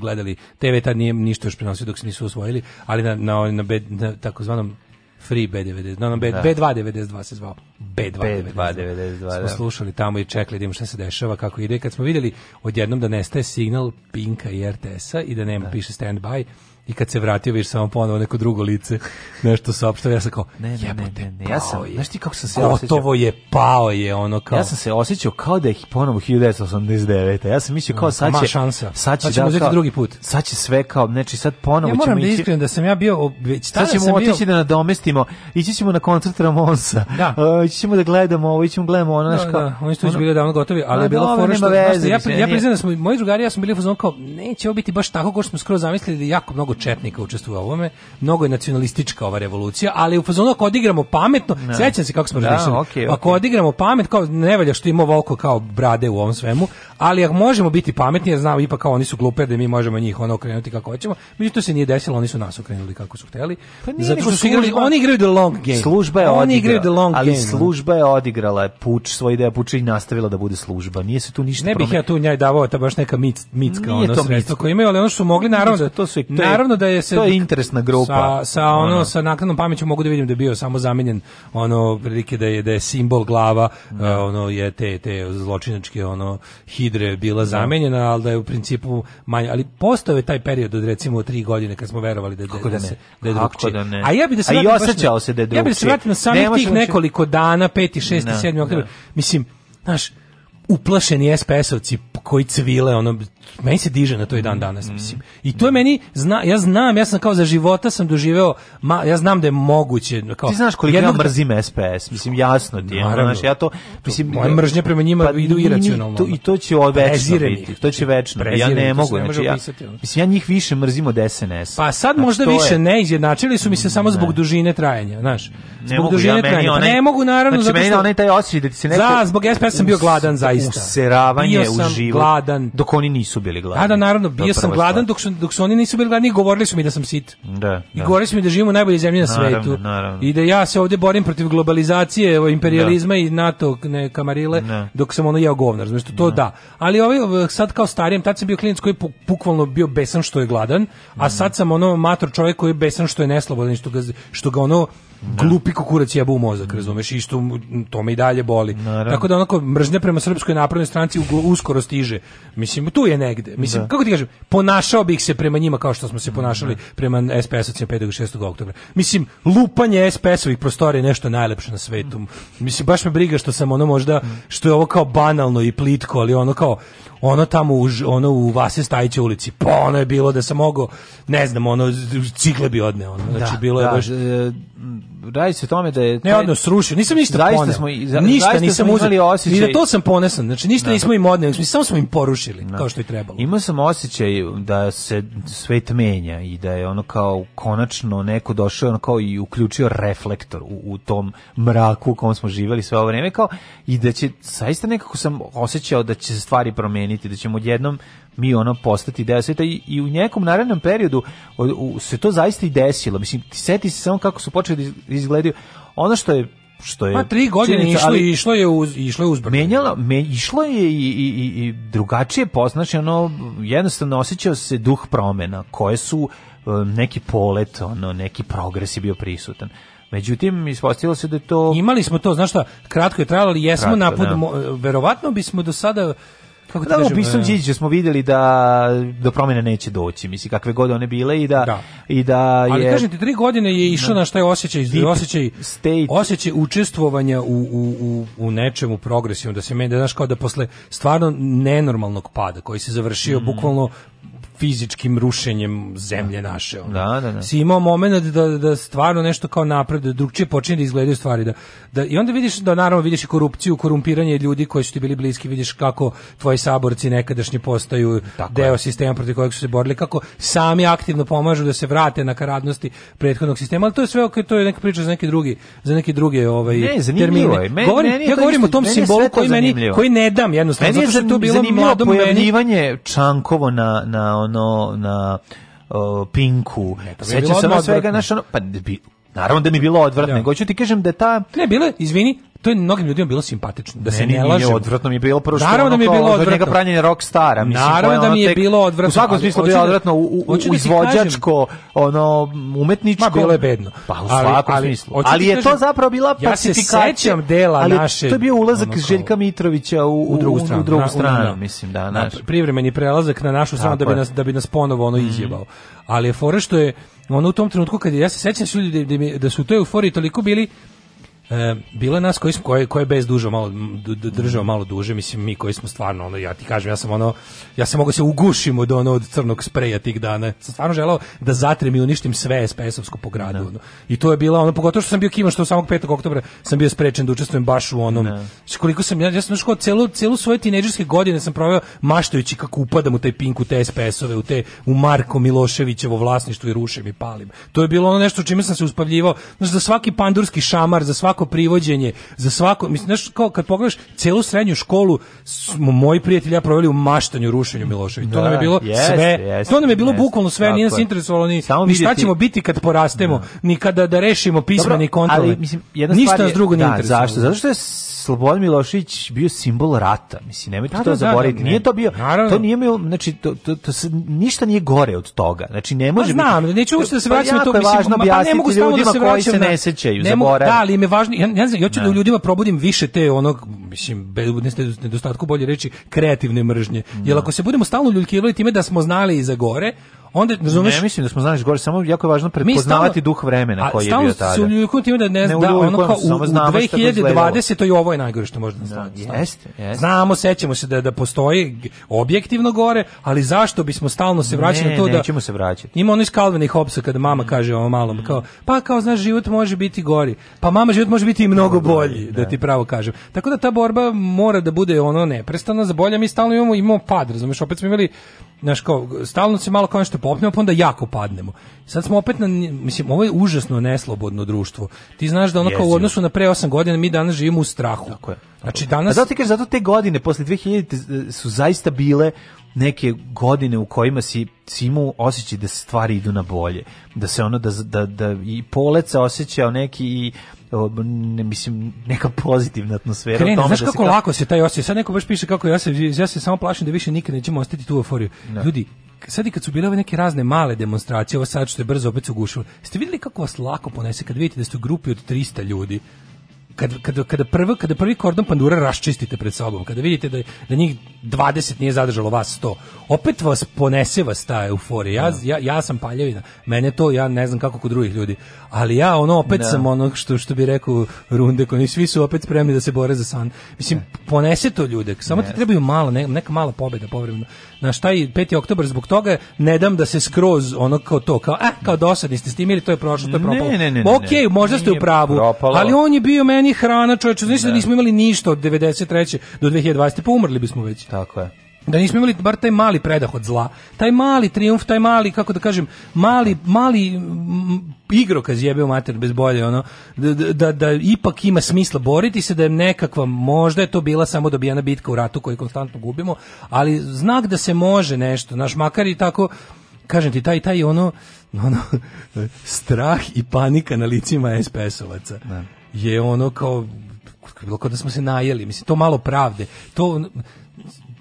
Speaker 11: gledali, TV tad nije ništa još prenosio dok se nisu osvojili, ali na, na, na, na takozvanom Free B92, no, no, B, da. B292 se zvao.
Speaker 12: B292. B292, smo
Speaker 11: da. slušali tamo i čekali da im šta se dešava, kako ide. Kad smo videli odjednom da nestaje signal Pinka i RTS-a i da nema, da. piše standby, i kad se vratio viš samo ponovo neko drugo lice nešto saopštava ja sam kao
Speaker 12: ne
Speaker 11: ne ne,
Speaker 12: ne, ne ja sam je. znaš ti kako sam se gotovo
Speaker 11: je pao je ono kao
Speaker 12: ja sam se osećao kao da je ponovo 1989 ja sam
Speaker 11: mislio
Speaker 12: kao
Speaker 11: sad će Ma šansa sad će, sad ćemo da, kao, drugi put
Speaker 12: sad će sve kao znači sad ponovo ja
Speaker 11: moram ćemo da iskren da sam ja bio
Speaker 12: već sad ćemo sam otići bio... da nadomestimo ići ćemo na koncert Ramonsa
Speaker 11: da.
Speaker 12: Uh, ići ćemo da gledamo ovo ćemo da gledamo ono znači da, kao da,
Speaker 11: oni su bili davno gotovi ali bilo fora što ja ja priznajem da smo moji drugari ja sam bili u fazon kao neće ovo biti baš tako kao što smo skroz zamislili jako mnogo četnika učestvuje u ovome, mnogo je nacionalistička ova revolucija, ali u fazonu ako odigramo pametno, no. Da. sećam se kako smo da,
Speaker 12: okay,
Speaker 11: Ako odigramo pamet, kao ne valja što ima volko kao brade u ovom svemu, ali ako možemo biti pametni, ja znam ipak kao oni su glupe da mi možemo njih ono okrenuti kako hoćemo. Međutim to se nije desilo, oni su nas okrenuli kako su hteli.
Speaker 12: Pa
Speaker 11: Zato što
Speaker 12: su igrali,
Speaker 11: oni igraju the long game.
Speaker 12: Služba je oni odigrala, the long ali game. služba je odigrala puč, svoje ideja puča i nastavila da bude služba. Nije se tu ništa
Speaker 11: Ne bih promen... ja tu njaj davao ta baš neka mic, micka ono sredstvo koje imaju, ali ono što su mogli naravno da to su naravno naravno da je
Speaker 12: se to je interesna grupa.
Speaker 11: Sa, sa ono, ono. sa naknadnom pameću mogu da vidim da je bio samo zamenjen ono prilike da je da je simbol glava da. uh, ono je te te zločinačke ono hidre bila da. zamenjena, al da je u principu manje, ali postao je taj period od recimo tri godine kad smo verovali da
Speaker 12: da, da, se,
Speaker 11: da je
Speaker 12: drugčije. Da
Speaker 11: A ja bih da se
Speaker 12: osjećao se da je da drugčije.
Speaker 11: Ja bih se vratio na samih tih nekoliko dana, 5. 6. 7. oktobar. Da. Mislim, znaš, uplašeni SPS-ovci koji cvile ono meni se diže na to i dan mhm. danas, mislim. I to je meni, zna, ja znam, ja sam kao za života sam doživeo, ma, ja znam da je moguće. Kao,
Speaker 12: ti znaš koliko jednog... ja mrzim SPS, mislim, jasno ti znaš, ja to, mislim,
Speaker 11: moje mržnje prema njima pa, idu iracionalno.
Speaker 12: To,
Speaker 11: I
Speaker 12: to će od biti, to će večno. ja ne mogu, znači, ja, mislim, ja njih više mrzim od SNS.
Speaker 11: Pa sad možda više je... ne, izjednačili su mi se samo zbog dužine trajanja, znaš. Zbog dužine ja,
Speaker 12: trajanja. Pa
Speaker 11: onaj, ne mogu, naravno,
Speaker 12: znači, zato što... onaj taj osjećaj da ti se
Speaker 11: neko... Da, zbog SPS sam bio gladan, zaista.
Speaker 12: Useravanje
Speaker 11: u gladan.
Speaker 12: Dok oni nisu nisu bili gladni.
Speaker 11: A da, da, naravno, bio sam gladan dok su, dok su oni nisu bili gladni i govorili su mi da sam sit.
Speaker 12: Da,
Speaker 11: I da. govorili su mi da živimo u najbolje zemlji na
Speaker 12: svetu. Naravno.
Speaker 11: I da ja se ovde borim protiv globalizacije, imperializma da. i NATO ne, kamarile, ne. dok sam ono jeo govnar. Znači, to ne. da. Ali ovaj, sad kao starijem, tad sam bio klinac koji je bukvalno bio besan što je gladan, a sad mhm. sam ono mator čovjek koji je besan što je neslobodan, što ga, što ga ono Da. glupi kukurac jeba u mozak, razumeš, isto to me i dalje boli. Naravno. Tako da onako mržnja prema srpskoj naprednoj stranci uskoro stiže. Mislim, tu je negde. Mislim, da. kako ti kažem, ponašao bih se prema njima kao što smo se ponašali da. prema SPS-ovcima 5. i 6. oktobra. Mislim, lupanje SPS-ovih prostorija je nešto najlepše na svetu. Mislim, baš me briga što sam ono možda, što je ovo kao banalno i plitko, ali ono kao, ono tamo u, ono u Vase Stajića ulici, pa ono je bilo da sam mogao, ne znam, ono, cikle bi odneo, ono, znači da, bilo
Speaker 12: je
Speaker 11: da,
Speaker 12: baš... E, radi se tome da je... Taj...
Speaker 11: Ne, odno, srušio, nisam ništa zaista poneo, smo, za, ništa nisam imali
Speaker 12: osjećaj... i za to sam ponesan, znači ništa da. nismo im odneli, samo smo im porušili, da. kao što je trebalo. Imao sam osjećaj da se svet menja i da je ono kao konačno neko došao ono kao i uključio reflektor u, u tom mraku u kojem smo živjeli sve ovo vreme, kao i da će, saista nekako sam osjećao da će se stvari promeniti promeniti, da ćemo odjednom mi ono postati deo sveta i, i u nekom narednom periodu o, u, se to zaista i desilo. Mislim, ti seti se samo kako su počeli da izgledaju. Ono što je što je
Speaker 11: pa tri godine činjenica, išlo ali, išlo je uz,
Speaker 12: išlo
Speaker 11: je
Speaker 12: uzbrdo. Menjalo, me, išlo je i,
Speaker 11: i,
Speaker 12: i drugačije poznaš, ono jednostavno osjećao se duh promena koje su um, neki polet, ono neki progres je bio prisutan. Međutim, ispostavilo se da
Speaker 11: je
Speaker 12: to...
Speaker 11: Imali smo to, znaš šta, kratko je trajalo, ali jesmo kratko, napod...
Speaker 12: Da. Mo,
Speaker 11: verovatno bismo do sada
Speaker 12: kako da, kažem, u Bisom e. smo vidjeli da do da promjene neće doći, misli kakve god one bile i da, da. i da Ali
Speaker 11: je Ali kažete 3 godine je išlo na šta je osjećaj, iz osjećaj, state. osjećaj učestvovanja u, u, u, u nečemu progresivnom da se meni da znaš kao da posle stvarno nenormalnog pada koji se završio mm. bukvalno fizičkim rušenjem zemlje naše.
Speaker 12: Ono. Da, da, da.
Speaker 11: Si imao moment da, da stvarno nešto kao napreduje, da drugčije počinje da izgledaju stvari. Da, da, I onda vidiš da naravno vidiš i korupciju, korumpiranje ljudi koji su ti bili bliski, vidiš kako tvoji saborci nekadašnji postaju Tako deo je. sistema protiv kojeg su se borili, kako sami aktivno pomažu da se vrate na karadnosti prethodnog sistema, ali to je sve ok, to je neka priča za neki drugi, za neke druge ovaj
Speaker 12: ne, termine. Je. Men,
Speaker 11: govorim,
Speaker 12: meni
Speaker 11: je ja govorim isti, o tom simbolu koji
Speaker 12: meni
Speaker 11: koji ne dam
Speaker 12: jednostavno meni je zato što je to bilo mladom meni. Čankovo na na ono na Pinku. Ne, to se svega, znaš, pa Naravno da mi je bilo odvratno, ja. Da. nego ću ti kažem da ta
Speaker 11: Ne, bilo je, izvini, to je mnogim ljudima bilo simpatično, da se ne, ne
Speaker 12: odvratno mi je bilo prvo što Naravno da mi je
Speaker 11: bilo
Speaker 12: odvratno. njega pranjenje rock stara,
Speaker 11: mislim, Naravno da mi je tek,
Speaker 12: bilo
Speaker 11: odvratno. U
Speaker 12: svakom smislu bilo da- odvratno u, u, u da izvođačko, ono umetničko. Ma
Speaker 11: bilo je bedno.
Speaker 12: Pa u svakom ali, smislu. Ali, ali je kažem, to zapravo bila ja pacifikacija. Ja se sećam
Speaker 11: dela ali naše.
Speaker 12: To je bio ulazak ono, Željka Mitrovića u, u drugu stranu, u drugu stranu, mislim da, naš.
Speaker 11: Privremeni prelazak na našu stranu da bi nas da bi nas ponovo ono mhm. izjebao. Ali je fore što je ono u tom trenutku kad ja se sećam da su ljudi da, da su u toj euforiji toliko bili E, bilo nas koji, koji, koji je bez dužo malo, držao mhm. malo duže, mislim mi koji smo stvarno, ono, ja ti kažem, ja sam ono, ja sam mogu da se ugušimo od ono, od crnog spreja tih dana. Sam stvarno želao da zatrem i uništim sve SPS-ovsko po gradu. No. Da. Ono. I to je bila ono, pogotovo što sam bio kivan što u samog 5. oktobra sam bio sprečen da učestvujem baš u onom, da. no. koliko sam, ja, ja sam ško, celu, celu svoje tineđerske godine sam proveo maštajući kako upadam u taj pink, u te SPS-ove, u te, u Marko Miloševićevo vlasništvo i rušim i palim. To je bilo ono nešto čime sam se uspavljivao, znači, za svaki pandurski šamar, za svako svako privođenje, za svako, mislim, znaš, kao kad pogledaš celu srednju školu, smo moji prijatelji ja proveli u maštanju, rušenju Miloševića. To nam je da, bilo yes, sve, yes, to nam je bilo yes, bukvalno sve, nije nas interesovalo ni, Samo ni šta ćemo biti kad porastemo, da. ni kada da rešimo pismeni kontrole. Ali, mislim, jedna Ništa nas drugo
Speaker 12: nije
Speaker 11: da, interesovalo. Zašto?
Speaker 12: Zato što je Slobodan Milošević bio simbol rata. Mislim nemojte da, to zaboraviti. nije to bio naravno. to nije bio znači to, to, to se, ništa nije gore od toga. Znači ne može pa, znam, biti. neću
Speaker 11: uopšte da se pa vraćam pa, to mislim, pa ne mogu ljudima da se koji se ne sećaju, zaboravljaju. Da, ali im je važno, ja,
Speaker 12: ja,
Speaker 11: znam, ja ću da u da. ljudima probudim više te onog, mislim, nedostatku bolje reći, kreativne mržnje. Jer da. ako se budemo stalno ljuljkivali time da smo znali i za gore, onda
Speaker 12: razumeš, ne mislim da smo znali gore, samo jako je važno prepoznavati duh vremena koji je bio tada. A
Speaker 11: stalno su time da ne, ne da ono kao u, u 2020 i ovo je najgore što može da, da
Speaker 12: Jeste, jeste.
Speaker 11: Znamo, sećamo se da da postoji objektivno gore, ali zašto bismo stalno se
Speaker 12: vraćali
Speaker 11: na to da
Speaker 12: nećemo se vraćati.
Speaker 11: Ima ono iz Calvina i Hobbesa kada mama mm. kaže ovom malom mm. kao pa kao znaš život može biti gori. Pa mama život može biti i mnogo bolji, da, da ti pravo kažem. Tako da ta borba mora da bude ono neprestana za bolje, mi stalno imamo imamo pad, razumeš, opet smo imali znaš kao stalno se malo kao nešto popnemo, pa onda jako padnemo. Sad smo opet na, mislim, ovo je užasno neslobodno društvo. Ti znaš da ono kao u odnosu na pre 8 godina mi danas živimo u strahu. Tako je.
Speaker 12: Znači danas... A pa zato ti kažeš, zato te godine, posle 2000 e, su zaista bile neke godine u kojima si, si imao osjećaj da stvari idu na bolje, da se ono, da, da, da i poleca osjećao neki i ne, mislim, neka pozitivna atmosfera. Kreni,
Speaker 11: znaš da kako
Speaker 12: se
Speaker 11: lako se taj osjećaj, sad neko baš piše kako ja se, ja se samo plašim da više nikad nećemo ostati tu euforiju. No. Da. Ljudi, sad i kad su bile ove neke razne male demonstracije, ovo sad što je brzo opet se ugušilo, ste videli kako vas lako ponese kad vidite da ste u grupi od 300 ljudi, kad, kad, kada, prvi, kada prvi kordon pandura raščistite pred sobom, kada vidite da, da njih 20 nije zadržalo vas 100, opet vas ponese vas ta euforija. Ja, da. ja, ja sam paljevina, mene to, ja ne znam kako kod drugih ljudi, ali ja ono opet da. sam ono što, što bi rekao runde, koji svi su opet spremni da se bore za san. Mislim, ponese to ljude, samo ne. ti trebaju mala, neka mala pobeda povremeno na šta i 5. oktobar zbog toga ne dam da se skroz ono kao to kao a eh, kao dosadni ste s tim to je prošlo to je propalo.
Speaker 12: Ne, ne, ne, Okej, okay,
Speaker 11: možda ste u pravu, propalo. ali on je bio meni hrana, čoveče, znači da nismo imali ništa od 93. do 2020. pa umrli bismo već.
Speaker 12: Tako je.
Speaker 11: Da nismo imali bar taj mali predah od zla, taj mali triumf, taj mali, kako da kažem, mali, mali mm, igrokaz jebeo mater bez bolje, ono, da, da, da, da, ipak ima smisla boriti se, da je nekakva, možda je to bila samo dobijena bitka u ratu koju konstantno gubimo, ali znak da se može nešto, naš makar i tako, kažem ti, taj, taj ono, ono, strah i panika na licima SPS-ovaca da. je ono kao, bilo kao da smo se najeli, mislim, to malo pravde, to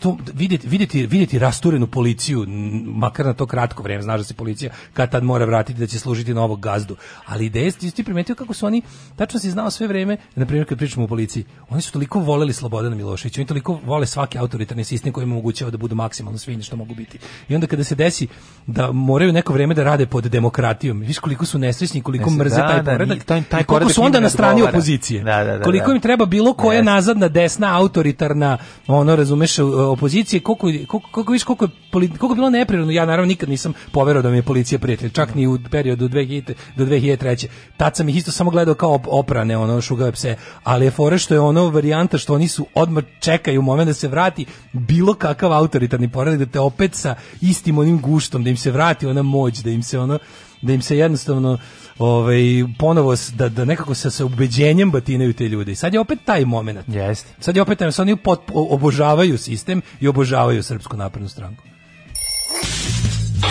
Speaker 11: to vidjeti, vidjeti, vidjeti rasturenu policiju, makar na to kratko vrijeme, znaš da se policija kad tad mora vratiti da će služiti novog gazdu. Ali ideje ti, ti primetio kako su oni, tačno si znao sve vrijeme, na primjer kad pričamo o policiji, oni su toliko voleli Slobodana Miloševića, oni toliko vole svaki autoritarni sistem koji im omogućava da budu maksimalno svinje što mogu biti. I onda kada se desi da moraju neko vrijeme da rade pod demokratijom, vi koliko su nesrećni, koliko Nese, mrze da, taj da, poredak, da, taj, taj koliko su onda na strani govara. opozicije.
Speaker 12: Da, da, da
Speaker 11: koliko
Speaker 12: im
Speaker 11: treba bilo koja nazadna desna autoritarna, ono razumeš, opozicije koliko koliko koliko viš koliko je koliko je bilo neprirodno. Ja naravno nikad nisam poverovao da mi je policija prijatelj, čak ni u periodu 2000 do 2003. Tad sam ih isto samo gledao kao oprane ono šugave pse, ali je fore što je ono varijanta što oni su odmah čekaju moment da se vrati bilo kakav autoritarni poredak da te opet sa istim onim guštom da im se vrati ona moć, da im se ono da im se jednostavno ovaj, ponovo da, da nekako se sa ubeđenjem batinaju te ljude. I sad je opet taj momenat.
Speaker 12: Jeste.
Speaker 11: Sad je opet taj, oni pot, obožavaju sistem i obožavaju Srpsku naprednu stranku.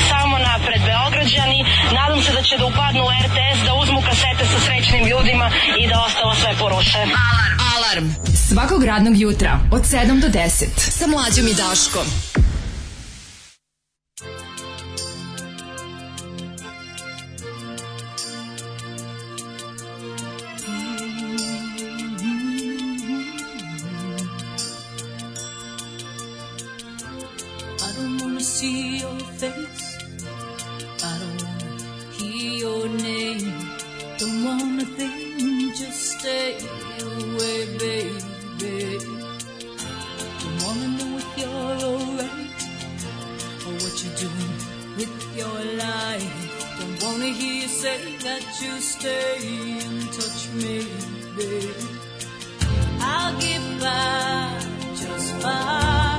Speaker 13: Samo napred Beograđani, nadam se da će da upadnu u RTS, da uzmu kasete sa srećnim ljudima i da ostalo sve poruše. Alarm! Alarm! Svakog radnog jutra od 7 do 10 sa mlađom i Daškom. see your face. I don't wanna hear your name. Don't wanna think, just stay away, baby. Don't wanna know if you're alright or what you're doing with your life. Don't wanna hear you say that you stay and touch me, baby. I'll give by just fine.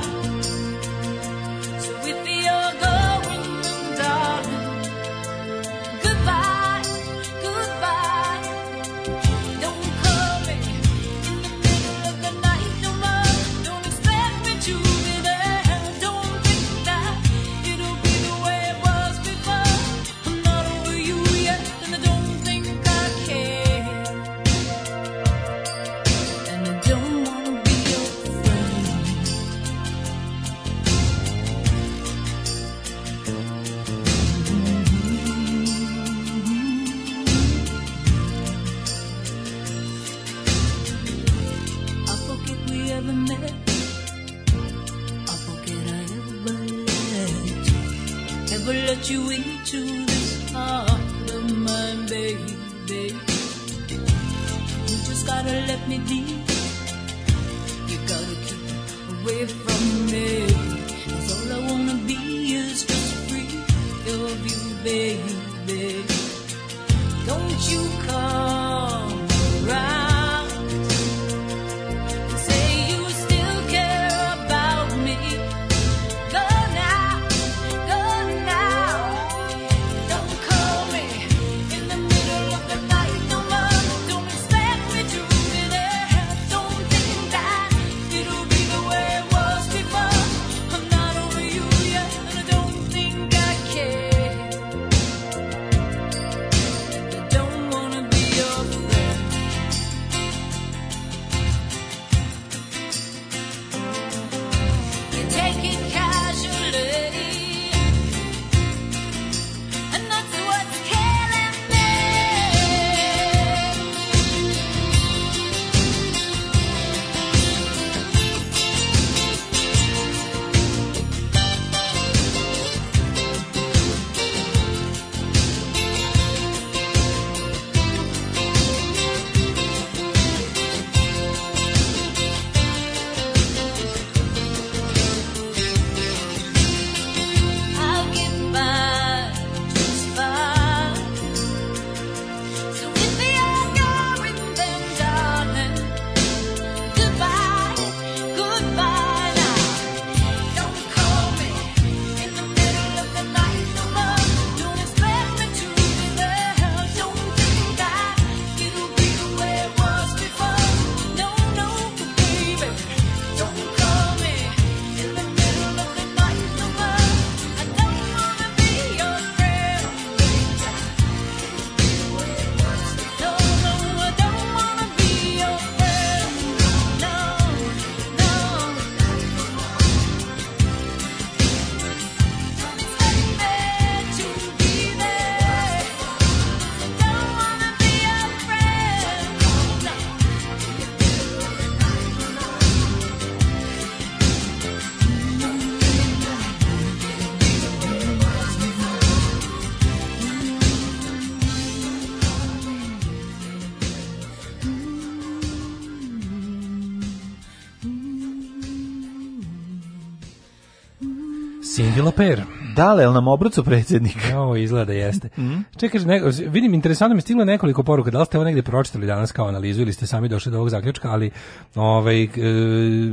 Speaker 11: Alper.
Speaker 12: Dale, jel nam obrucu predsjednik?
Speaker 11: O, izgleda da jeste. Mm -hmm. Čekaj, ne, vidim, interesantno mi stiglo nekoliko poruka. Da li ste ovo negde pročitali danas kao analizu ili ste sami došli do ovog zaključka, ali ovaj, e,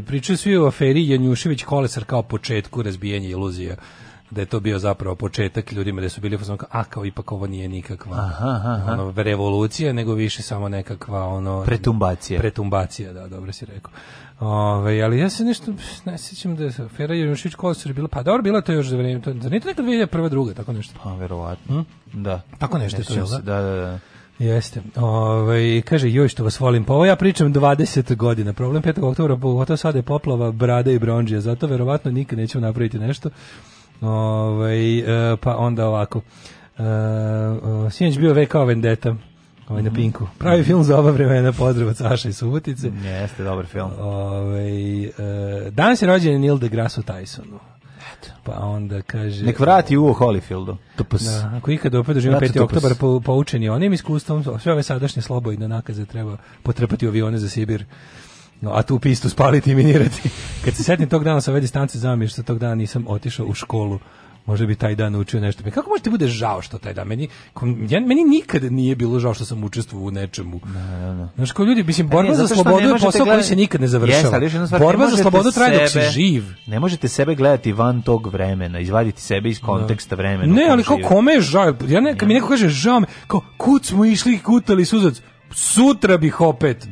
Speaker 11: pričaju svi o aferi Janjušević Kolesar kao početku razbijanja iluzija da je to bio zapravo početak ljudima da su bili fazon a kao ipak ovo nije nikakva
Speaker 12: aha, aha.
Speaker 11: Ono, revolucija nego više samo nekakva ono pretumbacija pretumbacija da dobro si rekao Ove, ali ja se nešto ne sjećam da je Fera Jurišić Kosor bila, pa dobro, bila to još za vreme, to, zar nije to nekad vidjela prva, druga, tako nešto? Pa,
Speaker 12: verovatno, hm? da.
Speaker 11: Tako nešto je to,
Speaker 12: da? Da, da, da.
Speaker 11: Jeste. Ove, kaže, joj što vas volim. Pa ovo ja pričam 20 godina. Problem 5. oktobra, pogotovo sada je poplava brada i bronđija. Zato verovatno nikad nećemo napraviti nešto. Ove, e, pa onda ovako. E, Sinjeć bio V vendeta ovaj, na mhm. Pinku. Pravi film za oba vremena, pozdrav od Saša i Subotice.
Speaker 12: Jeste, dobar film.
Speaker 11: Ovaj, e, danas je rođen Neil deGrasse Tysonu. Pa onda kaže...
Speaker 12: Nek vrati u Holyfieldu.
Speaker 11: Tupus. Da, ako ikada opet doživimo 5. oktobar, po, poučeni onim iskustvom, sve ove sadašnje slobodne nakaze treba potrpati u avione za Sibir. No, a tu pistu spaliti i minirati. Kad se setim tog dana sa ove distance, znam što tog dana nisam otišao u školu možda bi taj dan učio nešto. Kako možete da bude žao što taj dan? Meni, ja, meni nikada nije bilo žao što sam učestvovao u nečemu. Da, da, da. Znaš, ko ljudi, mislim, e, borba ne, za slobodu je posao gleda... koji se nikad ne završava.
Speaker 12: Yes, stvar,
Speaker 11: borba za slobodu traje dok si živ.
Speaker 12: Ne možete sebe gledati van tog vremena, izvaditi sebe iz da. konteksta vremena.
Speaker 11: Ne, ali kao kome je žao? Ja ne, kad mi da. neko kaže žao me, kao, kud smo išli, kutali suzac, sutra bih opet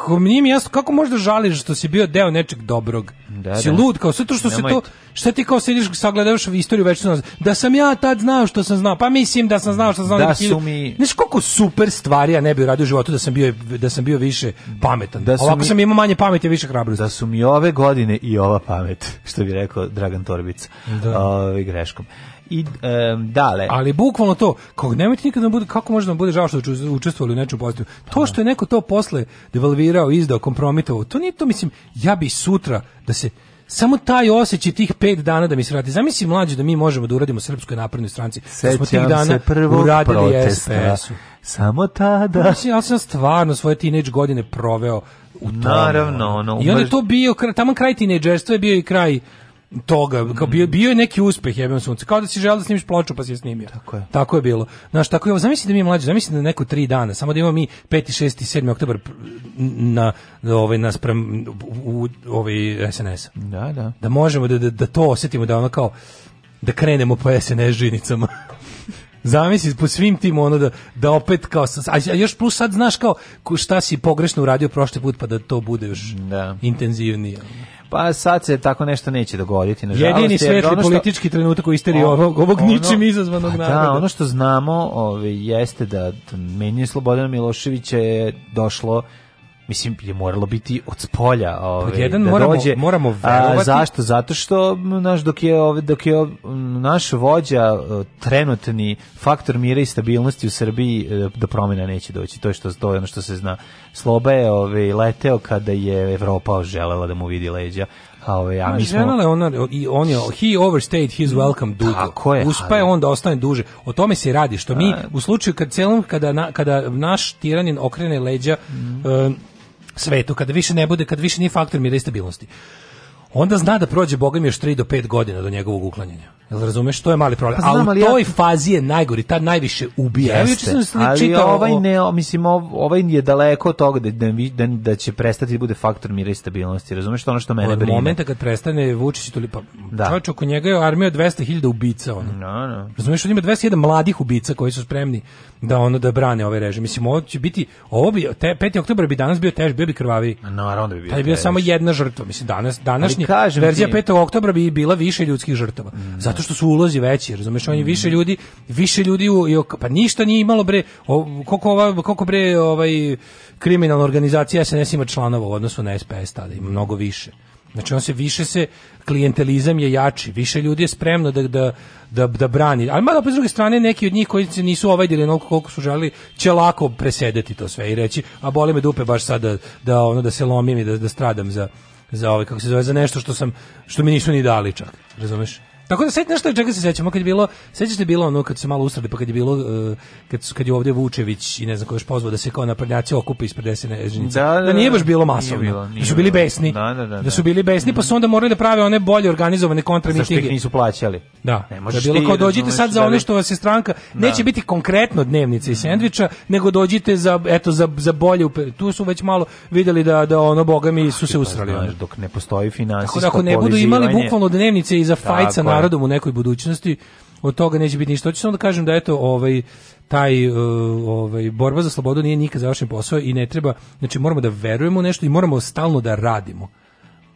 Speaker 11: kako mi nije jasno kako da žališ što si bio deo nečeg dobrog.
Speaker 12: Da,
Speaker 11: si
Speaker 12: da.
Speaker 11: lud kao sve to što se to šta ti kao sediš sagledavaš istoriju večnosti. Da sam ja tad znao što sam znao. Pa mislim da sam znao što sam znao.
Speaker 12: Da, da su mi Znaš
Speaker 11: koliko super stvari ja ne bih radio u životu da sam bio da sam bio više pametan. Da Ovako mi... sam imao manje pameti, a više hrabrosti.
Speaker 12: Da su mi ove godine i ova pamet, što bi rekao Dragan Torbica. Da. O, ovaj, greškom i
Speaker 11: e, dale. Ali bukvalno to, kako nemojte nikad da bude, kako možda nam bude žao što učestvovali u nečem pozitivnom. To da. što je neko to posle devalvirao, izdao, kompromitovao, to nije to, mislim, ja bi sutra da se samo taj osjećaj tih pet dana da mi se vrati. Zamisli mlađi da mi možemo da uradimo Srpskoj naprednoj stranci.
Speaker 12: Da Sećam
Speaker 11: smo tih
Speaker 12: dana se prvog uradili sps Samo tada. Pa mislim,
Speaker 11: ja sam stvarno svoje teenage godine proveo u
Speaker 12: tome. Naravno, ono.
Speaker 11: I onda je to bio, tamo kraj tineđerstva je bio i kraj toga, kao bio, mm. bio je neki uspeh jebem sunce, kao da si želeo da snimiš ploču pa si je snimio. Tako je.
Speaker 12: Tako
Speaker 11: je bilo. Znaš, tako
Speaker 12: je, zamisli
Speaker 11: da mi je mlađi, zamisli da neko tri dana, samo da imamo mi 5. 6. 7. oktober na, na ovaj, na sprem, u, ovaj SNS. Da, da.
Speaker 12: Da
Speaker 11: možemo
Speaker 12: da,
Speaker 11: da, da to osjetimo, da ono kao, da krenemo po SNS žinicama. Zamisli po svim tim ono da, da opet kao a još plus sad znaš kao šta si pogrešno uradio prošli put pa da to bude još da. intenzivnije.
Speaker 12: Pa sad se tako nešto neće dogoditi. Nažalost,
Speaker 11: Jedini svetli ono što, politički trenutak u isteriji ono, ovog, ovog ono, ničim izazvanog pa
Speaker 12: da, naroda. Da, ono što znamo ove, ovaj, jeste da menje Slobodana Miloševića je došlo mislim je moralo biti od spolja ovaj Pod da jedan
Speaker 11: da moramo, dođe moramo verovati. A,
Speaker 12: zašto zato što naš dok je dok je naš vođa e, trenutni faktor mira i stabilnosti u Srbiji e, da promena neće doći to je što to je ono što se zna Sloba je ovaj leteo kada je Evropa želela da mu vidi leđa
Speaker 11: a ove, ja mi smo... ona, i on je, he overstayed his welcome
Speaker 12: dugo. Tako je.
Speaker 11: Uspa je on da ostane duže. O tome se radi, što mi, u slučaju kad celom, kada, na, kada naš tiranin okrene leđa, mm. uh, svetu, kada više ne bude, kada više nije faktor mira i stabilnosti onda zna da prođe Boga mi još 3 do 5 godina do njegovog uklanjanja. Jel razumeš, to je mali problem. Pa znam, ali, a u toj ja... fazi je najgori, ta najviše ubija.
Speaker 12: Jeste, ja, sam ali čitao, ovaj, ne, mislim, ovaj je daleko od toga da, da, da, da će prestati da bude faktor mira i stabilnosti. Razumeš, ono što mene brine. U momenta
Speaker 11: kad prestane Vučić, to li, pa, da. čovječ, oko njega je armija 200.000 ubica. Ono.
Speaker 12: No, da, no.
Speaker 11: Da. Razumeš, on ima 201 mladih ubica koji su spremni da ono da brane ovaj režim. Mislim ovo će biti ovo bi te, 5. oktobar bi danas bio teš, bio bi krvavi.
Speaker 12: Naravno da
Speaker 11: bi bio. Taj
Speaker 12: bio
Speaker 11: tež. samo jedna žrtva, mislim danas današnji verzija 5. oktobra bi bila više ljudskih žrtava. Mm. Zato što su ulozi veći, razumeš, on je više mm. ljudi, više ljudi u, pa ništa nije imalo bre o, koliko ova koliko bre ovaj kriminalna organizacija SNS ima članova u odnosu na SPS tada, ima mnogo više. Znači on se više se klijentelizam je jači, više ljudi je spremno da da da, da brani. Ali malo pa s druge strane neki od njih koji se nisu ovadili onoliko koliko su želeli će lako presedeti to sve i reći a boli me dupe baš sada da ono da se lomim i da da stradam za za ovaj kako se zove za nešto što sam što mi nisu ni dali čak. Razumeš? Tako da sećam nešto čega se sećamo kad je bilo, sećate bilo ono kad se malo usrali, pa kad je bilo uh, kad su, kad je ovde Vučević i ne znam ko još pozvao da se kao naprednjaci okupe ispred desene
Speaker 12: ženice. Da,
Speaker 11: da,
Speaker 12: da,
Speaker 11: nije da, baš bilo masovno. Nije bilo, nije da su bili besni. Da, da, da, da, su da. bili besni, pa su onda morali da prave one bolje organizovane kontra mitinge.
Speaker 12: Zašto ih nisu plaćali?
Speaker 11: Da. Ne možeš da bilo kao dođite sad za ono što vas je stranka, neće da. biti konkretno dnevnice i mm. sendviča, nego dođite za eto za za bolje tu su već malo videli da da ono bogami su se pa usrali.
Speaker 12: Dok ne postoji finansijsko Tako da ako
Speaker 11: ne budu imali bukvalno dnevnice i za fajca narodom u nekoj budućnosti, od toga neće biti ništa. Hoću samo da kažem da eto ovaj taj e, ovaj borba za slobodu nije nikad završen posao i ne treba, znači moramo da verujemo u nešto i moramo stalno da radimo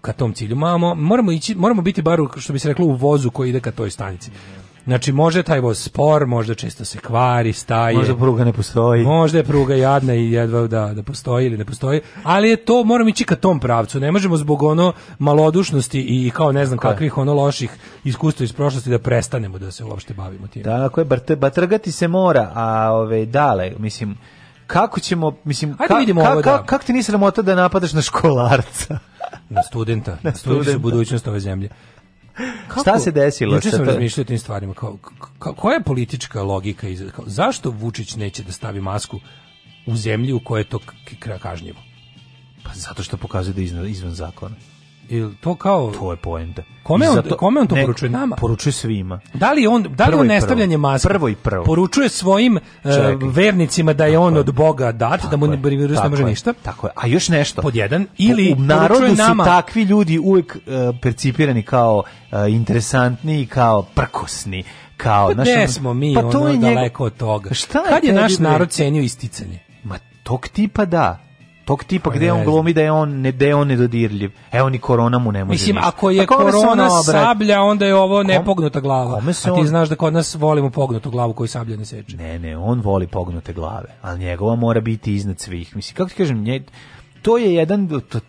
Speaker 11: ka tom cilju. Moramo, moramo, ići, moramo biti bar, što bi se reklo, u vozu koji ide ka toj stanici. Znači, može taj voz spor, možda često se kvari, staje.
Speaker 12: Možda pruga ne postoji.
Speaker 11: Možda je pruga jadna i jedva da, da postoji ili ne postoji. Ali je to, moramo ići ka tom pravcu. Ne možemo zbog ono malodušnosti i kao ne znam Tako kakvih ono loših iskustva iz prošlosti da prestanemo da se uopšte bavimo
Speaker 12: tim.
Speaker 11: Da,
Speaker 12: Tako je, batrgati se mora, a ove, dale, mislim, kako ćemo, mislim,
Speaker 11: Ajde ka, vidimo ka, ovo,
Speaker 12: da. kako ti nisi ramota da napadaš na školarca?
Speaker 11: na studenta, na studenta. budućnost ove zemlje.
Speaker 12: Kako? Šta se desilo?
Speaker 11: Juče sam razmišljao o tim stvarima. Kao, kao, koja je politička logika? Iz, kao, zašto Vučić neće da stavi masku u zemlji u kojoj je to kažnjivo?
Speaker 12: Pa zato što pokazuje da je izvan zakona
Speaker 11: il to kao
Speaker 12: to je poenta.
Speaker 11: Kome on zato, kome on to poručuje nama?
Speaker 12: Poručuje svima.
Speaker 11: Da li on da
Speaker 12: li
Speaker 11: on nestavljanje maske? Prvo i prvo. Poručuje svojim uh, vernicima da je tako on je. od Boga dat, tako da mu ne virus da ne može
Speaker 12: je.
Speaker 11: ništa.
Speaker 12: Tako je. A još nešto.
Speaker 11: Pod jedan ili u
Speaker 12: narodu
Speaker 11: nama,
Speaker 12: su takvi ljudi uvek uh, percipirani kao uh, interesantni i kao prkosni kao
Speaker 11: pa naš ne smo mi pa ono to je daleko njegov... od toga. Šta je Kad je naš narod cenio isticanje?
Speaker 12: Ma tog tipa da tog tipa gde pa on glumi da je on ne da je on nedodirljiv. Evo ni korona mu ne može.
Speaker 11: Mislim
Speaker 12: ništa.
Speaker 11: ako je pa da korona sablja onda je ovo nepognuta glava. A ti on... znaš da kod nas volimo pognutu glavu koju sablja
Speaker 12: ne
Speaker 11: seče.
Speaker 12: Ne, ne, on voli pognute glave, ali njegova mora biti iznad svih. Mislim kako ti kažem, nje, to je jedan to,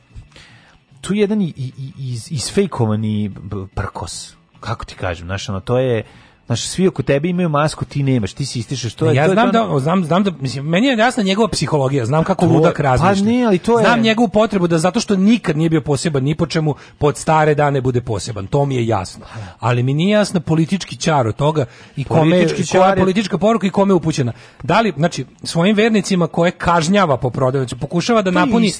Speaker 12: tu je jedan i, i, iz isfejkovani prkos. Kako ti kažem, znaš, ono, to je Znaš, svi oko tebe imaju masku, ti nemaš, ti si ističeš, što je...
Speaker 11: Ja znam, da, znam, znam da, mislim, meni je jasna njegova psihologija, znam kako to, ludak pa razmišlja. Pa ne,
Speaker 12: ali to
Speaker 11: je... Znam njegovu potrebu da zato što nikad nije bio poseban, ni po čemu, pod stare dane bude poseban, to mi je jasno. Pa da. Ali mi nije jasno politički čar od toga i kome, koja je politička poruka i kome je upućena. Da li, znači, svojim vernicima koje kažnjava po prodaju, znači, pokušava da pa napuni,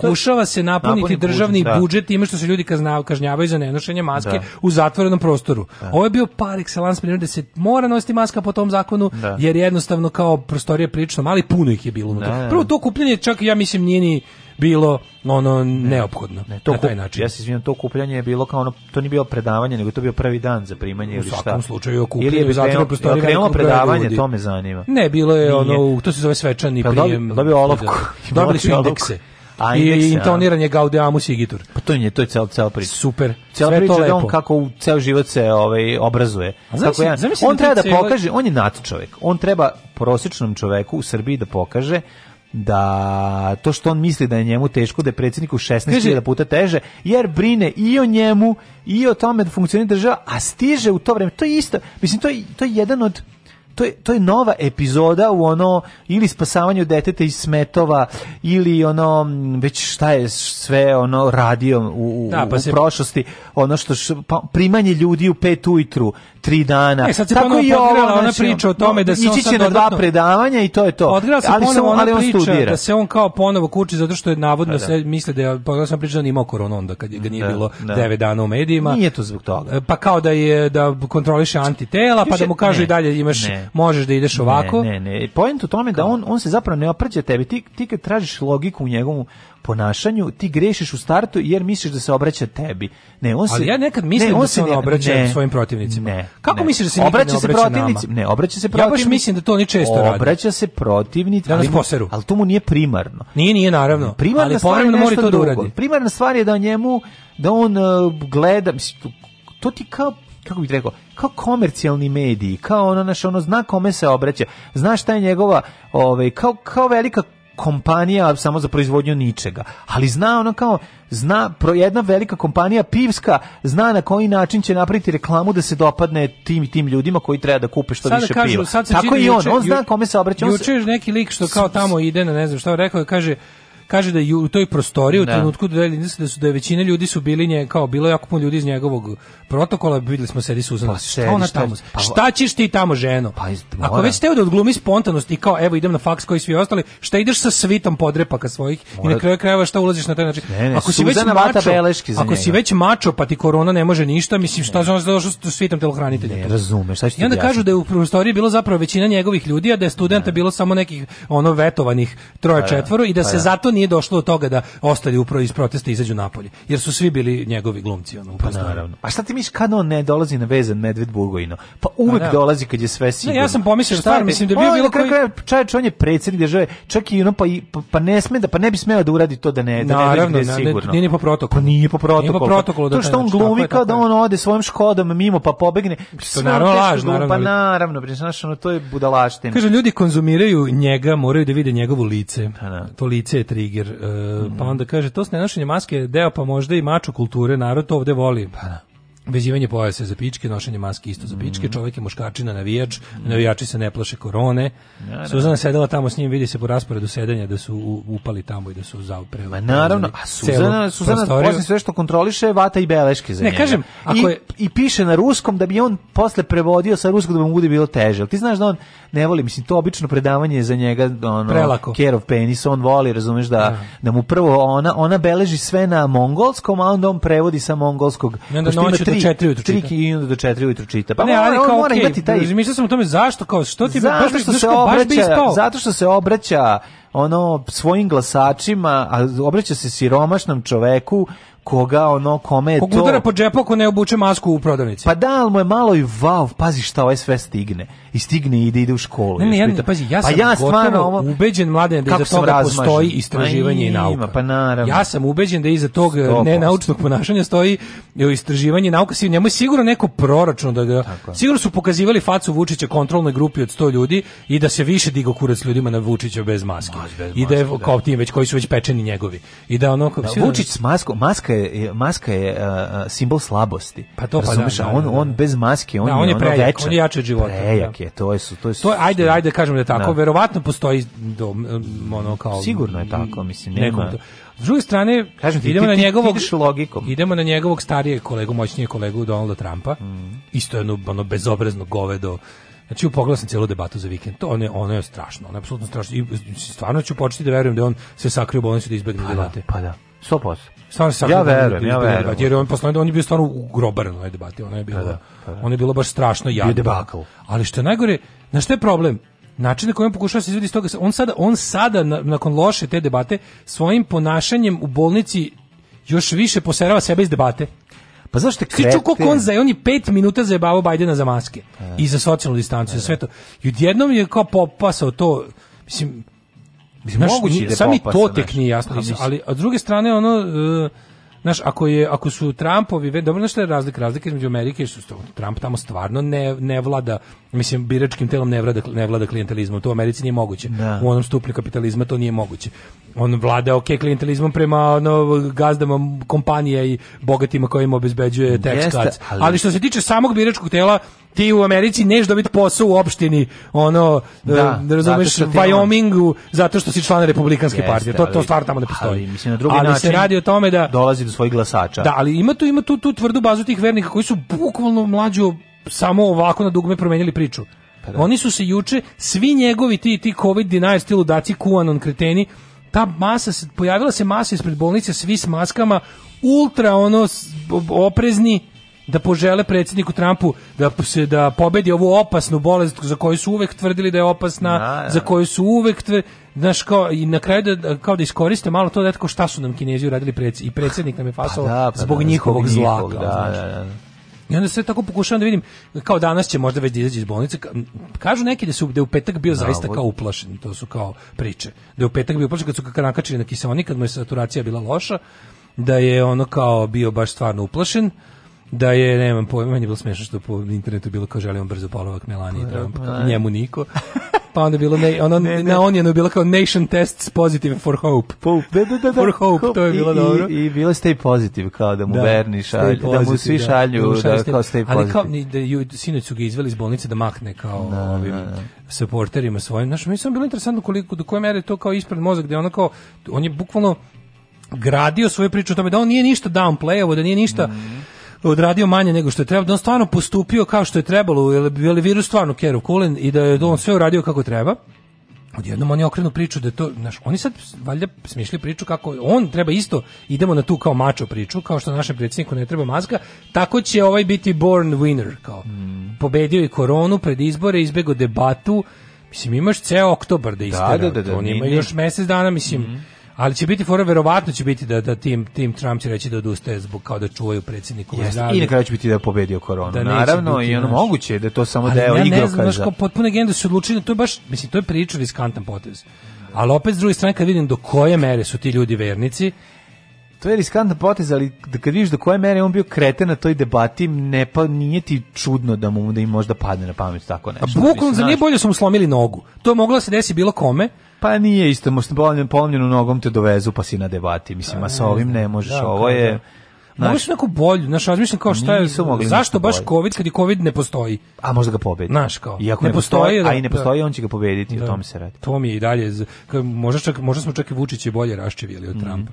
Speaker 11: pokušava se napuniti napuni državni budžet, da. budžet time što se ljudi kažnjavaju za nenošenje maske da. u zatvorenom prostoru. Da. Ovo je bio par excellence primjer se mora nositi maska po tom zakonu, da. jer jednostavno kao prostorije prilično mali, puno ih je bilo. Da, da, da, Prvo to kupljenje čak ja mislim nije ni bilo ono ne, neophodno ne, to na taj način.
Speaker 12: Ja se izvinjam, to kupljanje je bilo kao ono, to nije bilo predavanje, nego to je bio prvi dan za primanje ili
Speaker 11: šta. U svakom slučaju okupljanje ili je zatvoreno prostorije. krenulo predavanje, to me zanima.
Speaker 12: Ne, bilo je nije. ono, to se zove svečani pa da prijem.
Speaker 11: Dobio olovku. Dobili su indekse. A, I intoniran je Gaudeamus Gitur.
Speaker 12: Pa to je, to je cel, cel
Speaker 11: priča. Super.
Speaker 12: Cel Sve priča to da lepo. on kako u ceo život se ovaj, obrazuje. kako ja, on da treba da pokaže, on je nat čovjek. On treba prosječnom čovjeku u Srbiji da pokaže da to što on misli da je njemu teško da je predsjedniku 16.000 puta teže jer brine i o njemu i o tome da funkcionira država a stiže u to vreme to je isto mislim to je, to je jedan od to je, to je nova epizoda u ono ili spasavanju deteta iz smetova ili ono već šta je sve ono radio u, da, pa u se... prošlosti ono što š, pa, primanje ljudi u pet ujutru tri dana e, sad se tako i
Speaker 11: ovo znači,
Speaker 12: ona
Speaker 11: priča o tome da se ići će na dva
Speaker 12: predavanja i to je to odgrala se ali ponovo ona priča studira.
Speaker 11: da se on kao ponovo kuči zato što je navodno pa da, se misle da je pa sam pričao da imao koronu onda kad ga nije da, bilo da. 9 dana u medijima
Speaker 12: nije to zbog
Speaker 11: toga pa kao da je da kontroliše antitela Više, pa da mu kažu ne, i dalje imaš ne možeš da ideš ovako.
Speaker 12: Ne, ne, ne. Point u tome da on, on se zapravo ne opraća tebi. Ti, ti kad tražiš logiku u njegovom ponašanju, ti grešiš u startu jer misliš da se obraća tebi. Ne, on
Speaker 11: se Ali ja nekad mislim ne, on da se on ne, obraća ne, svojim protivnicima. Ne, Kako ne. misliš da se obraća, obraća se protivnicima?
Speaker 12: Ne, obraća se
Speaker 11: protivnicima. Ja baš mislim da to oni često obraća radi.
Speaker 12: Obraća se protivnicima, ali, poseru. ali to mu nije primarno.
Speaker 11: Nije, nije naravno. Primarna ali stvar je to Da uradi.
Speaker 12: Primarna stvar je da njemu da on uh, gleda to ti kao kako bih rekao, kao komercijalni mediji, kao ono naš ono zna kome se obraća, zna šta je njegova, ovaj kao kao velika kompanija samo za proizvodnju ničega, ali zna ono kao zna pro jedna velika kompanija pivska zna na koji način će napraviti reklamu da se dopadne tim tim ljudima koji treba da kupe što sad više kažu, piva. Tako i on, on zna kome se obraća.
Speaker 11: Juče neki lik što kao tamo ide na ne znam šta, rekao je kaže kaže da ju, u toj prostoriji u da. trenutku da da, da su da je većina ljudi su bili nje kao bilo jako puno ljudi iz njegovog protokola videli smo se Suzan pa, šta ona tamo pa, šta ćeš ti tamo ženo
Speaker 12: pa,
Speaker 11: ako već teo da odglumi spontanost i kao evo idem na faks koji svi ostali šta ideš sa svitom podrepaka svojih mora... i na kraju krajeva šta ulaziš na taj način ne, ne, ako
Speaker 12: si već
Speaker 11: mata beleški ako njega. si već mačo pa ti korona ne može ništa mislim šta znaš da što svitom telohranitelja ne
Speaker 12: razumeš šta i
Speaker 11: onda kažu da je u prostoriji bilo zapravo većina njegovih ljudi a da je studenta bilo samo nekih ono vetovanih troje pa da. četvoro i da pa se zato nije došlo do toga da ostali upravo iz protesta izađu napolje, jer su svi bili njegovi glumci. Ono,
Speaker 12: pa naravno. A šta ti misliš kad on ne dolazi na vezan Medved Burgojino? Pa uvek pa da. dolazi kad je sve sigurno.
Speaker 11: Ne, ja sam pomislio šta, stvar, mislim da bi
Speaker 12: bilo koji... Čajač, on je predsjednik države, čak i ono, pa, i, pa, pa ne sme da, pa ne bi smela da uradi to da ne, da naravno, ne sigurno.
Speaker 11: Naravno, Nije
Speaker 12: ni
Speaker 11: po protokolu.
Speaker 12: Pa nije po protokolu. Po pa-
Speaker 11: protokolu da to što on znači, glumi kao da on ode svojim škodom mimo pa pobegne. To naravno laž, naravno. Pa naravno, znaš, ono, to je budalaština. Kaže, ljudi konzumiraju njega, moraju da vide njegovo lice. Da. To lice je tri trigger. E, mm. Pa mhm. onda kaže, to s nenošenje maske je deo, pa možda i mačo kulture, narod to ovde voli. Pa da. Vezivanje pojasa za pičke, nošenje maske isto za pičke, mhm. čovjek je muškačina, navijač, navijači se ne plaše korone. Ja, da, da. Suzana sedela tamo s njim, vidi se po rasporedu sedenja da su upali tamo i da su zaupre. Ma
Speaker 12: naravno, a Suzana, Suzana posle sve što kontroliše vata i beleške za ne, njega. kažem, ako I, je... I piše na ruskom da bi on posle prevodio sa ruskog da mu bude bilo teže. Ti znaš da on ne voli, mislim to obično predavanje za njega ono Prelako. of penis, on voli, razumeš da ja. Da. da mu prvo ona ona beleži sve na mongolskom, a onda on prevodi sa mongolskog. I onda
Speaker 11: noću do 4 ujutru čita.
Speaker 12: I onda do 4 ujutru čita. Pa ne,
Speaker 11: ali kao, mora okay, imati taj. Mislio sam o tome zašto kao što ti zato
Speaker 12: što, što se obraća, zato što se obraća ono svojim glasačima, a obraća se siromašnom čoveku koga ono kome je Kog to.
Speaker 11: udara po džepu ako ne obuče masku u prodavnici.
Speaker 12: Pa da, ali mu je malo i vav, pazi šta ovaj sve stigne. I stigne i ide, ide u školu.
Speaker 11: Ne, ne, ja, da, pazi, ja pa sam ja stvarno, ovo, ubeđen, mladen, da iza toga razmažen? postoji istraživanje pa, i nauka.
Speaker 12: Pa
Speaker 11: naravno. Ja sam ubeđen da iza tog nenaučnog ponašanja stoji e, istraživanje i nauka. Si, njemu je sigurno neko proračun da ga... Tako. Sigurno su pokazivali facu Vučića kontrolnoj grupi od 100 ljudi i da se više digo kurac ljudima na Vučića bez maske. Mas, bez I da je kao da. tim već koji su već pečeni njegovi. I da ono...
Speaker 12: Da, Vučić s maskom, maska maska je, maska je uh, simbol slabosti. Pa to pa da, da, on, da, on da. bez maske, on, da, on
Speaker 11: je,
Speaker 12: prejak,
Speaker 11: on je jači od života.
Speaker 12: Prejak da. je, to je su, to je
Speaker 11: su, to, ajde, ajde kažem da je tako, verovatno postoji do, ono kao
Speaker 12: sigurno je tako, mislim, nema. Nekom,
Speaker 11: s druge strane, kažem ti, idemo
Speaker 12: ti, ti, na
Speaker 11: njegovog logikom. Idemo na njegovog starijeg kolegu, moćnijeg kolegu Donalda Trumpa. Mm. Isto je ono, ono bezobrazno govedo. Znači, upogledao sam cijelu debatu za vikend. To ono je, ono je strašno, ono je apsolutno strašno. I stvarno ću početi da verujem da on se sakrio u bolnicu da izbegne pa debate. Da, pa da, 100% stvarno se ja
Speaker 12: verujem, ja verujem.
Speaker 11: Jer on posle on je bio stvarno grobar u onoj debati, ono je bila da, da, da, da. ono je bila baš strašno
Speaker 12: jadno.
Speaker 11: Ali što je najgore, na šta je problem? Način na koji on pokušava da se izvedi iz toga, on sada, on sada nakon loše te debate svojim ponašanjem u bolnici još više poserava sebe iz debate. Pa zašto krete? Siču kako on za on je 5 minuta zajebavao Bajdena za maske e. i za socijalnu distancu, e. za sve to. I odjednom je kao popasao to, mislim, Mislim, moguće da sami popasa, to tek nije jasno, pa, ali a s druge strane ono uh, Znaš, ako, je, ako su Trumpovi, dobro, znaš šta razlika? Razlika između Amerike, što su, Trump tamo stvarno ne, ne vlada, mislim, biračkim telom ne vlada, ne vlada klijentelizmom, to u Americi nije moguće. Da. U onom stupnju kapitalizma to nije moguće on vlada ok klientelizmom prema ono, gazdama kompanija i bogatima kojima obezbeđuje tax cuts. Ali... ali... što se tiče samog biračkog tela, ti u Americi neš dobiti posao u opštini, ono, da, e, da razumeš, Wyomingu, zato što si član Republikanske Jeste, partije. To, ali, to stvar tamo ne postoji. Ali, mislim, na drugi ali način se radi o tome da...
Speaker 12: Dolazi do svojih glasača.
Speaker 11: Da, ali ima tu, ima tu, tu tvrdu bazu tih vernika koji su bukvalno mlađo samo ovako na dugme promenili priču. Pa da. Oni su se juče, svi njegovi ti, ti COVID deniers, ti ludaci, QAnon kreteni, ta masa se, pojavila se masa ispred bolnice svi s maskama ultra ono oprezni da požele predsjedniku Trumpu da se da pobedi ovu opasnu bolest za koju su uvek tvrdili da je opasna, da, da. za da. koju su uvek tvrdili, znaš kao i na kraju da, da, kao da iskoriste malo to da tako šta su nam Kinezi uradili pred i predsjednik nam je pa fasao da, pa pa zbog njihovog zla, da, da, da. I onda sve tako pokušavam da vidim kao danas će možda već da izađe iz bolnice. Kažu neki da su da u petak bio da, zaista kao uplašen, to su kao priče. Da je u petak bio uplašen kad su ga nakačili na kiseonik, kad mu je saturacija bila loša, da je ono kao bio baš stvarno uplašen da je, nemam pojma, meni je bilo smiješno što po internetu bilo kao želim brzo polovak Melanie Trump, pa njemu niko. pa onda bilo ne, ono, ne, ne. na onjenu bilo kao nation tests positive for hope.
Speaker 12: Pope, pa, da,
Speaker 11: da, da, da, for hope, hope, to je bilo i, dobro.
Speaker 12: I, i bilo stay positive kao da mu da, verni šalj, da mu svi da, šalju, da, da, kao stay ali positive. Ali kao, da,
Speaker 11: ju, sinoć su ga izveli iz bolnice da mahne kao da, da ovim da, da. supporterima svojim. Znaš, mi bilo interesantno koliko, do koje mere to kao ispred mozak, gde ono kao, on je bukvalno gradio svoju priču o tome da on nije ništa downplayovo, da nije ništa mm -hmm odradio manje nego što je trebalo, da on stvarno postupio kao što je trebalo, jer je virus stvarno Kero kulen i da je on sve uradio kako treba. Odjednom oni okrenu priču da to, znaš, oni sad valjda smišlja priču kako on treba isto, idemo na tu kao mačo priču, kao što našem predsjedniku ne treba mazga, tako će ovaj biti born winner, kao. Mm. Pobedio i koronu pred izbore, izbego debatu, mislim imaš ceo oktobar da, da istera, da, da, da, oni imaju još mesec dana, mislim. Mm Ali će biti fora, verovatno će biti da, da tim, tim Trump će reći da odustaje zbog kao da čuvaju predsjedniku.
Speaker 12: Yes, I na kraju će biti da je pobedio koronu. Da Naravno, i ono naš... moguće da to samo da je ja
Speaker 11: kaže. ne znam, potpuno da su odlučili, to je baš, mislim, to je prilično riskantan potez. Ali opet s druge strane kad vidim do koje mere su ti ljudi vernici,
Speaker 12: To je riskantan potez, ali kad viš do koje mere on bio kreten na toj debati, ne pa nije ti čudno da mu da im možda padne na pamet tako nešto. A
Speaker 11: bukvalno za nije bolje su mu slomili nogu. To je moglo da se desi bilo kome.
Speaker 12: Pa nije isto, možda polomljenu, polomljenu nogom te dovezu pa si na debati. Mislim, a, sa ovim ne možeš, da, ovo je...
Speaker 11: Da. Znaš, Mogli su neku bolju, znaš, razmišljam kao šta je, zašto baš bolje. COVID kad i COVID ne postoji?
Speaker 12: A možda ga pobedi.
Speaker 11: Znaš kao,
Speaker 12: Iako ne, ne postoji, postoji da, a i da, ne da. postoji, da, on će ga pobediti, da, o tome se radi.
Speaker 11: To mi je i dalje, možda, čak, možda smo čak i Vučiće bolje raščevili od mm -hmm. Trumpa.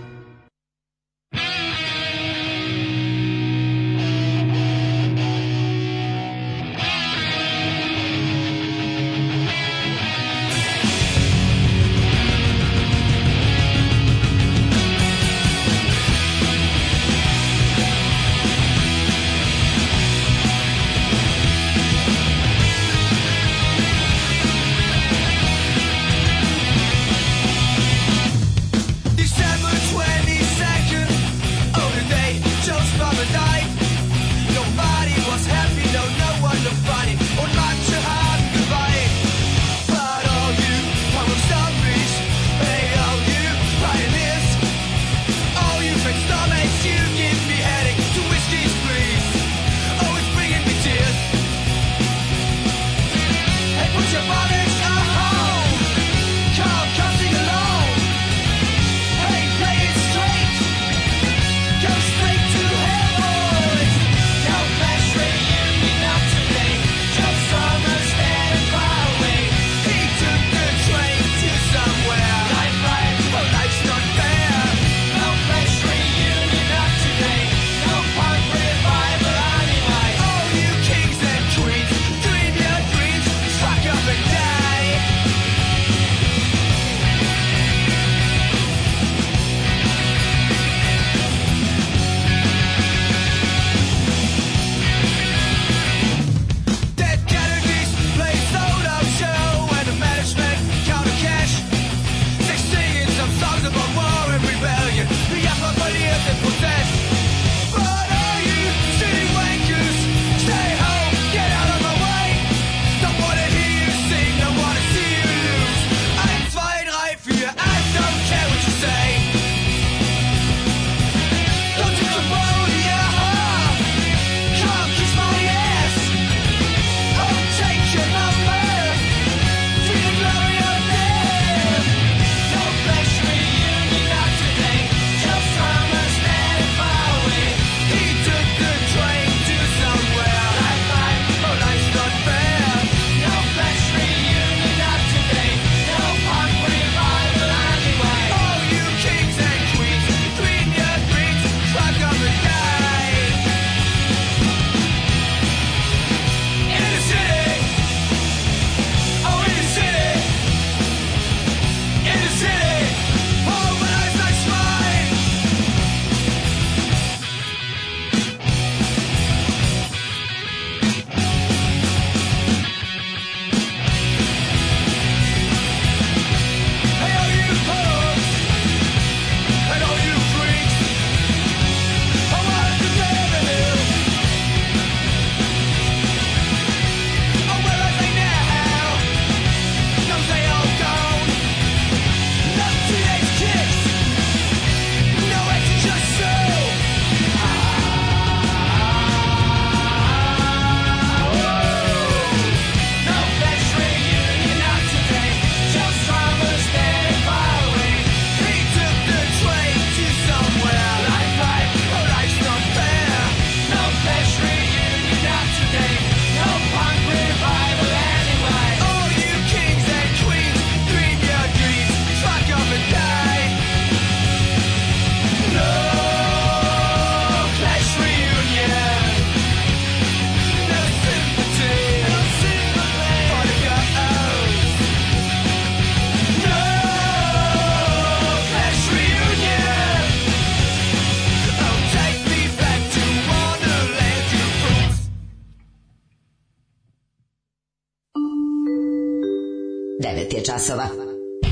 Speaker 14: časova.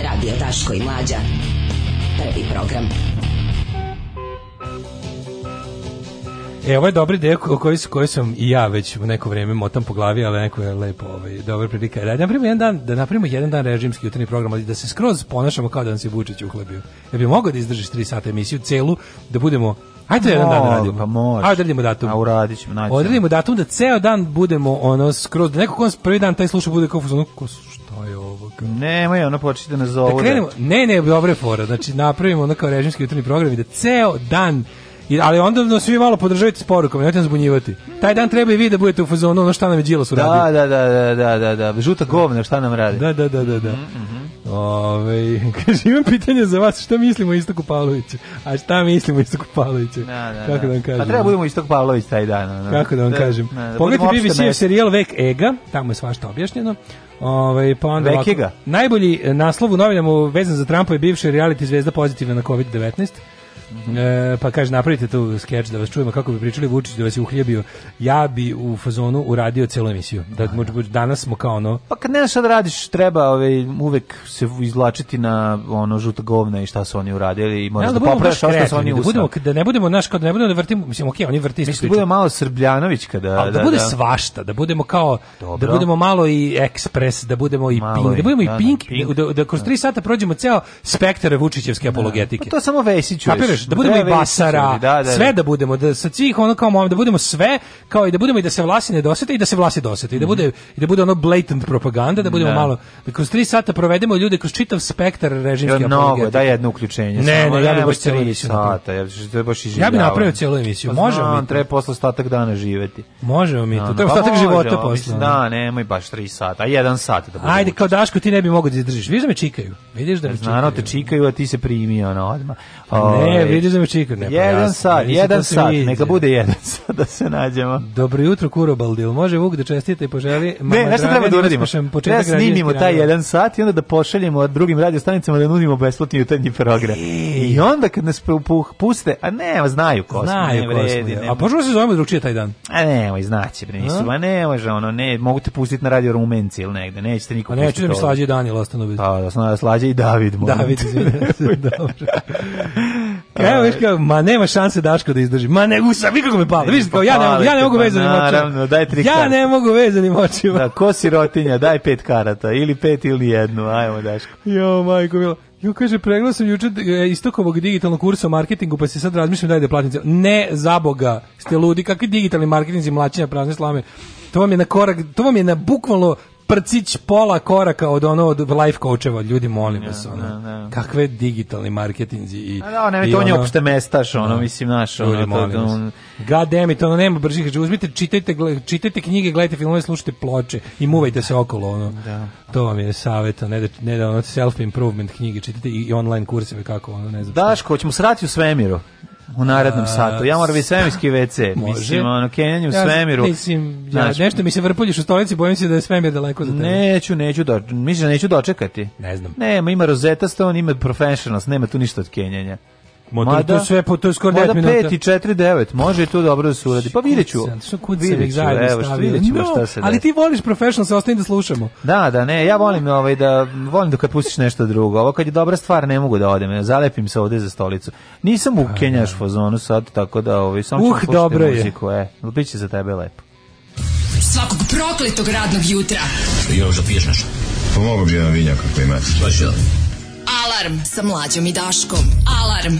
Speaker 14: Radio Daško i Mlađa. Prvi program.
Speaker 11: E, ovo je dobri deo koji, koji sam i ja već u neko vrijeme motam po glavi, ali neko je lepo, ovaj, dobra prilika. Da napravimo jedan dan, da napravimo jedan dan režimski jutarnji program, ali da se skroz ponašamo kao da nas je Vučić uhlebio. Ja bi mogao da izdržiš 3 sata emisiju celu, da budemo Ajde jedan dan da radimo. Pa može. Ajde da radimo datum. A
Speaker 12: uradit ćemo. Najde.
Speaker 11: Odradimo datum da ceo dan budemo ono skroz, da neko kom prvi dan taj sluša bude kao ono, ko šta je ovo?
Speaker 12: Kao? Nemoj, ona početi da nas da zove. Da krenemo,
Speaker 11: ne, ne, dobre fora, znači napravimo ono kao režimski jutrni program i da ceo dan ali onda nas svi malo podržavate s porukama, nemojte nas zbunjivati. Taj dan treba i vi da budete u fazonu, ono šta nam je Đilas
Speaker 12: uradio. Da, da, da, da, da, da, žuta govna šta nam radi.
Speaker 11: Da, da, da, da, da. Mm -hmm. Ove, kaže, imam pitanje za vas, šta mislimo o Istoku Pavloviću? A šta mislimo o Istoku Pavloviću? Da, da, Kako da, da vam kažem?
Speaker 12: A pa treba budemo Istok Pavlović taj dan.
Speaker 11: na. Kako da vam da, kažem? Da, da Pogledajte BBC serijal Vek Ega, tamo je svašta objašnjeno. Ove, pa
Speaker 12: onda ovako,
Speaker 11: najbolji eh, naslov u novinama vezan za Trumpa je bivša reality zvezda pozitivna na COVID-19. E, pa kaže, napravite tu skeč da vas čujemo kako bi pričali Vučić da vas je uhljebio. Ja bi u fazonu uradio celu emisiju. Da, da. da. danas smo kao ono...
Speaker 12: Pa kad ne znaš šta da radiš, treba ovaj, uvek se izlačiti na ono žuta govna i šta su oni uradili i
Speaker 11: moraš ja, da, da popraviš šta su oni da, budemo, da ne budemo, naš, kao da ne budemo da vrtimo, mislim, okej, okay, oni vrti isto. Mislim,
Speaker 12: da bude malo Srbljanović kada...
Speaker 11: Ali da, da, bude da. svašta, da budemo kao, da Dobro. da budemo malo i ekspres, da budemo i malo pink, da budemo i pink, pink, da, da kroz tri sata prođemo ceo spektar Vučićevske apologetike. Pa
Speaker 12: to samo Vesiću
Speaker 11: kažeš, da budemo i basara, da, da, sve da. da budemo, da sa svih ono kao da budemo sve, kao i da budemo i da se vlasi ne dosete i da se vlasi dosete i da mhm. bude i da bude ono blatant propaganda, da budemo da. malo da kroz 3 sata provedemo ljude kroz čitav spektar režimskih Mnogo,
Speaker 12: da jedno uključenje.
Speaker 11: Ne, ne, ja bih baš celu emisiju. Sata, ja bih
Speaker 12: baš i
Speaker 11: Ja bih napravio celu emisiju. Pa možemo mi
Speaker 12: treba posle ostatak dana živeti.
Speaker 11: Možemo mi to. Treba pa ostatak života posle.
Speaker 12: Da, nemoj baš 3 sata, a 1 sat
Speaker 11: da bude. Ajde, kao Daško ti ne bi mogao da izdržiš. Vidiš da me čikaju. Vidiš da me čikaju. Naravno te
Speaker 12: čikaju, a ti se primi ono odma. Pa
Speaker 11: Ne, vidiš da me čika.
Speaker 12: Ne, pa jedan jasno, sat, jedan sat, vidi. neka bude jedan sat da se nađemo.
Speaker 11: Dobro jutro, Kuro Baldil. Može Vuk da čestite i poželi.
Speaker 12: Mama ne, nešto treba da uradimo. da snimimo taj jedan sat i onda da pošaljemo drugim radiostanicama da nudimo besplatni jutarnji program. I onda kad nas puste, a ne, znaju ko smo. Znaju ko smo.
Speaker 11: A možemo se zovemo drugčije taj dan?
Speaker 12: A nemoj, znaće, bre, nisu. A ne, može, ono, ne, mogu te pustiti na radio Rumenci ili negde, nećete niko
Speaker 11: pustiti.
Speaker 12: A
Speaker 11: neću da mi slađe Danijel ostanu biti. Pa,
Speaker 12: da slađe i David. David, izvinite
Speaker 11: dobro. Evo, viš kao, ma nema šanse Daško da izdrži. Ma ne, usam, vi kako me pali. Viš kao, ja ne, ja ne mogu pa vezanim očima. Naravno, daj tri Ja ne mogu vezanim očima. Da,
Speaker 12: ko si rotinja, daj pet karata, ili pet ili jednu, ajmo Daško.
Speaker 11: Jo, majko, bilo. Jo, kaže, pregledao sam juče e, istokovog digitalnog kursa o marketingu, pa se sad razmišljam daj da platim. Ne, za Boga, ste ludi, kakvi digitalni marketing i mlačenja prazne slame. To vam je na korak, to vam je na bukvalno prcić pola koraka od ono od life coacheva, ljudi molim vas ono. Da, da. Kakve digitalni marketinzi i
Speaker 12: A da, ne, to on uopšte mestaš, ono da. mislim naš, ono
Speaker 11: to, on... God damn it, ono nema bržih, znači uzmite, čitajte, čitajte knjige, gledajte filmove, slušajte ploče i muvajte se okolo ono. Da. To vam je savjet, ne da ne da ono self improvement knjige, čitate i, i online kurseve kako ono, ne znam.
Speaker 12: Daško, hoćemo srati u svemiru u narednom satu. Ja moram biti svemirski WC. Može. Mislim, ono, kenjanje u ja, svemiru.
Speaker 11: Mislim, ja, znaš, nešto mi se vrpuljiš u stolici, bojim se da je svemir daleko za tebe.
Speaker 12: Neću, neću, do, mislim da neću dočekati. Ne znam. Nema, ima rozeta ima professionals, nema tu ništa od kenjanja
Speaker 11: motor,
Speaker 12: mada, to sve po to skoro
Speaker 11: 10 minuta. Mada
Speaker 12: 5 i 4
Speaker 11: 9,
Speaker 12: može to dobro da se uradi. Pa videću. Što kud da se ih zajedno
Speaker 11: stavio. Videćemo no, Ali ti voliš professional se ostaje da slušamo.
Speaker 12: Da, da, ne, ja volim ovaj da volim da kad pustiš nešto drugo. Ovo kad je dobra stvar ne mogu da odem, ja zalepim se ovde za stolicu. Nisam u A, pa, Kenjaš da. fazonu sad, tako da ovaj samo
Speaker 11: uh, da dobro je. muziku, e.
Speaker 12: Biće za tebe lepo.
Speaker 14: Svakog prokletog radnog jutra.
Speaker 15: Još da piješ
Speaker 16: nešto. Pomogu pa bi jedan vinjak ako imate.
Speaker 15: Baš
Speaker 14: Alarm sa mlađom i Daškom. Alarm.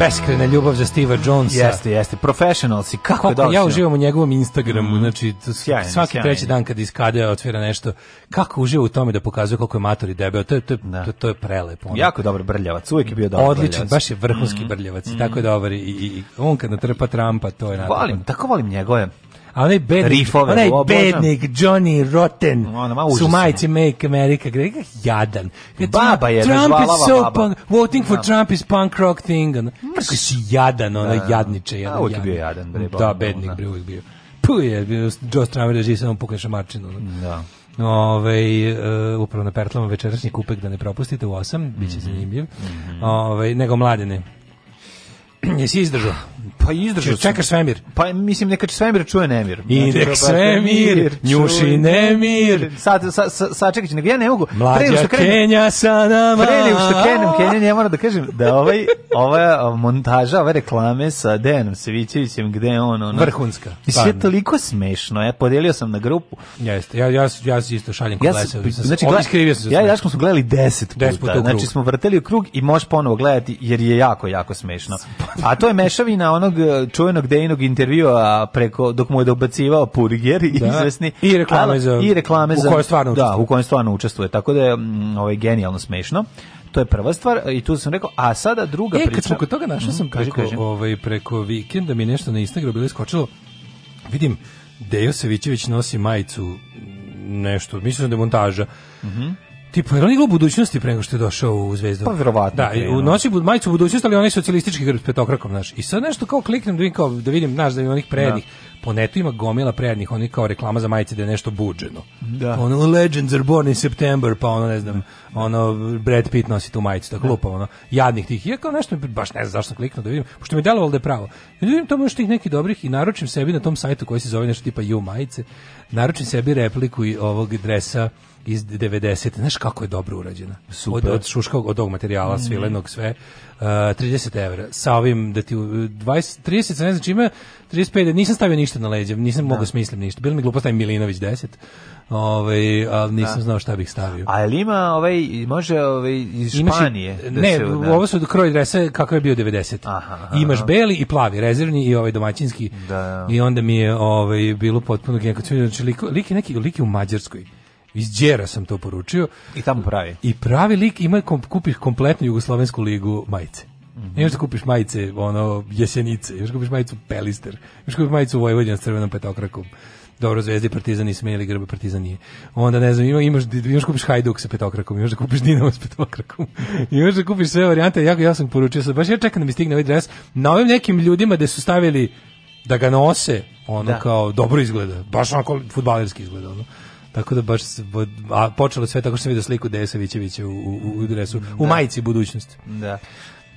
Speaker 17: beskrena ljubav za Steve'a Jonesa.
Speaker 18: Jeste, jeste. Professional si.
Speaker 17: Kako, kako Ja uživam u njegovom Instagramu, mm. znači sjajne, svaki sjajne. treći dan kad iskada otvira nešto, kako uživa u tome da pokazuje koliko je mator i debel. To je to je, da. to, to je prelepo.
Speaker 18: Ono. Jako dobar brljavac, uvijek je bio
Speaker 17: dobar. Odličan, brljavac. baš je vrhunski mm. brljavac. Mm. Tako je dobar i, i, on kad natrpa Trumpa, to je
Speaker 18: Volim, tako volim njegove
Speaker 17: A onaj bednik, Riffove, onaj bednik Johnny Rotten ono, su majci Make America Great. Jadan.
Speaker 18: Kad baba je
Speaker 17: Trump is so baba. punk, voting for no. Da. Trump is punk rock thing. Ono. Kako si jadan, ono, da, jadniče. Jadan, a
Speaker 18: uvijek bio jadan. Bre,
Speaker 17: da, bednik bre, uvijek bio. Puh je, Joe Strummer reži samo pukneša Marčinu. Da. Ove, uh, e, upravo na Pertlama večerašnji kupek da ne propustite u 8, mm -hmm. bit će mhm. zanimljiv. Mm -hmm. Ove, nego mladine.
Speaker 18: Jesi izdržao?
Speaker 17: Pa izdržao
Speaker 18: sam. Čekaš svemir.
Speaker 17: Pa mislim neka svemir čuje nemir.
Speaker 18: I znači,
Speaker 17: nek
Speaker 18: pa, pa, svemir, njuši nemir.
Speaker 17: Sad sa sa čekaš, nego ja ne mogu.
Speaker 18: Pre što Kenja sa nama.
Speaker 17: Pre što krenem Kenja, ne moram da kažem da ovaj ova montaža, ova reklame sa Dejanom Savićevićem gde on ono
Speaker 18: vrhunska.
Speaker 17: I sve toliko smešno. Ja podelio sam na grupu.
Speaker 18: Jeste. Ja ja ja isto šaljem kod ja,
Speaker 17: Znači, gleda, sam ja i Daško smo gledali 10 puta. 10 puta znači smo vrteli u krug i možeš ponovo gledati jer je jako jako smešno. A to je mešavina onog e, čuvenog Dejnog intervjua preko dok mu je dobacivao Purger da. izvesni i
Speaker 18: reklame za i reklame
Speaker 17: za
Speaker 18: u kojoj stvarno da,
Speaker 17: u kojoj stvarno učestvuje. Tako da je mm, ovaj genijalno smešno. To je prva stvar i tu sam rekao, a sada druga e, priča. E,
Speaker 18: kad toga našao mhm, sam kaže preko, ovaj, preko vikenda mi nešto na Instagramu bilo iskočilo. Vidim, Dejo Savićević nosi majicu mm, nešto, mislim da je montaža. Mhm. Mm Tipo, je on igrao u budućnosti pre nego što je došao u Zvezdu?
Speaker 17: Pa verovatno.
Speaker 18: Da, je, u noći bud, majicu budućnosti, ali onaj socijalistički grb s petokrakom, znaš. I sad nešto kao kliknem da vidim, kao, da vidim znaš, da ima onih prednih. Da. Po netu ima gomila prednih, oni kao reklama za majice da je nešto buđeno. Da. Ono, Legends are born in September, pa ono, ne znam, ono, Brad Pitt nosi tu majicu, tako da. lupa, ono, jadnih tih. I kao nešto, baš ne znam zašto kliknu da vidim, pošto mi je delovalo da je pravo. I da vidim tamo još tih nekih dobrih i naručim sebi na tom sajtu koji se zove nešto tipa U majice, naručim sebi repliku i ovog dresa iz 90. Znaš kako je dobro urađena? Super. Od, od šuškog, od ovog materijala, mm. svilenog, sve. Uh, 30 evra. Sa ovim, da ti, 20, 30, ne znam čime, 35, da nisam stavio ništa na leđe, nisam da. mogao da smislim ništa. Bilo mi glupo stavim Milinović 10. Ovaj, ali nisam da. znao šta bih stavio.
Speaker 17: A ili ima ovaj, može ovaj iz Španije?
Speaker 18: Imaš, da ne, se, da? ovo su kroj drese kakav je bio 90. Aha, aha, imaš beli i plavi, rezervni i ovaj domaćinski. Da, da. I onda mi je ovaj, bilo potpuno, kako znači, lik, lik, je neki, lik je u Mađarskoj iz Đera sam to poručio.
Speaker 17: I tamo pravi.
Speaker 18: I pravi lik ima komp, kupiš kompletnu jugoslovensku ligu majice. Mm -hmm. I da kupiš majice, ono, jesenice, još da kupiš majicu Pelister, još da kupiš majicu Vojvodina s crvenom petokrakom. Dobro, Zvezda Partizan nisu menjali grbe, Partizan nije. Onda, ne znam, ima, imaš, imaš da kupiš Hajduk sa petokrakom, imaš da kupiš Dinamo sa petokrakom, imaš da kupiš sve varijante, ja, ja sam poručio sad, baš ja čekam da mi stigne ovaj dres. Na ovim nekim ljudima da su stavili da ga nose, ono da. kao dobro izgleda, baš onako futbalerski izgleda, ono. Tako da baš a počelo sve tako što sam vidio sliku Desavićevića u, u, u dresu, u da. majici budućnosti. Da.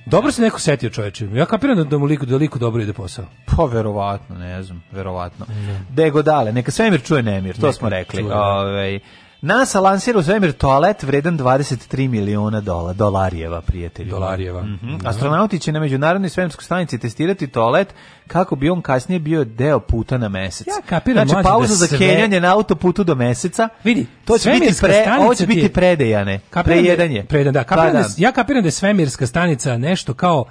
Speaker 18: Dobro se neko setio čoveče. Ja kapiram da, da mu liku, da liku dobro ide posao.
Speaker 17: Pa verovatno, ne znam, verovatno. Mm. Dego dale, neka svemir čuje nemir, to neka smo rekli. Da. Ove, ovaj, NASA lansira u svemir toalet vredan 23 miliona dola, dolarijeva, prijatelju.
Speaker 18: Dolarijeva. Mm -hmm.
Speaker 17: Astronauti će na međunarodnoj svemirskoj stanici testirati toalet kako bi on kasnije bio deo puta na mesec.
Speaker 18: Ja kapiram,
Speaker 17: znači, pauza
Speaker 18: da pauza
Speaker 17: za sve... kenjanje na autoputu do meseca.
Speaker 18: Vidi, to
Speaker 17: će biti
Speaker 18: pre,
Speaker 17: ovo će biti predejane. Prejedanje.
Speaker 18: Predan, da, da pa kapiram da, da. ja kapiram da je svemirska stanica nešto kao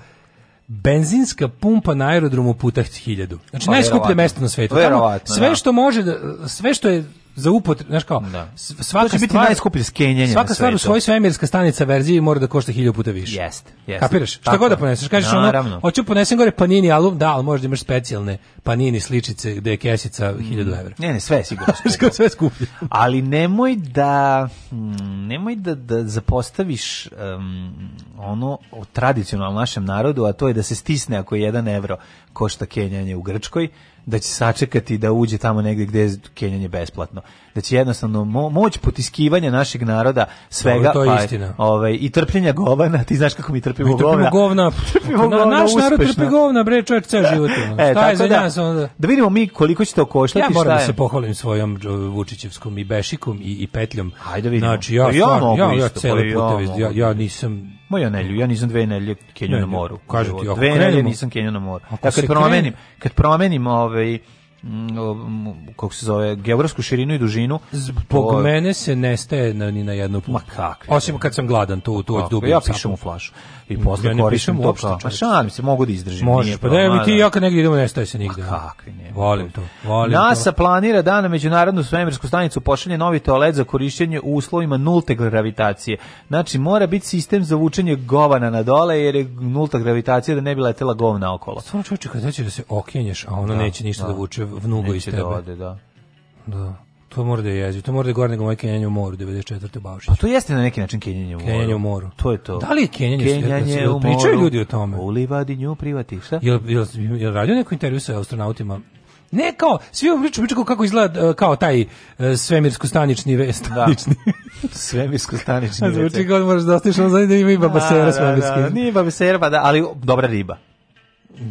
Speaker 18: benzinska pumpa na aerodromu puta 1000. Znači pa, najskuplje mesto na svetu. sve da. što može da, sve što je za upotrebu, znaš kao, da. svaka to
Speaker 17: biti stvar, skenjenje.
Speaker 18: Svaka stvar u svojoj svemirska stanica verziji mora da košta 1000 puta više. Jeste,
Speaker 17: jeste.
Speaker 18: Kapiraš? Šta god da poneseš, kažeš ono, hoću da ponesem gore panini album, da, ali možda imaš specijalne panini sličice gde je kesica 1000 mm. evra.
Speaker 17: Ne, ne, sve je sigurno
Speaker 18: skuplje. sve skuplje.
Speaker 17: ali nemoj da mm, nemoj da, da zapostaviš um, ono tradicionalnom našem narodu, a to je da se stisne ako je 1 evro košta kenjanje u Grčkoj, da će sačekati da uđe tamo negde gde je Kenjanje besplatno. Da će jednostavno mo moć potiskivanja našeg naroda svega
Speaker 18: to je pa, istina.
Speaker 17: Ovaj, i trpljenja govna, ti znaš kako mi trpimo mi
Speaker 18: govna. govna. trpimo naš uspešno. narod trpi govna, bre, čovjek ceo život.
Speaker 17: e, šta je za da, nas onda? Da vidimo mi koliko ćete okoštati.
Speaker 18: Ja moram da se pohvalim svojom Vučićevskom i Bešikom i, i Petljom.
Speaker 17: Hajde vidimo.
Speaker 18: Znači, ja, pa ja, stvarno, ja, pa ja, ja, ja, ja, ja, ja, ja, ja, ja, ja, ja, ja, ja, ja, ja, ja, ja, ja,
Speaker 17: Moja ja ja nisam dve nelje kenju na moru.
Speaker 18: Kažu ti,
Speaker 17: dve krenemo, nisam kenju na moru. Ja kad promenim, kad promenim ovaj mm, kako se zove, geografsku širinu i dužinu.
Speaker 18: Zbog o... mene se nestaje na, ni na jednu putu. Ma kakvi. Osim kad sam gladan, tu, tu od
Speaker 17: Ja pišem u flašu
Speaker 18: i posle ja koristim to kao.
Speaker 17: Pa šalim se, mogu da izdržim.
Speaker 18: Možeš, pa da, evo ti ja kad negdje idemo nestaje se nigde. Kakvi ne. Volim to. Volim
Speaker 17: NASA to. planira da na međunarodnu svemirsku stanicu pošalje novi toalet za korišćenje u uslovima nulte gravitacije. Znači mora biti sistem za vučenje govana na dole jer je nulta gravitacija da ne bi letela govna okolo.
Speaker 18: Samo čovječe će da se okenješ, a ono da, neće ništa da, da vuče vnugo iz da tebe. Da, ode, da. Da. To mora da je jezio, to mora da je gore nego moje kenjanje u moru, 94. Baušić.
Speaker 17: Pa to jeste na neki način kenjanje u moru.
Speaker 18: Kenjanje
Speaker 17: u
Speaker 18: moru.
Speaker 17: To je to.
Speaker 18: Da li je
Speaker 17: kenjanje, kenjanje da u moru? Pričaju ljudi o tome. U livadi nju privati, šta?
Speaker 18: Jel, jel, jel radio neko intervju sa astronautima? Ne kao, svi vam pričaju priču kako izgleda e, kao taj e, svemirsko-stanični ve, Da.
Speaker 17: svemirsko-stanični
Speaker 18: Zvuči kao da moraš da ostiš, on znači
Speaker 17: da
Speaker 18: ima i babasera da, da, da svemirski. Da, da,
Speaker 17: nije babasera, pa da, ali dobra riba.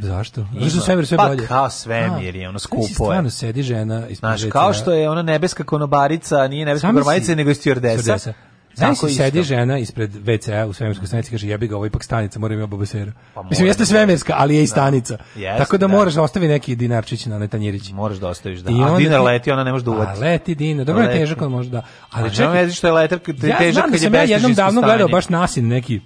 Speaker 17: Zašto?
Speaker 18: Zato što svemir sve pa, bolje. Pa
Speaker 17: kao svemir je, ono skupo je. Stvarno sedi
Speaker 18: žena ispred Znaš,
Speaker 17: kao da- što je ona nebeska konobarica, nije nebeska konobarica, nego je stjordesa. Znaš,
Speaker 18: si sedi žena ispred WC-a u svemirskoj stanici kaže jebi ga, ovo ipak stanica, moram ima babasera. Pa Mislim, jeste svemirska, ali je i da. stanica. Jest, Tako da, da, moraš
Speaker 17: da
Speaker 18: ostavi neki dinarčić na netanjirić.
Speaker 17: Moraš da ostaviš, da. I a dinar ti... leti, ona ne može
Speaker 18: da
Speaker 17: uvati. A
Speaker 18: leti dinar, dobro je težak, on može da.
Speaker 17: Ali a, čekaj, znači što je letak, težak ja, znam, Ja znam da
Speaker 18: sam ja jednom davno gledao baš nasin neki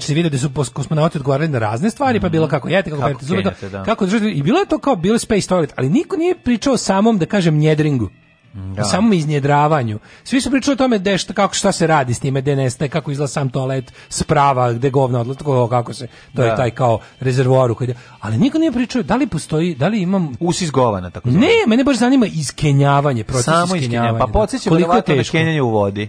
Speaker 18: se vide da su kosmonauti odgovarali na razne stvari, pa mm -hmm. pa bilo kako jete, kako, kako perite zube, da. kako i bilo je to kao bilo space toilet, ali niko nije pričao samom, da kažem, njedringu. Da. samo samom iznjedravanju. Svi su pričali o tome da šta, kako šta se radi s time, gde nestaje, kako izlazi sam toalet, sprava, gde govna odlazi, kako se, to da. je taj kao rezervoar u koji, ali niko nije pričao da li postoji, da li imam
Speaker 17: usis izgovana tako. Ne,
Speaker 18: mene baš zanima iskenjavanje, proces Samo iskenjavanja.
Speaker 17: Pa da. podsećam koliko je da da teško. na kenjanje u vodi.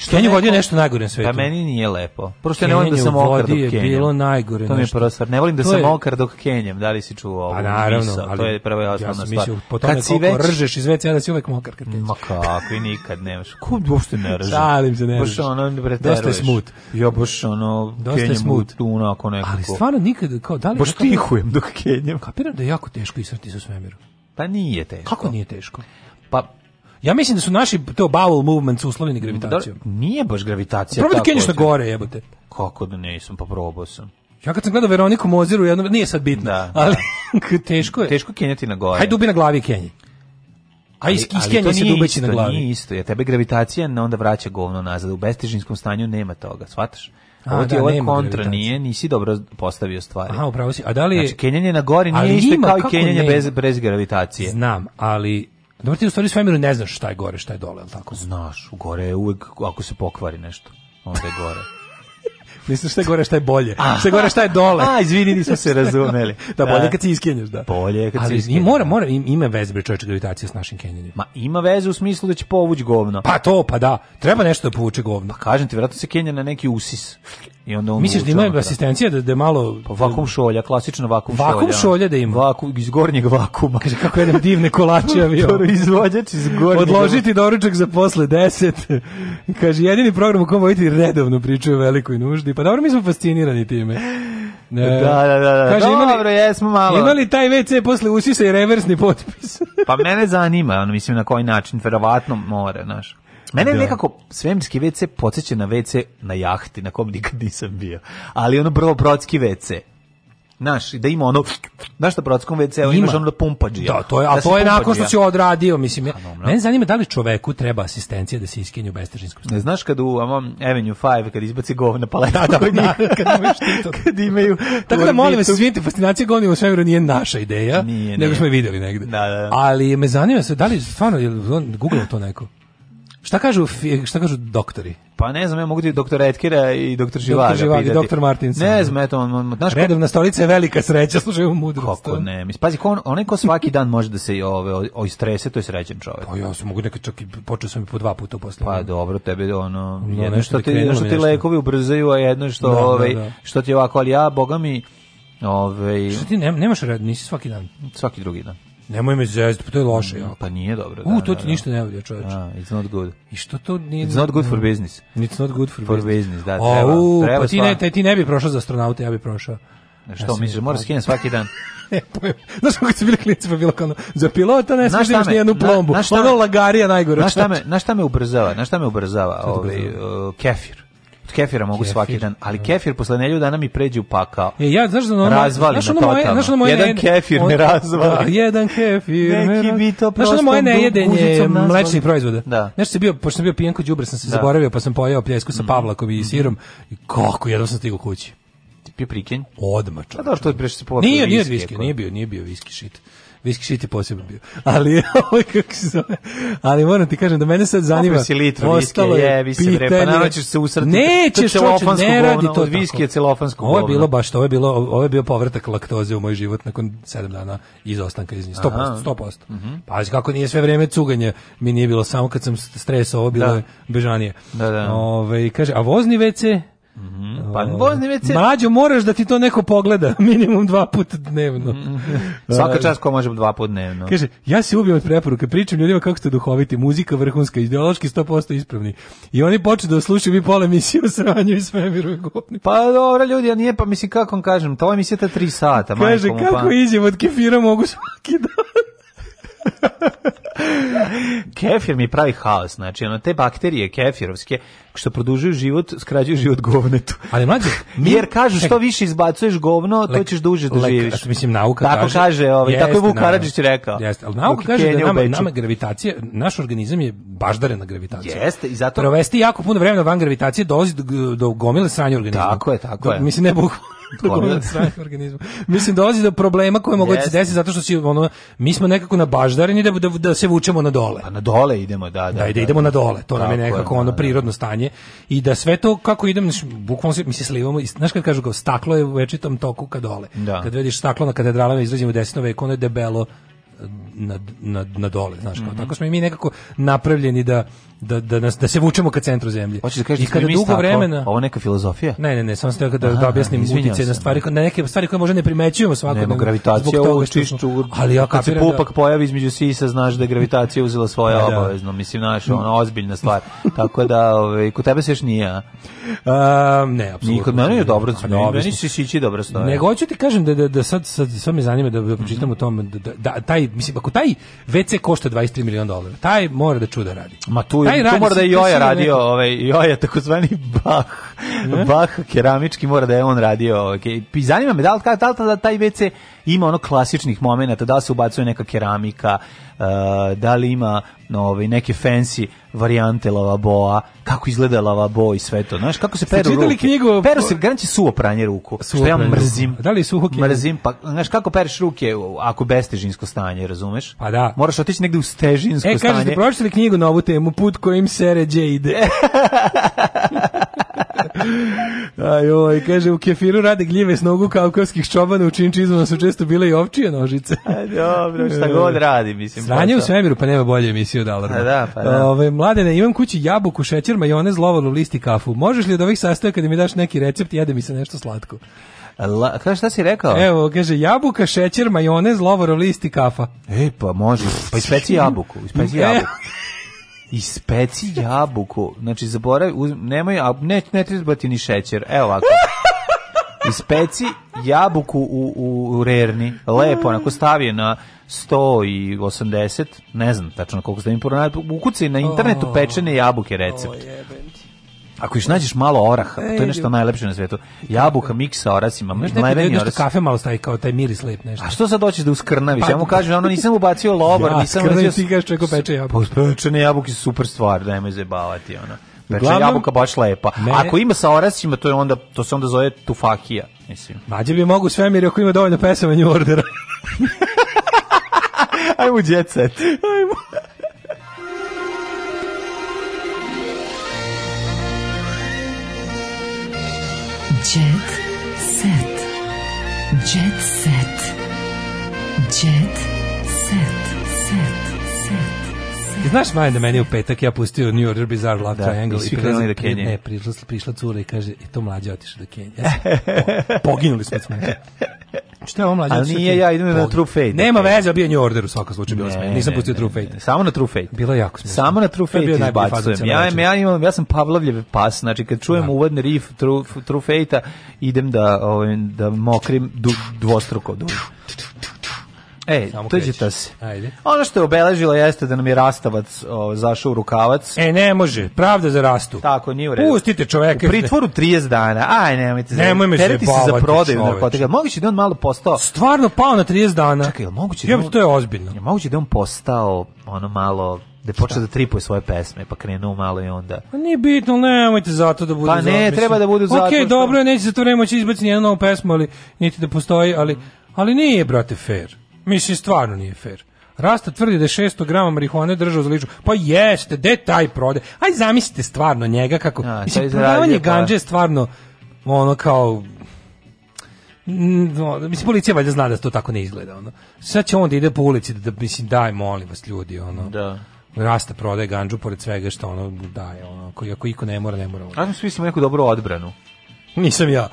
Speaker 18: Što Kenju vodi nešto najgore na svetu.
Speaker 17: Pa meni nije lepo.
Speaker 18: Prosto
Speaker 17: ne volim da sam
Speaker 18: mokar
Speaker 17: dok Kenjem. je bilo najgore. To mi je prva stvar. Ne volim da sam mokar dok Kenjem. Da li si čuo ovu pa, naravno, misao? Ali, to je prva
Speaker 18: i
Speaker 17: osnovna stvar. ja sam stvar. Mislio,
Speaker 18: po tome kad si već... ržeš iz ja da si uvek mokar kad Kenjem.
Speaker 17: Ma kako, i nikad nemaš. Ko uopšte
Speaker 18: ne rže? Šalim se, ne rže. Baš
Speaker 17: ono, ne preteruješ. Dosta je smut.
Speaker 18: Ja baš ono, Dosta kenjam smut. tu onako nekako. Ali stvarno nikad, kao, da li... Baš da tihujem dok Kenjem. Kapiram da je jako teško israti sa svemiru.
Speaker 17: Pa nije teško.
Speaker 18: Kako nije teško? Pa Ja mislim da su naši to bowel movements uslovljeni gravitacijom.
Speaker 17: Da, nije baš gravitacija.
Speaker 18: Probaj da kenješ na gore, jebote.
Speaker 17: Kako da nisam, pa probao sam.
Speaker 18: Ja kad sam gledao Veroniku Moziru, jedno, nije sad bitno, da, ali da. teško je.
Speaker 17: Teško kenjati na gore.
Speaker 18: Hajde dubi na glavi kenji. A iz Kenja se dubeći
Speaker 17: na glavi. Nije isto, ja tebe gravitacija ne onda vraća govno nazad. U bestižinskom stanju nema toga, shvataš? A, ovo ti je ovaj kontra, nije, nisi dobro postavio stvari.
Speaker 18: Aha, upravo si. A da li je... Znači,
Speaker 17: kenjanje na gori nije isto kao i kenjanje bez, bez gravitacije.
Speaker 18: Znam, ali Dobro, ti u stvari svemiru ne znaš šta je gore, šta je dole, ali tako?
Speaker 17: Znaš, gore je uvek, ako se pokvari nešto, onda je gore.
Speaker 18: Mislim šta je gore, šta je bolje. A, šta je gore, šta je dole. A,
Speaker 17: izvini, nismo se razumeli.
Speaker 18: da, bolje da. kad si iskenjaš, da.
Speaker 17: Bolje kad Ali
Speaker 18: si Ali mora, mora, ima veze bre čovječe gravitacija s našim kenjanjem.
Speaker 17: Ma ima veze u smislu da će povući govno.
Speaker 18: Pa to, pa da. Treba nešto da povuče govno. Pa
Speaker 17: kažem ti, vjerojatno se kenja na neki usis i
Speaker 18: onda on Misliš da ima asistencija da, da malo pa
Speaker 17: vakum šolja, klasično vakum, šolja.
Speaker 18: Vakum šolja da ima.
Speaker 17: Vakum iz gornjeg vakuma.
Speaker 18: Kaže kako jedem divne kolače
Speaker 17: avio. Izvođač iz gornjeg.
Speaker 18: Odložiti doručak za posle 10. Kaže jedini program u kom voditi redovno pričaju o velikoj nuždi. Pa dobro mi smo fascinirani time.
Speaker 17: Ne. Da, da, da. da. Kaže, Dobro, jesmo malo.
Speaker 18: Imali taj WC posle usisa i reversni potpis.
Speaker 17: pa mene zanima, ono, mislim, na koji način, verovatno mora, znaš. Mene je da. nekako svemirski WC podseća na WC na jahti, na kom nikad nisam bio. Ali ono brvo brodski WC. Naš, da ima ono, znaš na brodskom WC-u imaš ono da
Speaker 18: pumpađi.
Speaker 17: Da,
Speaker 18: to je, a da to je nakon što si odradio, mislim. Ja, pa, mene zanima da li čoveku treba asistencija da se iskinju u bestežinskom Ne
Speaker 17: znaš kad u um, Avenue 5, kad izbaci govna paleta, da,
Speaker 18: da, da,
Speaker 17: kad, kad imaju...
Speaker 18: Tako da molim vas, izvinite, fascinacija govnima u svemiru nije naša ideja, nije, nego smo je vidjeli negde. Da, da. Ali me zanima se, da li stvarno, je Google to neko? Šta kažu, šta kažu doktori?
Speaker 17: Pa ne znam, ja mogu ti doktor Etkira i doktor Živaga doktor Živaga i
Speaker 18: doktor Martinsa.
Speaker 17: Ne znam, eto, on, on,
Speaker 18: znaš... Redovna stolica je velika sreća, slušaj u mudrost.
Speaker 17: Kako ne, mis, pazi, on, onaj ko svaki dan može da se i ove, o, strese, to je srećen čovjek. Pa
Speaker 18: ja sam mogu nekad čak i, počeo sam i po dva puta posle.
Speaker 17: Pa dobro, tebe ono, no, jedno što da ti, jedno što ti lekovi ubrzaju, a jedno što, da, ove, da, ovaj, da. što ti ovako, ali ja, boga mi, Ove, ovaj, što
Speaker 18: ti nemaš red, nisi svaki dan?
Speaker 17: Svaki drugi dan.
Speaker 18: Nemoj me zezati, pa to je loše. Mm, jako.
Speaker 17: Pa nije dobro. Da,
Speaker 18: U, to da, ti da, da. ništa ne valja, čoveče.
Speaker 17: Ah, it's not good.
Speaker 18: I što to nije... It's not
Speaker 17: good for business.
Speaker 18: It's not good for, for
Speaker 17: business. business. da, treba. O,
Speaker 18: treba pa ti ne, te, ti ne bi prošao za astronauta, ja bi prošao.
Speaker 17: Što ja
Speaker 18: misliš, moraš
Speaker 17: skinem svaki dan?
Speaker 18: ne, pojem. Pa znaš kako su bili klinici, pa bilo kao za pilota ne smiješ da imaš nijednu plombu. Na, na šta, ono lagarija najgore.
Speaker 17: Na šta me, na šta me ubrzava? Na šta me ubrzava? Ovaj, uh, kefir. Kefira mogu kefir, svaki dan, ali da. kefir posle nedelju dana mi pređe u pakao.
Speaker 18: Je, ja, znaš da ono,
Speaker 17: razvali znaš ono moje, znaš moje jedan ne, kefir on, me razvali.
Speaker 18: Da, jedan kefir
Speaker 17: Neki
Speaker 18: me
Speaker 17: razvali. to
Speaker 18: prosto. Znaš ono moje ne mlečnih proizvoda. Da. Nešto se bio, pošto sam bio pijenko kod đubre, sam se da. zaboravio, pa sam pojeo pljesku sa mm. Pavlakom i mm. sirom. I kako, jedno sam stigao kući.
Speaker 17: Ti pio prikenj?
Speaker 18: Odmah, čovječ. A
Speaker 17: pa da, što je prešao se povlačio?
Speaker 18: Nije, nije
Speaker 17: viski,
Speaker 18: pa. nije bio, nije bio viski shit. Viski City posebno bio. Ali, ovaj, kako se zove, ali moram ti kažem da mene sad zanima... Opet je
Speaker 17: litru viske, jebi
Speaker 18: se bre, pa
Speaker 17: naravno ćeš se usrati.
Speaker 18: Nećeš, čoče, ne radi to
Speaker 17: viski
Speaker 18: je
Speaker 17: celofansko govno.
Speaker 18: Ovo je bilo baš, ovo je, bilo, ovo je bio povratak laktoze u moj život nakon sedam dana izostanka iz nje. 100%, 100%. Mm -hmm. Pazi kako nije sve vreme cuganje, mi nije bilo samo kad sam stresao, ovo bilo da. je bežanije. Da, da. Ove, ovaj, kaže, a vozni WC? Mm
Speaker 17: -hmm. Pa da
Speaker 18: Mađo, moraš da ti to neko pogleda minimum dva puta dnevno. Mm
Speaker 17: -hmm. Svaka čast ko može dva puta dnevno.
Speaker 18: Kaže, ja se ubijem od preporuke, pričam ljudima kako ste duhoviti, muzika vrhunska, ideološki 100% ispravni. I oni počnu da slušaju mi pola emisije o sranju i svemiru i gopni.
Speaker 17: Pa dobro, ljudi, a nije, pa mislim, kako vam kažem, to je emisija ta tri sata.
Speaker 18: Kaže, kako pa... izjem od kefira mogu svaki dan.
Speaker 17: Kefir mi pravi haos, znači ono te bakterije kefirovske što produžuju život, skraćuju život govnetu.
Speaker 18: Ali mlađe,
Speaker 17: mi... jer kažu što više izbacuješ govno, to ćeš duže da, da živiš.
Speaker 18: mislim nauka tako
Speaker 17: kaže, kaže ovaj, jeste, tako je Vuk Karadžić rekao.
Speaker 18: Jeste, al nauka kaže da nama, nama gravitacija, naš organizam je baždaren na gravitaciju.
Speaker 17: Jeste, i zato
Speaker 18: provesti jako puno vremena van gravitacije dolazi do, do gomile sranja organizma.
Speaker 17: Tako je, tako je.
Speaker 18: Mislim ne bukvalno organizmu. Mislim dolazi do problema koje mogu da se desiti zato što si ono
Speaker 17: mi smo
Speaker 18: nekako na baždareni da, da, da se se vučemo
Speaker 17: na dole. A pa na dole idemo, da, da. Da, da idemo
Speaker 18: na da. dole. To nam je nekako da, ono da. prirodno stanje i da sve to kako idem, bukvalno se mi se slivamo, znaš kad kažu kao staklo je u večitom toku ka dole. Da. Kad vidiš staklo na katedralama izrađeno u 10. veku, ono je debelo na, na, na dole, znaš, kao, mm -hmm. tako smo i mi nekako napravljeni da, da, da, nas, da se vučemo ka centru zemlje.
Speaker 17: Hoćeš da kažeš I da kada dugo vremena... Ovo neka filozofija?
Speaker 18: Ne, ne, ne, samo ste da, da objasnim utice na stvari, na neke stvari koje možda ne primećujemo svakodnevno.
Speaker 17: Nema gravitacija, ovo čišću, ali ja kad se da- pupak da, pojavi između sisa, znaš da je gravitacija uzela svoje pa da. obavezno, mislim, znaš, ona ozbiljna stvar. tako da, ovaj, kod tebe se još nije,
Speaker 18: a? Um, ne,
Speaker 17: apsolutno. Nikod mene je dobro,
Speaker 18: pa no, meni si sići dobro stoje. Nego hoću ti kažem da, da, da sad, sad, sad me zanima da, da pročitam u tom, da, da, taj taj, mislim, ako taj WC košta 23 miliona dolara, taj mora da čuda radi.
Speaker 17: Ma tu, taj tu mora da i Joja radio, ovaj, Joja takozvani Bah Bah keramički mora da je on radio. Okay. I zanima me da li, da li, taj WC ima ono klasičnih momenata, da se ubacuje neka keramika, uh, da li ima ovaj, neke fancy varijante lavaboa, kako izgleda lavabo i sve to. Znaš, kako se peru ruke. knjigu? Peru se, garanti suvo pranje ruku, suvo što ja mrzim.
Speaker 18: Da li suho knjigu?
Speaker 17: Mrzim, pa znaš, kako pereš ruke ako bestežinsko stanje, razumeš?
Speaker 18: Pa da.
Speaker 17: Moraš otići negde u stežinsko e, stanje. E, kažete,
Speaker 18: pročitali knjigu na ovu temu, put kojim se ređe ide. Ajoj, kaže, u kefiru rade gljive s nogu kaukavskih čobana, u činčizmama su često bile i ovčije nožice. A,
Speaker 17: dobro, šta god radi, mislim.
Speaker 18: Sranje u svemiru, pa nema bolje emisije od Alarma. A, da, pa da. Ove, mladene, imam kući jabuku, šećer, majonez, list i kafu. Možeš li od ovih sastojaka kada mi daš neki recept, jede mi se nešto slatko?
Speaker 17: La, kaže, šta si rekao?
Speaker 18: Evo, kaže, jabuka, šećer, majonez, lovorov list i kafa.
Speaker 17: E, pa može. Pa ispeci jabuku, ispeci e, jabuku. Ispeci jabuku. Znači, zaboravi, nemoj, a ne, ne treba ti ni šećer. Evo ovako. Ispeci jabuku u, u, u rerni. Lepo, onako stavi je na 180, ne znam tačno koliko ste mi poronali. Ukucaj na internetu pečene jabuke recept. Ako još nađeš malo oraha, e, to je nešto najlepše na svetu. Jabuka miksa orasima, nešto najbenji oras.
Speaker 18: Nešto kafe malo stavi kao taj miris lep nešto.
Speaker 17: A što sad hoćeš da uskrnaviš? Pa, ja mu kažem, ono nisam ubacio lobar, ja, nisam
Speaker 18: ubacio... Ja, ti kažeš čeko peče
Speaker 17: jabuke. Pa, pečene jabuke su super stvar, nemoj zajebavati, ono. Peče znači, Uglavnom, jabuka baš lepa. Mene, ako ima sa orasima, to, je onda, to se onda zove tufakija, mislim.
Speaker 18: Mađe bi mogu svemir ako ima dovoljno pesama nju ordera. Ajmo jet set. Ajmo.
Speaker 17: Jet set. Jet set. Jet set. Set. Set. Znaš, Maja, da meni u petak ja pustio New Order Bizarre Love da, Triangle i, i prelazim,
Speaker 18: da Kenje. E, ne, prišla, prišla cura i kaže, i to mlađa otišla do Kenije. Ja sam, po, poginuli smo od
Speaker 17: Šta je ovo mlađe? Ali nije ja, idem na True Fate.
Speaker 18: Nema veze, bio je New Order u svakom slučaju, bilo smiješno. Nisam pustio True Fate.
Speaker 17: samo na True Fate.
Speaker 18: Bilo je jako smiješno.
Speaker 17: Samo na True Fate bio izbacujem. Ja, ja, imam, ja sam Pavlovljev pas, znači kad čujem da. uvodni riff True, true Fate-a, idem da, ovim, ovaj, da mokrim du, dvostruko. Du. E, Samo tuđita se. Ajde. Ono što je obeležilo jeste da nam je Rastavac o, zašao u rukavac.
Speaker 18: E, ne može, pravda za Rastu.
Speaker 17: Tako, nije u redu.
Speaker 18: Pustite čoveka.
Speaker 17: U pritvoru 30 dana. Aj, nemojte. Nemoj me se za prodaju narkotika. Moguće da on malo postao...
Speaker 18: Stvarno pao na 30 dana.
Speaker 17: Čekaj, je moguće da
Speaker 18: on...
Speaker 17: to
Speaker 18: je ozbiljno. Je
Speaker 17: moguće da on postao ono malo da počne da tripuje svoje pesme, pa krenuo malo i onda. Pa
Speaker 18: nije bitno, nemojte zato da budu
Speaker 17: Pa ne, zato, treba da budu
Speaker 18: zato. Okej, okay, što... dobro, neće za to vreme izbaciti nijednu novu pesmu, ali niti da postoji, ali ali nije brate fair. Mislim, stvarno nije fair. Rasta tvrdi da je 600 grama marihuane držao za liču. Pa jeste, gde taj prode? Aj zamislite stvarno njega kako... A, mislim, prodavanje pa- ganđe je stvarno ono kao no, mislim policija valjda zna da to tako ne izgleda ono. Sad će on da ide po ulici da, da mislim daj molim vas ljudi ono. Da. Rasta prodaje ganđu pored svega što ono daje ono ako, ako iko ne mora ne mora.
Speaker 17: Ajmo svi mislim, neku dobru odbranu.
Speaker 18: Nisam ja.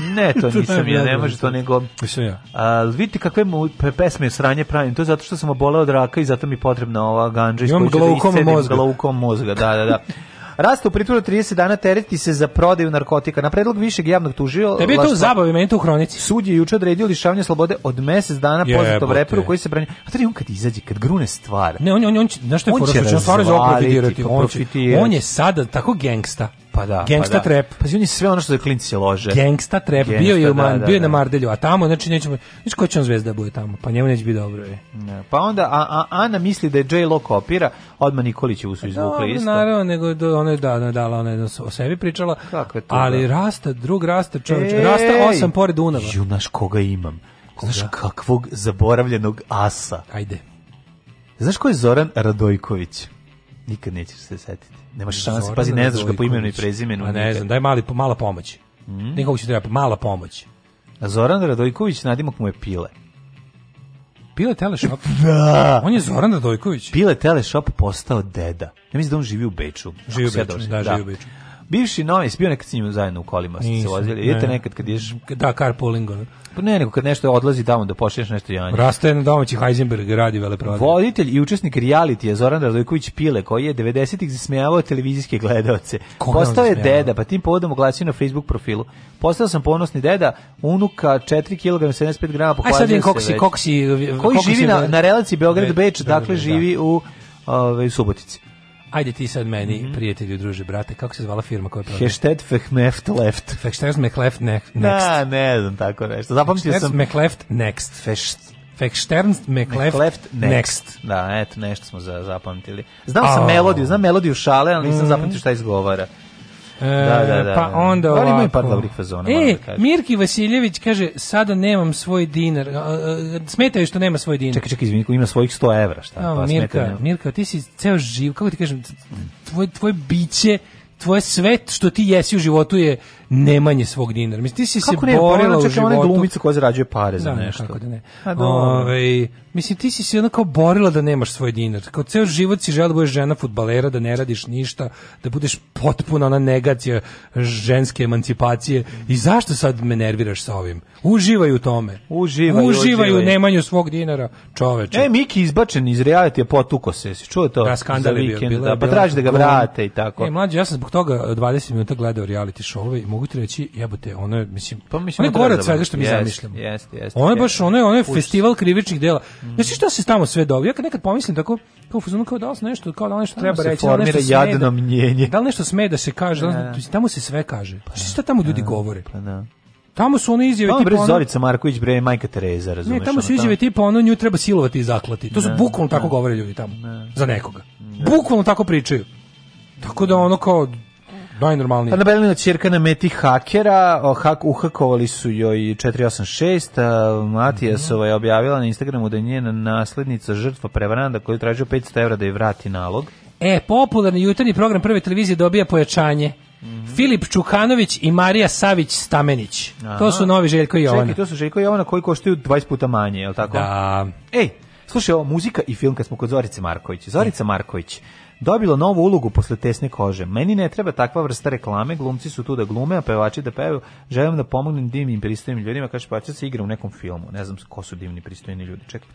Speaker 17: ne, to nisam ja, ne može to nego... Nisam ja. A, vidite kakve mu pesme sranje pravim, to je zato što sam oboleo od raka i zato mi je potrebna ova ganđa.
Speaker 18: Imam da
Speaker 17: glaukom
Speaker 18: da mozga.
Speaker 17: Glaukom mozga, da, da, da. Rasta u pritvoru 30 dana tereti se za prodaju narkotika. Na predlog višeg javnog tužio...
Speaker 18: Tebi je to u zabavi, meni to u hronici.
Speaker 17: Sud je juče odredio lišavanje slobode od mesec dana poznatom reperu koji se brani... A tada on kad izađe, kad grune stvar.
Speaker 18: Ne, on, on, on, znaš što je on će razvaliti, on, će, on je sada tako gengsta
Speaker 17: Pa da.
Speaker 18: Pa Gangsta
Speaker 17: pa da.
Speaker 18: trap.
Speaker 17: Pa on
Speaker 18: je
Speaker 17: sve ono što za klinci se lože.
Speaker 18: Gangsta trap. Gangsta, bio je u da, Man, da, bio je da. na Mardelju, a tamo znači nećemo, znači ko će on zvezda da bude tamo? Pa njemu neće biti dobro. Je.
Speaker 17: Pa onda a, a, Ana misli da je J Lo kopira, odmah Nikolić su pa izvukli isto.
Speaker 18: Naravno, nego do, ona je da, ona dala, ona je o sebi pričala. Kakve to? Ali rasta, drug rasta, čovjek, rasta osam pored Dunava.
Speaker 17: Ju naš koga imam. Koga? Znaš kakvog zaboravljenog asa.
Speaker 18: Ajde.
Speaker 17: Znaš ko je Zoran Radojković? Nikad nećeš se setiti. Nemaš šanse, pazi, ne znaš ga po imenu i prezimenu. A pa
Speaker 18: ne znam, daj mali, mala pomoć. Mm. Nekog će treba, mala pomoć.
Speaker 17: A Zoran Radojković, nadimak mu je Pile.
Speaker 18: Pile Teleshop? Da. On je Zoran Radojković.
Speaker 17: Pile Teleshop postao deda. Ja mislim da on živi u Beču.
Speaker 18: Živi u Beču, da, da, živi u Beču.
Speaker 17: Bivši novis, bio nekad s njim zajedno u kolima, ste se vozili. Idete ne. nekad kad ješ...
Speaker 18: Da, carpooling.
Speaker 17: Pa ne, nego kad nešto odlazi tamo da počneš nešto janje.
Speaker 18: Rastaje na domaći Heisenberg radi veleprodaje.
Speaker 17: Voditelj i učesnik reality je Zoran Radojković Pile, koji je 90-ih zasmijavao televizijske gledaoce. Postao je deda, pa tim povodom oglasio na Facebook profilu. Postao sam ponosni deda, unuka 4 kg 75 g pohvalio
Speaker 18: se. Aj sad vidim koliko si, koliko si,
Speaker 17: koji živi na, na relaciji Beograd-Beč, dakle da, živi da, da. u, ove, ovaj, u Subotici.
Speaker 18: Ajde ti sad meni, mm -hmm. prijatelju, druže, brate, kako se zvala firma koja prodaje?
Speaker 17: Heštet Fehmeft Left.
Speaker 18: Fehštet Mekleft
Speaker 17: da, Next.
Speaker 18: Da,
Speaker 17: ne znam tako nešto. Zapamtio
Speaker 18: sam. Mekleft Next. Fehštet
Speaker 17: Fekšternst McLeft, McLeft next. next. Da, eto, nešto smo za, zapamtili. Znao sam melodiju, znam melodiju šale, ali nisam mm -hmm. zapamtio šta izgovara. E, da,
Speaker 18: da, da, pa onda
Speaker 17: ovako. Ali ima i par dobrih fazona.
Speaker 18: E, da Mirki Vasiljević kaže, sada nemam svoj dinar. Smetaju što nema svoj dinar.
Speaker 17: Čekaj, čekaj, izvini, ima svojih 100 evra. Šta? A,
Speaker 18: pa Mirka, nema... Mirka, ti si ceo živ, kako ti kažem, tvoj, tvoje biće tvoj svet što ti jesi u životu je nemanje svog dinara. Mislim, ti si kako se ne, borila u životu. Kako ne, pa ona
Speaker 17: glumica koja zarađuje pare za da, nešto. Kako
Speaker 18: da ne. A, pa Ove, ovaj, mislim ti si se onako borila da nemaš svoj dinar. Kao ceo život si žela da budeš žena fudbalera, da ne radiš ništa, da budeš potpuna ona negacija ženske emancipacije. I zašto sad me nerviraš sa ovim? Uživaj u tome.
Speaker 17: Uživaj,
Speaker 18: uživaj, u nemanju svog dinara, čoveče.
Speaker 17: E Miki izbačen iz realitija, potuko se. Si čuo to? Da, skandal je bio. Bila, da, pa traži da ga vrate i tako. E
Speaker 18: mlađe, ja sam zbog toga 20 eh, minuta gledao reality show i mogu ti reći, jebote, ono je mislim, pa mislim, ono je gore od svega što mi yes, zamišljamo. Yes, yes, ono je baš ono je, ono je festival krivičnih dela. Znači šta se tamo sve dobio? Ja kad nekad pomislim tako, kao fuzonu kao da li nešto, kao da li nešto treba da reći, da li nešto jadno da, mnjenje. Da li nešto sme da se kaže, da, da. da. tamo se sve kaže. Pa, šta tamo pa ljudi da, govore? Pa da. Tamo su one izjave tipa bre
Speaker 17: ono... Zorica Marković bre Majka Tereza, razumeš?
Speaker 18: Ne, tamo su izjave tipa ono nju treba silovati i zaklati. To su bukvalno tako govore ljudi tamo. za nekoga. Bukvalno tako pričaju. Tako da ono kao Najnormalnije. Ana
Speaker 17: pa Belina ćerka na meti hakera, hak, uhakovali su joj 486, a, Matijasova je objavila na Instagramu da je njena naslednica žrtva prevaranda koju je tražio 500 evra da je vrati nalog.
Speaker 18: E, popularni jutarnji program prve televizije dobija pojačanje. Mm -hmm. Filip Čukanović i Marija Savić Stamenić. Aha. To su novi Željko i Jovana.
Speaker 17: Čekaj, to su Željko i Jovana koji koštaju 20 puta manje, je li tako? Da. Ej, slušaj, ovo, muzika i film kad smo kod Zorice Marković. Zorica e. Marković dobilo novu ulogu posle tesne kože. Meni ne treba takva vrsta reklame, glumci su tu da glume, a pevači da pevaju. Želim da pomognem divnim pristojnim ljudima, kaže pa se igra u nekom filmu. Ne znam ko su divni pristojni ljudi. Čekaj.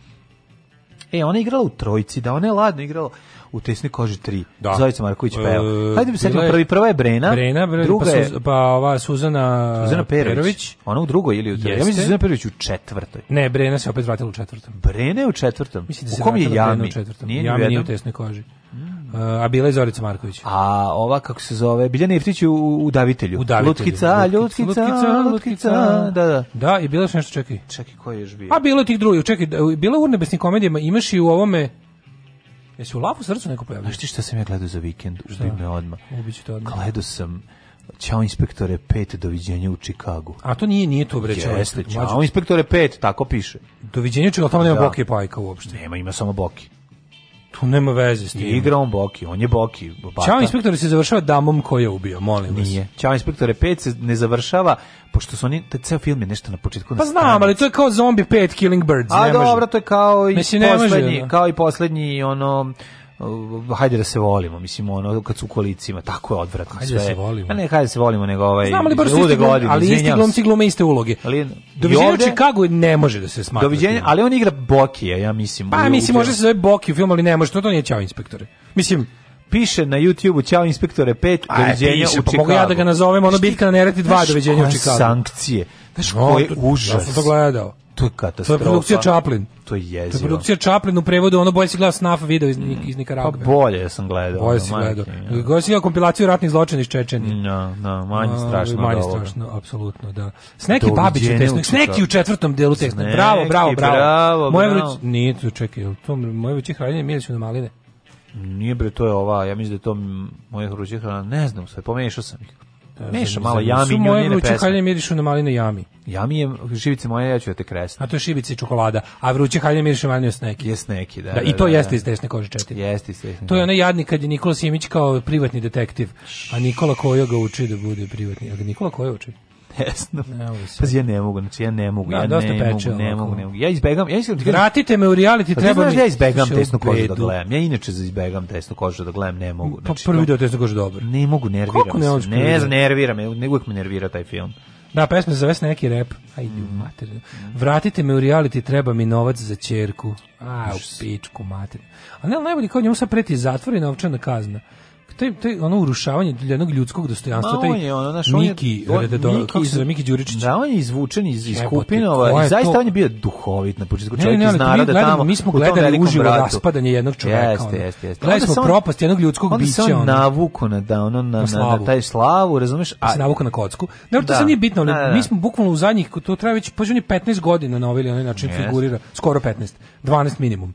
Speaker 17: E, ona igrala u Trojici, da ona je ladno igrala u Tesni koži 3. Da. Zorica Marković peva. E, Hajde mi da se prvi prva je Brena, Brena bre, pa
Speaker 18: druga pa, je, Suz, pa ova Suzana, Suzana Perović. Perović.
Speaker 17: Ona u drugoj ili u
Speaker 18: trećoj? Ja mislim da
Speaker 17: Suzana Perović u četvrtoj.
Speaker 18: Ne, Brena se opet vratila u četvrtom.
Speaker 17: Brena je u četvrtom. Mislim da se u kom je Jami? U četvrtom.
Speaker 18: Nije Jami nije u Tesnoj koži. Uh, a bila je Zorica Marković. A
Speaker 17: ova kako se zove Biljana Jeftić u, u Davitelju.
Speaker 18: U Davitelju. Lutkica, Lutkica, Lutkica, Lutkica, da da. Da, i bilo je nešto čekaj.
Speaker 17: Čekaj koji
Speaker 18: je
Speaker 17: još bio.
Speaker 18: A bilo je tih drugih, čekaj, da, bilo je u nebesnim komedijama, imaš i u ovome Jesi u Lavu srcu neko pojavio? Znaš
Speaker 17: ti šta sam ja gledao za vikend? Šta? me odmah. Ubiću te odmah. Gledao sam Ćao inspektore 5 doviđenja u Chicagu.
Speaker 18: A to nije nije to bre čao.
Speaker 17: Jeste, čao inspektore 5, tako piše.
Speaker 18: Doviđenja u tamo nema
Speaker 17: da.
Speaker 18: Boki Pajka uopšte.
Speaker 17: Nema, ima samo Boki.
Speaker 18: Tu nema veze s tim.
Speaker 17: igra on Boki, on je Boki.
Speaker 18: Ćao inspektore se završava damom koji je ubio, molim vas.
Speaker 17: Nije. Ćao inspektore 5 se ne završava, pošto su oni, te ceo film je nešto na početku.
Speaker 18: Pa znam, ali to je kao Zombie 5 Killing Birds.
Speaker 17: A dobro, to je kao i Mislim, poslednji, da. kao i poslednji, ono, hajde da se volimo, mislim ono kad su u kolicima, tako je odvratno hajde da sve. Hajde da
Speaker 18: se volimo. A pa
Speaker 17: ne hajde da se volimo, nego ovaj
Speaker 18: Znam, ali, isti godine, ali isti glumci glume iste uloge. Ali doviđenja u ne može da se smatra.
Speaker 17: Doviđenja, ali on igra Bokija, ja mislim.
Speaker 18: Pa mislim može se zove Boki u filmu, ali ne može, to, to nije Ćao inspektore. Mislim,
Speaker 17: piše na YouTubeu Ćao inspektore 5 doviđenja piše, u Chicagu. Pa ja
Speaker 18: da ga nazovem ono bitka na Nereti 2 doviđenja u Chicago.
Speaker 17: Sankcije. Znaš, no, koje užas. Ja sam to gledao.
Speaker 18: To je katastrofa. To je produkcija Chaplin.
Speaker 17: To je
Speaker 18: jezivo. To je produkcija Chaplin u prevodu, ono bolje si gledao Snafa video iz, mm. iz Nikaragve.
Speaker 17: Pa bolje sam gledao.
Speaker 18: Bolje si gledao. Ja. Bolje si gledao kompilaciju ratnih zločina iz Čečenije.
Speaker 17: No, da, no, da, manje strašno. manje
Speaker 18: strašno, apsolutno, da. Sneki Babić u tesnog, Sneki u četvrtom delu tesnog. Bravo, bravo, bravo. bravo moje vruć... Nije, to čekaj, to moje vruće hranjenje miliću na maline.
Speaker 17: Nije bre, to je ova, ja mislim da je to moje hruđe hrana, ne znam sve, pomešao sam ih. Meša
Speaker 18: malo
Speaker 17: jami i
Speaker 18: njene pesme. Su mirišu na maline jami.
Speaker 17: Jami je šibice moje, ja ću da te krestim.
Speaker 18: A to je šibice čokolada, a vruće halje miriše maline sneki.
Speaker 17: neki. Jes da, da, da.
Speaker 18: I da, to
Speaker 17: da,
Speaker 18: jeste da.
Speaker 17: iz desne
Speaker 18: kože četiri. Jeste iz tesne. To je onaj jadnik kad je Nikola Simić kao privatni detektiv, a Nikola Kojo ga uči da bude privatni. A Nikola Kojo uči?
Speaker 17: ne znam. Pa ja ne mogu, znači ja ne mogu, da, ja, ja ne, peče,
Speaker 18: mogu,
Speaker 17: ne
Speaker 18: mogu, ne
Speaker 17: mogu. Ja izbegavam, ja iskreno
Speaker 18: da Vratite me u reality, pa treba
Speaker 17: znaš mi. Da ja izbegavam tesnu kožu da gledam. Ja inače za izbegavam tesnu
Speaker 18: kožu
Speaker 17: da gledam ne mogu. Pa znači,
Speaker 18: pa prvi video tesnu kožu dobro.
Speaker 17: Ne mogu, nerviram
Speaker 18: ne
Speaker 17: Ne, nervira me, nego me nervira taj film.
Speaker 18: Da, pesma zove se neki rep. Ajde, mm. mater. Vratite me u reality, treba mi novac za ćerku. A, u pičku mater. A ne, najbolje kao njemu sad preti zatvor i novčana kazna taj taj ono urušavanje jednog ljudskog dostojanstva taj je ono naš Miki
Speaker 17: on je, do, Miki, kako se zove Miki Đuričić da on je izvučen iz iz Kupinova i zaista to? on je bio duhovit na početku čovjek ne, ne, ne, iz naroda
Speaker 18: mi
Speaker 17: gledamo, tamo
Speaker 18: mi smo gledali uživo raspadanje jednog čoveka. jeste jeste jeste gledali smo propast jednog ljudskog bića
Speaker 17: on se navuko na da ono na na taj slavu razumeš
Speaker 18: da a se navuko na kocku ne
Speaker 17: to
Speaker 18: se da. nije bitno ali da, mi smo bukvalno u zadnjih to treba već pa 15 godina na ovaj ili onaj način figurira skoro 15 12 minimum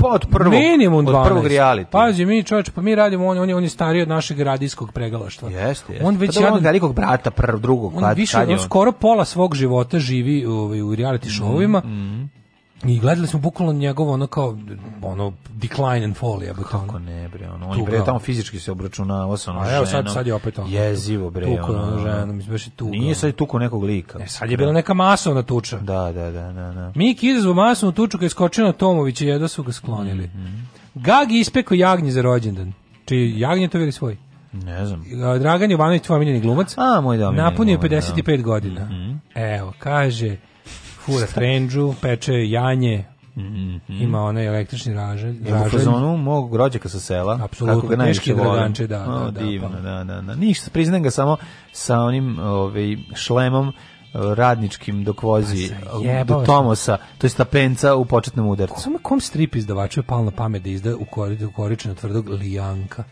Speaker 17: pa od prvog, minimum 12. Od prvog reality.
Speaker 18: Pazi, mi čovječe, pa mi radimo, on, on, je, on je stariji od našeg radijskog pregalaštva.
Speaker 17: Jeste, jeste. On pa već pa jedan, od velikog brata, prvog drugog.
Speaker 18: On kad, više, kad skoro pola svog života živi u, ovaj, u reality mm, showima mm. I gledali smo bukvalno njegovo ono kao ono decline and fall
Speaker 17: je
Speaker 18: Kako
Speaker 17: ne bre, ono on bre
Speaker 18: da.
Speaker 17: tamo fizički se obračunavao sa onom. A evo sad sad je opet ono. Jezivo bre. Tuko
Speaker 18: ono, ono ženu, mislim baš tu.
Speaker 17: Nije sad tuko nekog lika. E,
Speaker 18: sad je bila neka masovna tuča.
Speaker 17: Da, da, da, da, da.
Speaker 18: Miki izazvao masovnu tuču kad je skočio na Tomović i jedva su ga sklonili. Mm -hmm. Gagi ispekao jagnje za rođendan. Čiji jagnje to veli svoj?
Speaker 17: Ne znam.
Speaker 18: Dragan Jovanović, tvoj omiljeni glumac.
Speaker 17: A,
Speaker 18: moj
Speaker 17: da.
Speaker 18: Napunio 55 da. godina. Mm -hmm. Evo, kaže kura frendžu, peče janje, Mm -hmm. Ima onaj električni ražen.
Speaker 17: Ima fazonu mog rođaka sa sela.
Speaker 18: Apsolutno, kako ga teški
Speaker 17: draganče,
Speaker 18: da, da,
Speaker 17: da. Divno, da, da, da. da. Ništa, priznam ga samo sa onim ovaj, šlemom eh, radničkim dok vozi pa do Tomosa, to je penca u početnom udarcu.
Speaker 18: Samo kom strip izdavaču je palno pamet
Speaker 17: da
Speaker 18: izda u koričenu tvrdog Lijanka?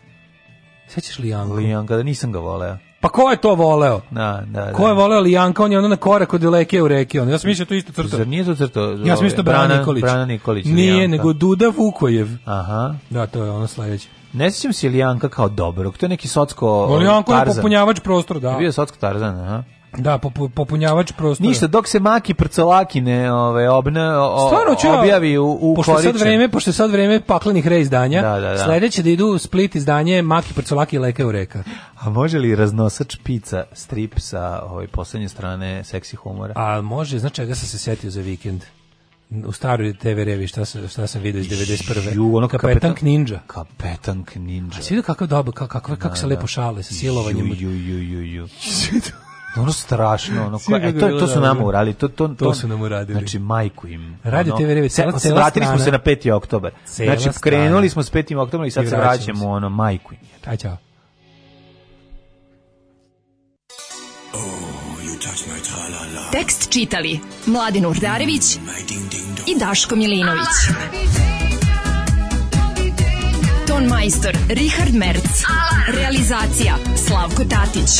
Speaker 17: Sećaš Lijanka? Lijanka, da nisam ga voleo.
Speaker 18: Pa ko je to voleo?
Speaker 17: Da, da,
Speaker 18: Ko je da. voleo Lijanka, on je ono na korak od Leke u reke. On. Ja sam mislio da to isto crto.
Speaker 17: Zar nije to crto?
Speaker 18: Ja sam mislio da Brana, Nikolić. Brana Nikolić. Nije, Lijanka. nego Duda Vukojev.
Speaker 17: Aha.
Speaker 18: Da, to je ono sledeće.
Speaker 17: Ne sjećam se Lijanka kao dobrog, to je neki socko Lijanko
Speaker 18: je popunjavač prostora, da. Je
Speaker 17: bio socko Tarzan, aha.
Speaker 18: Da, popunjavač prostora.
Speaker 17: Ništa, dok se Maki Prcolaki ne ove, obna, o, Stvarno ću objavi u, u pošto
Speaker 18: koriče. sad vreme, pošto sad vreme paklenih reizdanja, da, da, da. sledeće da idu split izdanje Maki Prcolaki i Leka u reka.
Speaker 17: A može li raznosač pica strip sa ovaj, poslednje strane seksi humora?
Speaker 18: A može, znači čega sam se setio za vikend? u staroj TV revi šta sam šta sam video iz 91. Ju, ono kapetan, kapetan Ninja.
Speaker 17: Kapetan Ninja.
Speaker 18: A si vidio kakav dobar, kakav kako da, se lepo da. šale sa silovanjem.
Speaker 17: Ju, ju, ju,
Speaker 18: ju.
Speaker 17: Ono strašno, ono koja, e, to, to su nam da- urali, to, to,
Speaker 18: to,
Speaker 17: to
Speaker 18: su nam
Speaker 17: uradili. Znači, majku im.
Speaker 18: Radio ono, TV
Speaker 17: Reve, cela, cela Vratili smo se na 5. oktobar Cela znači, krenuli smo s 5. oktobra i sad I se vraćamo, se. ono, majku im.
Speaker 18: Aj, ćao Oh, Tekst čitali Mladin Urdarević mm, i Daško Milinović. Ah! Ton majstor Richard Merc. Ah! Realizacija Slavko Tatić.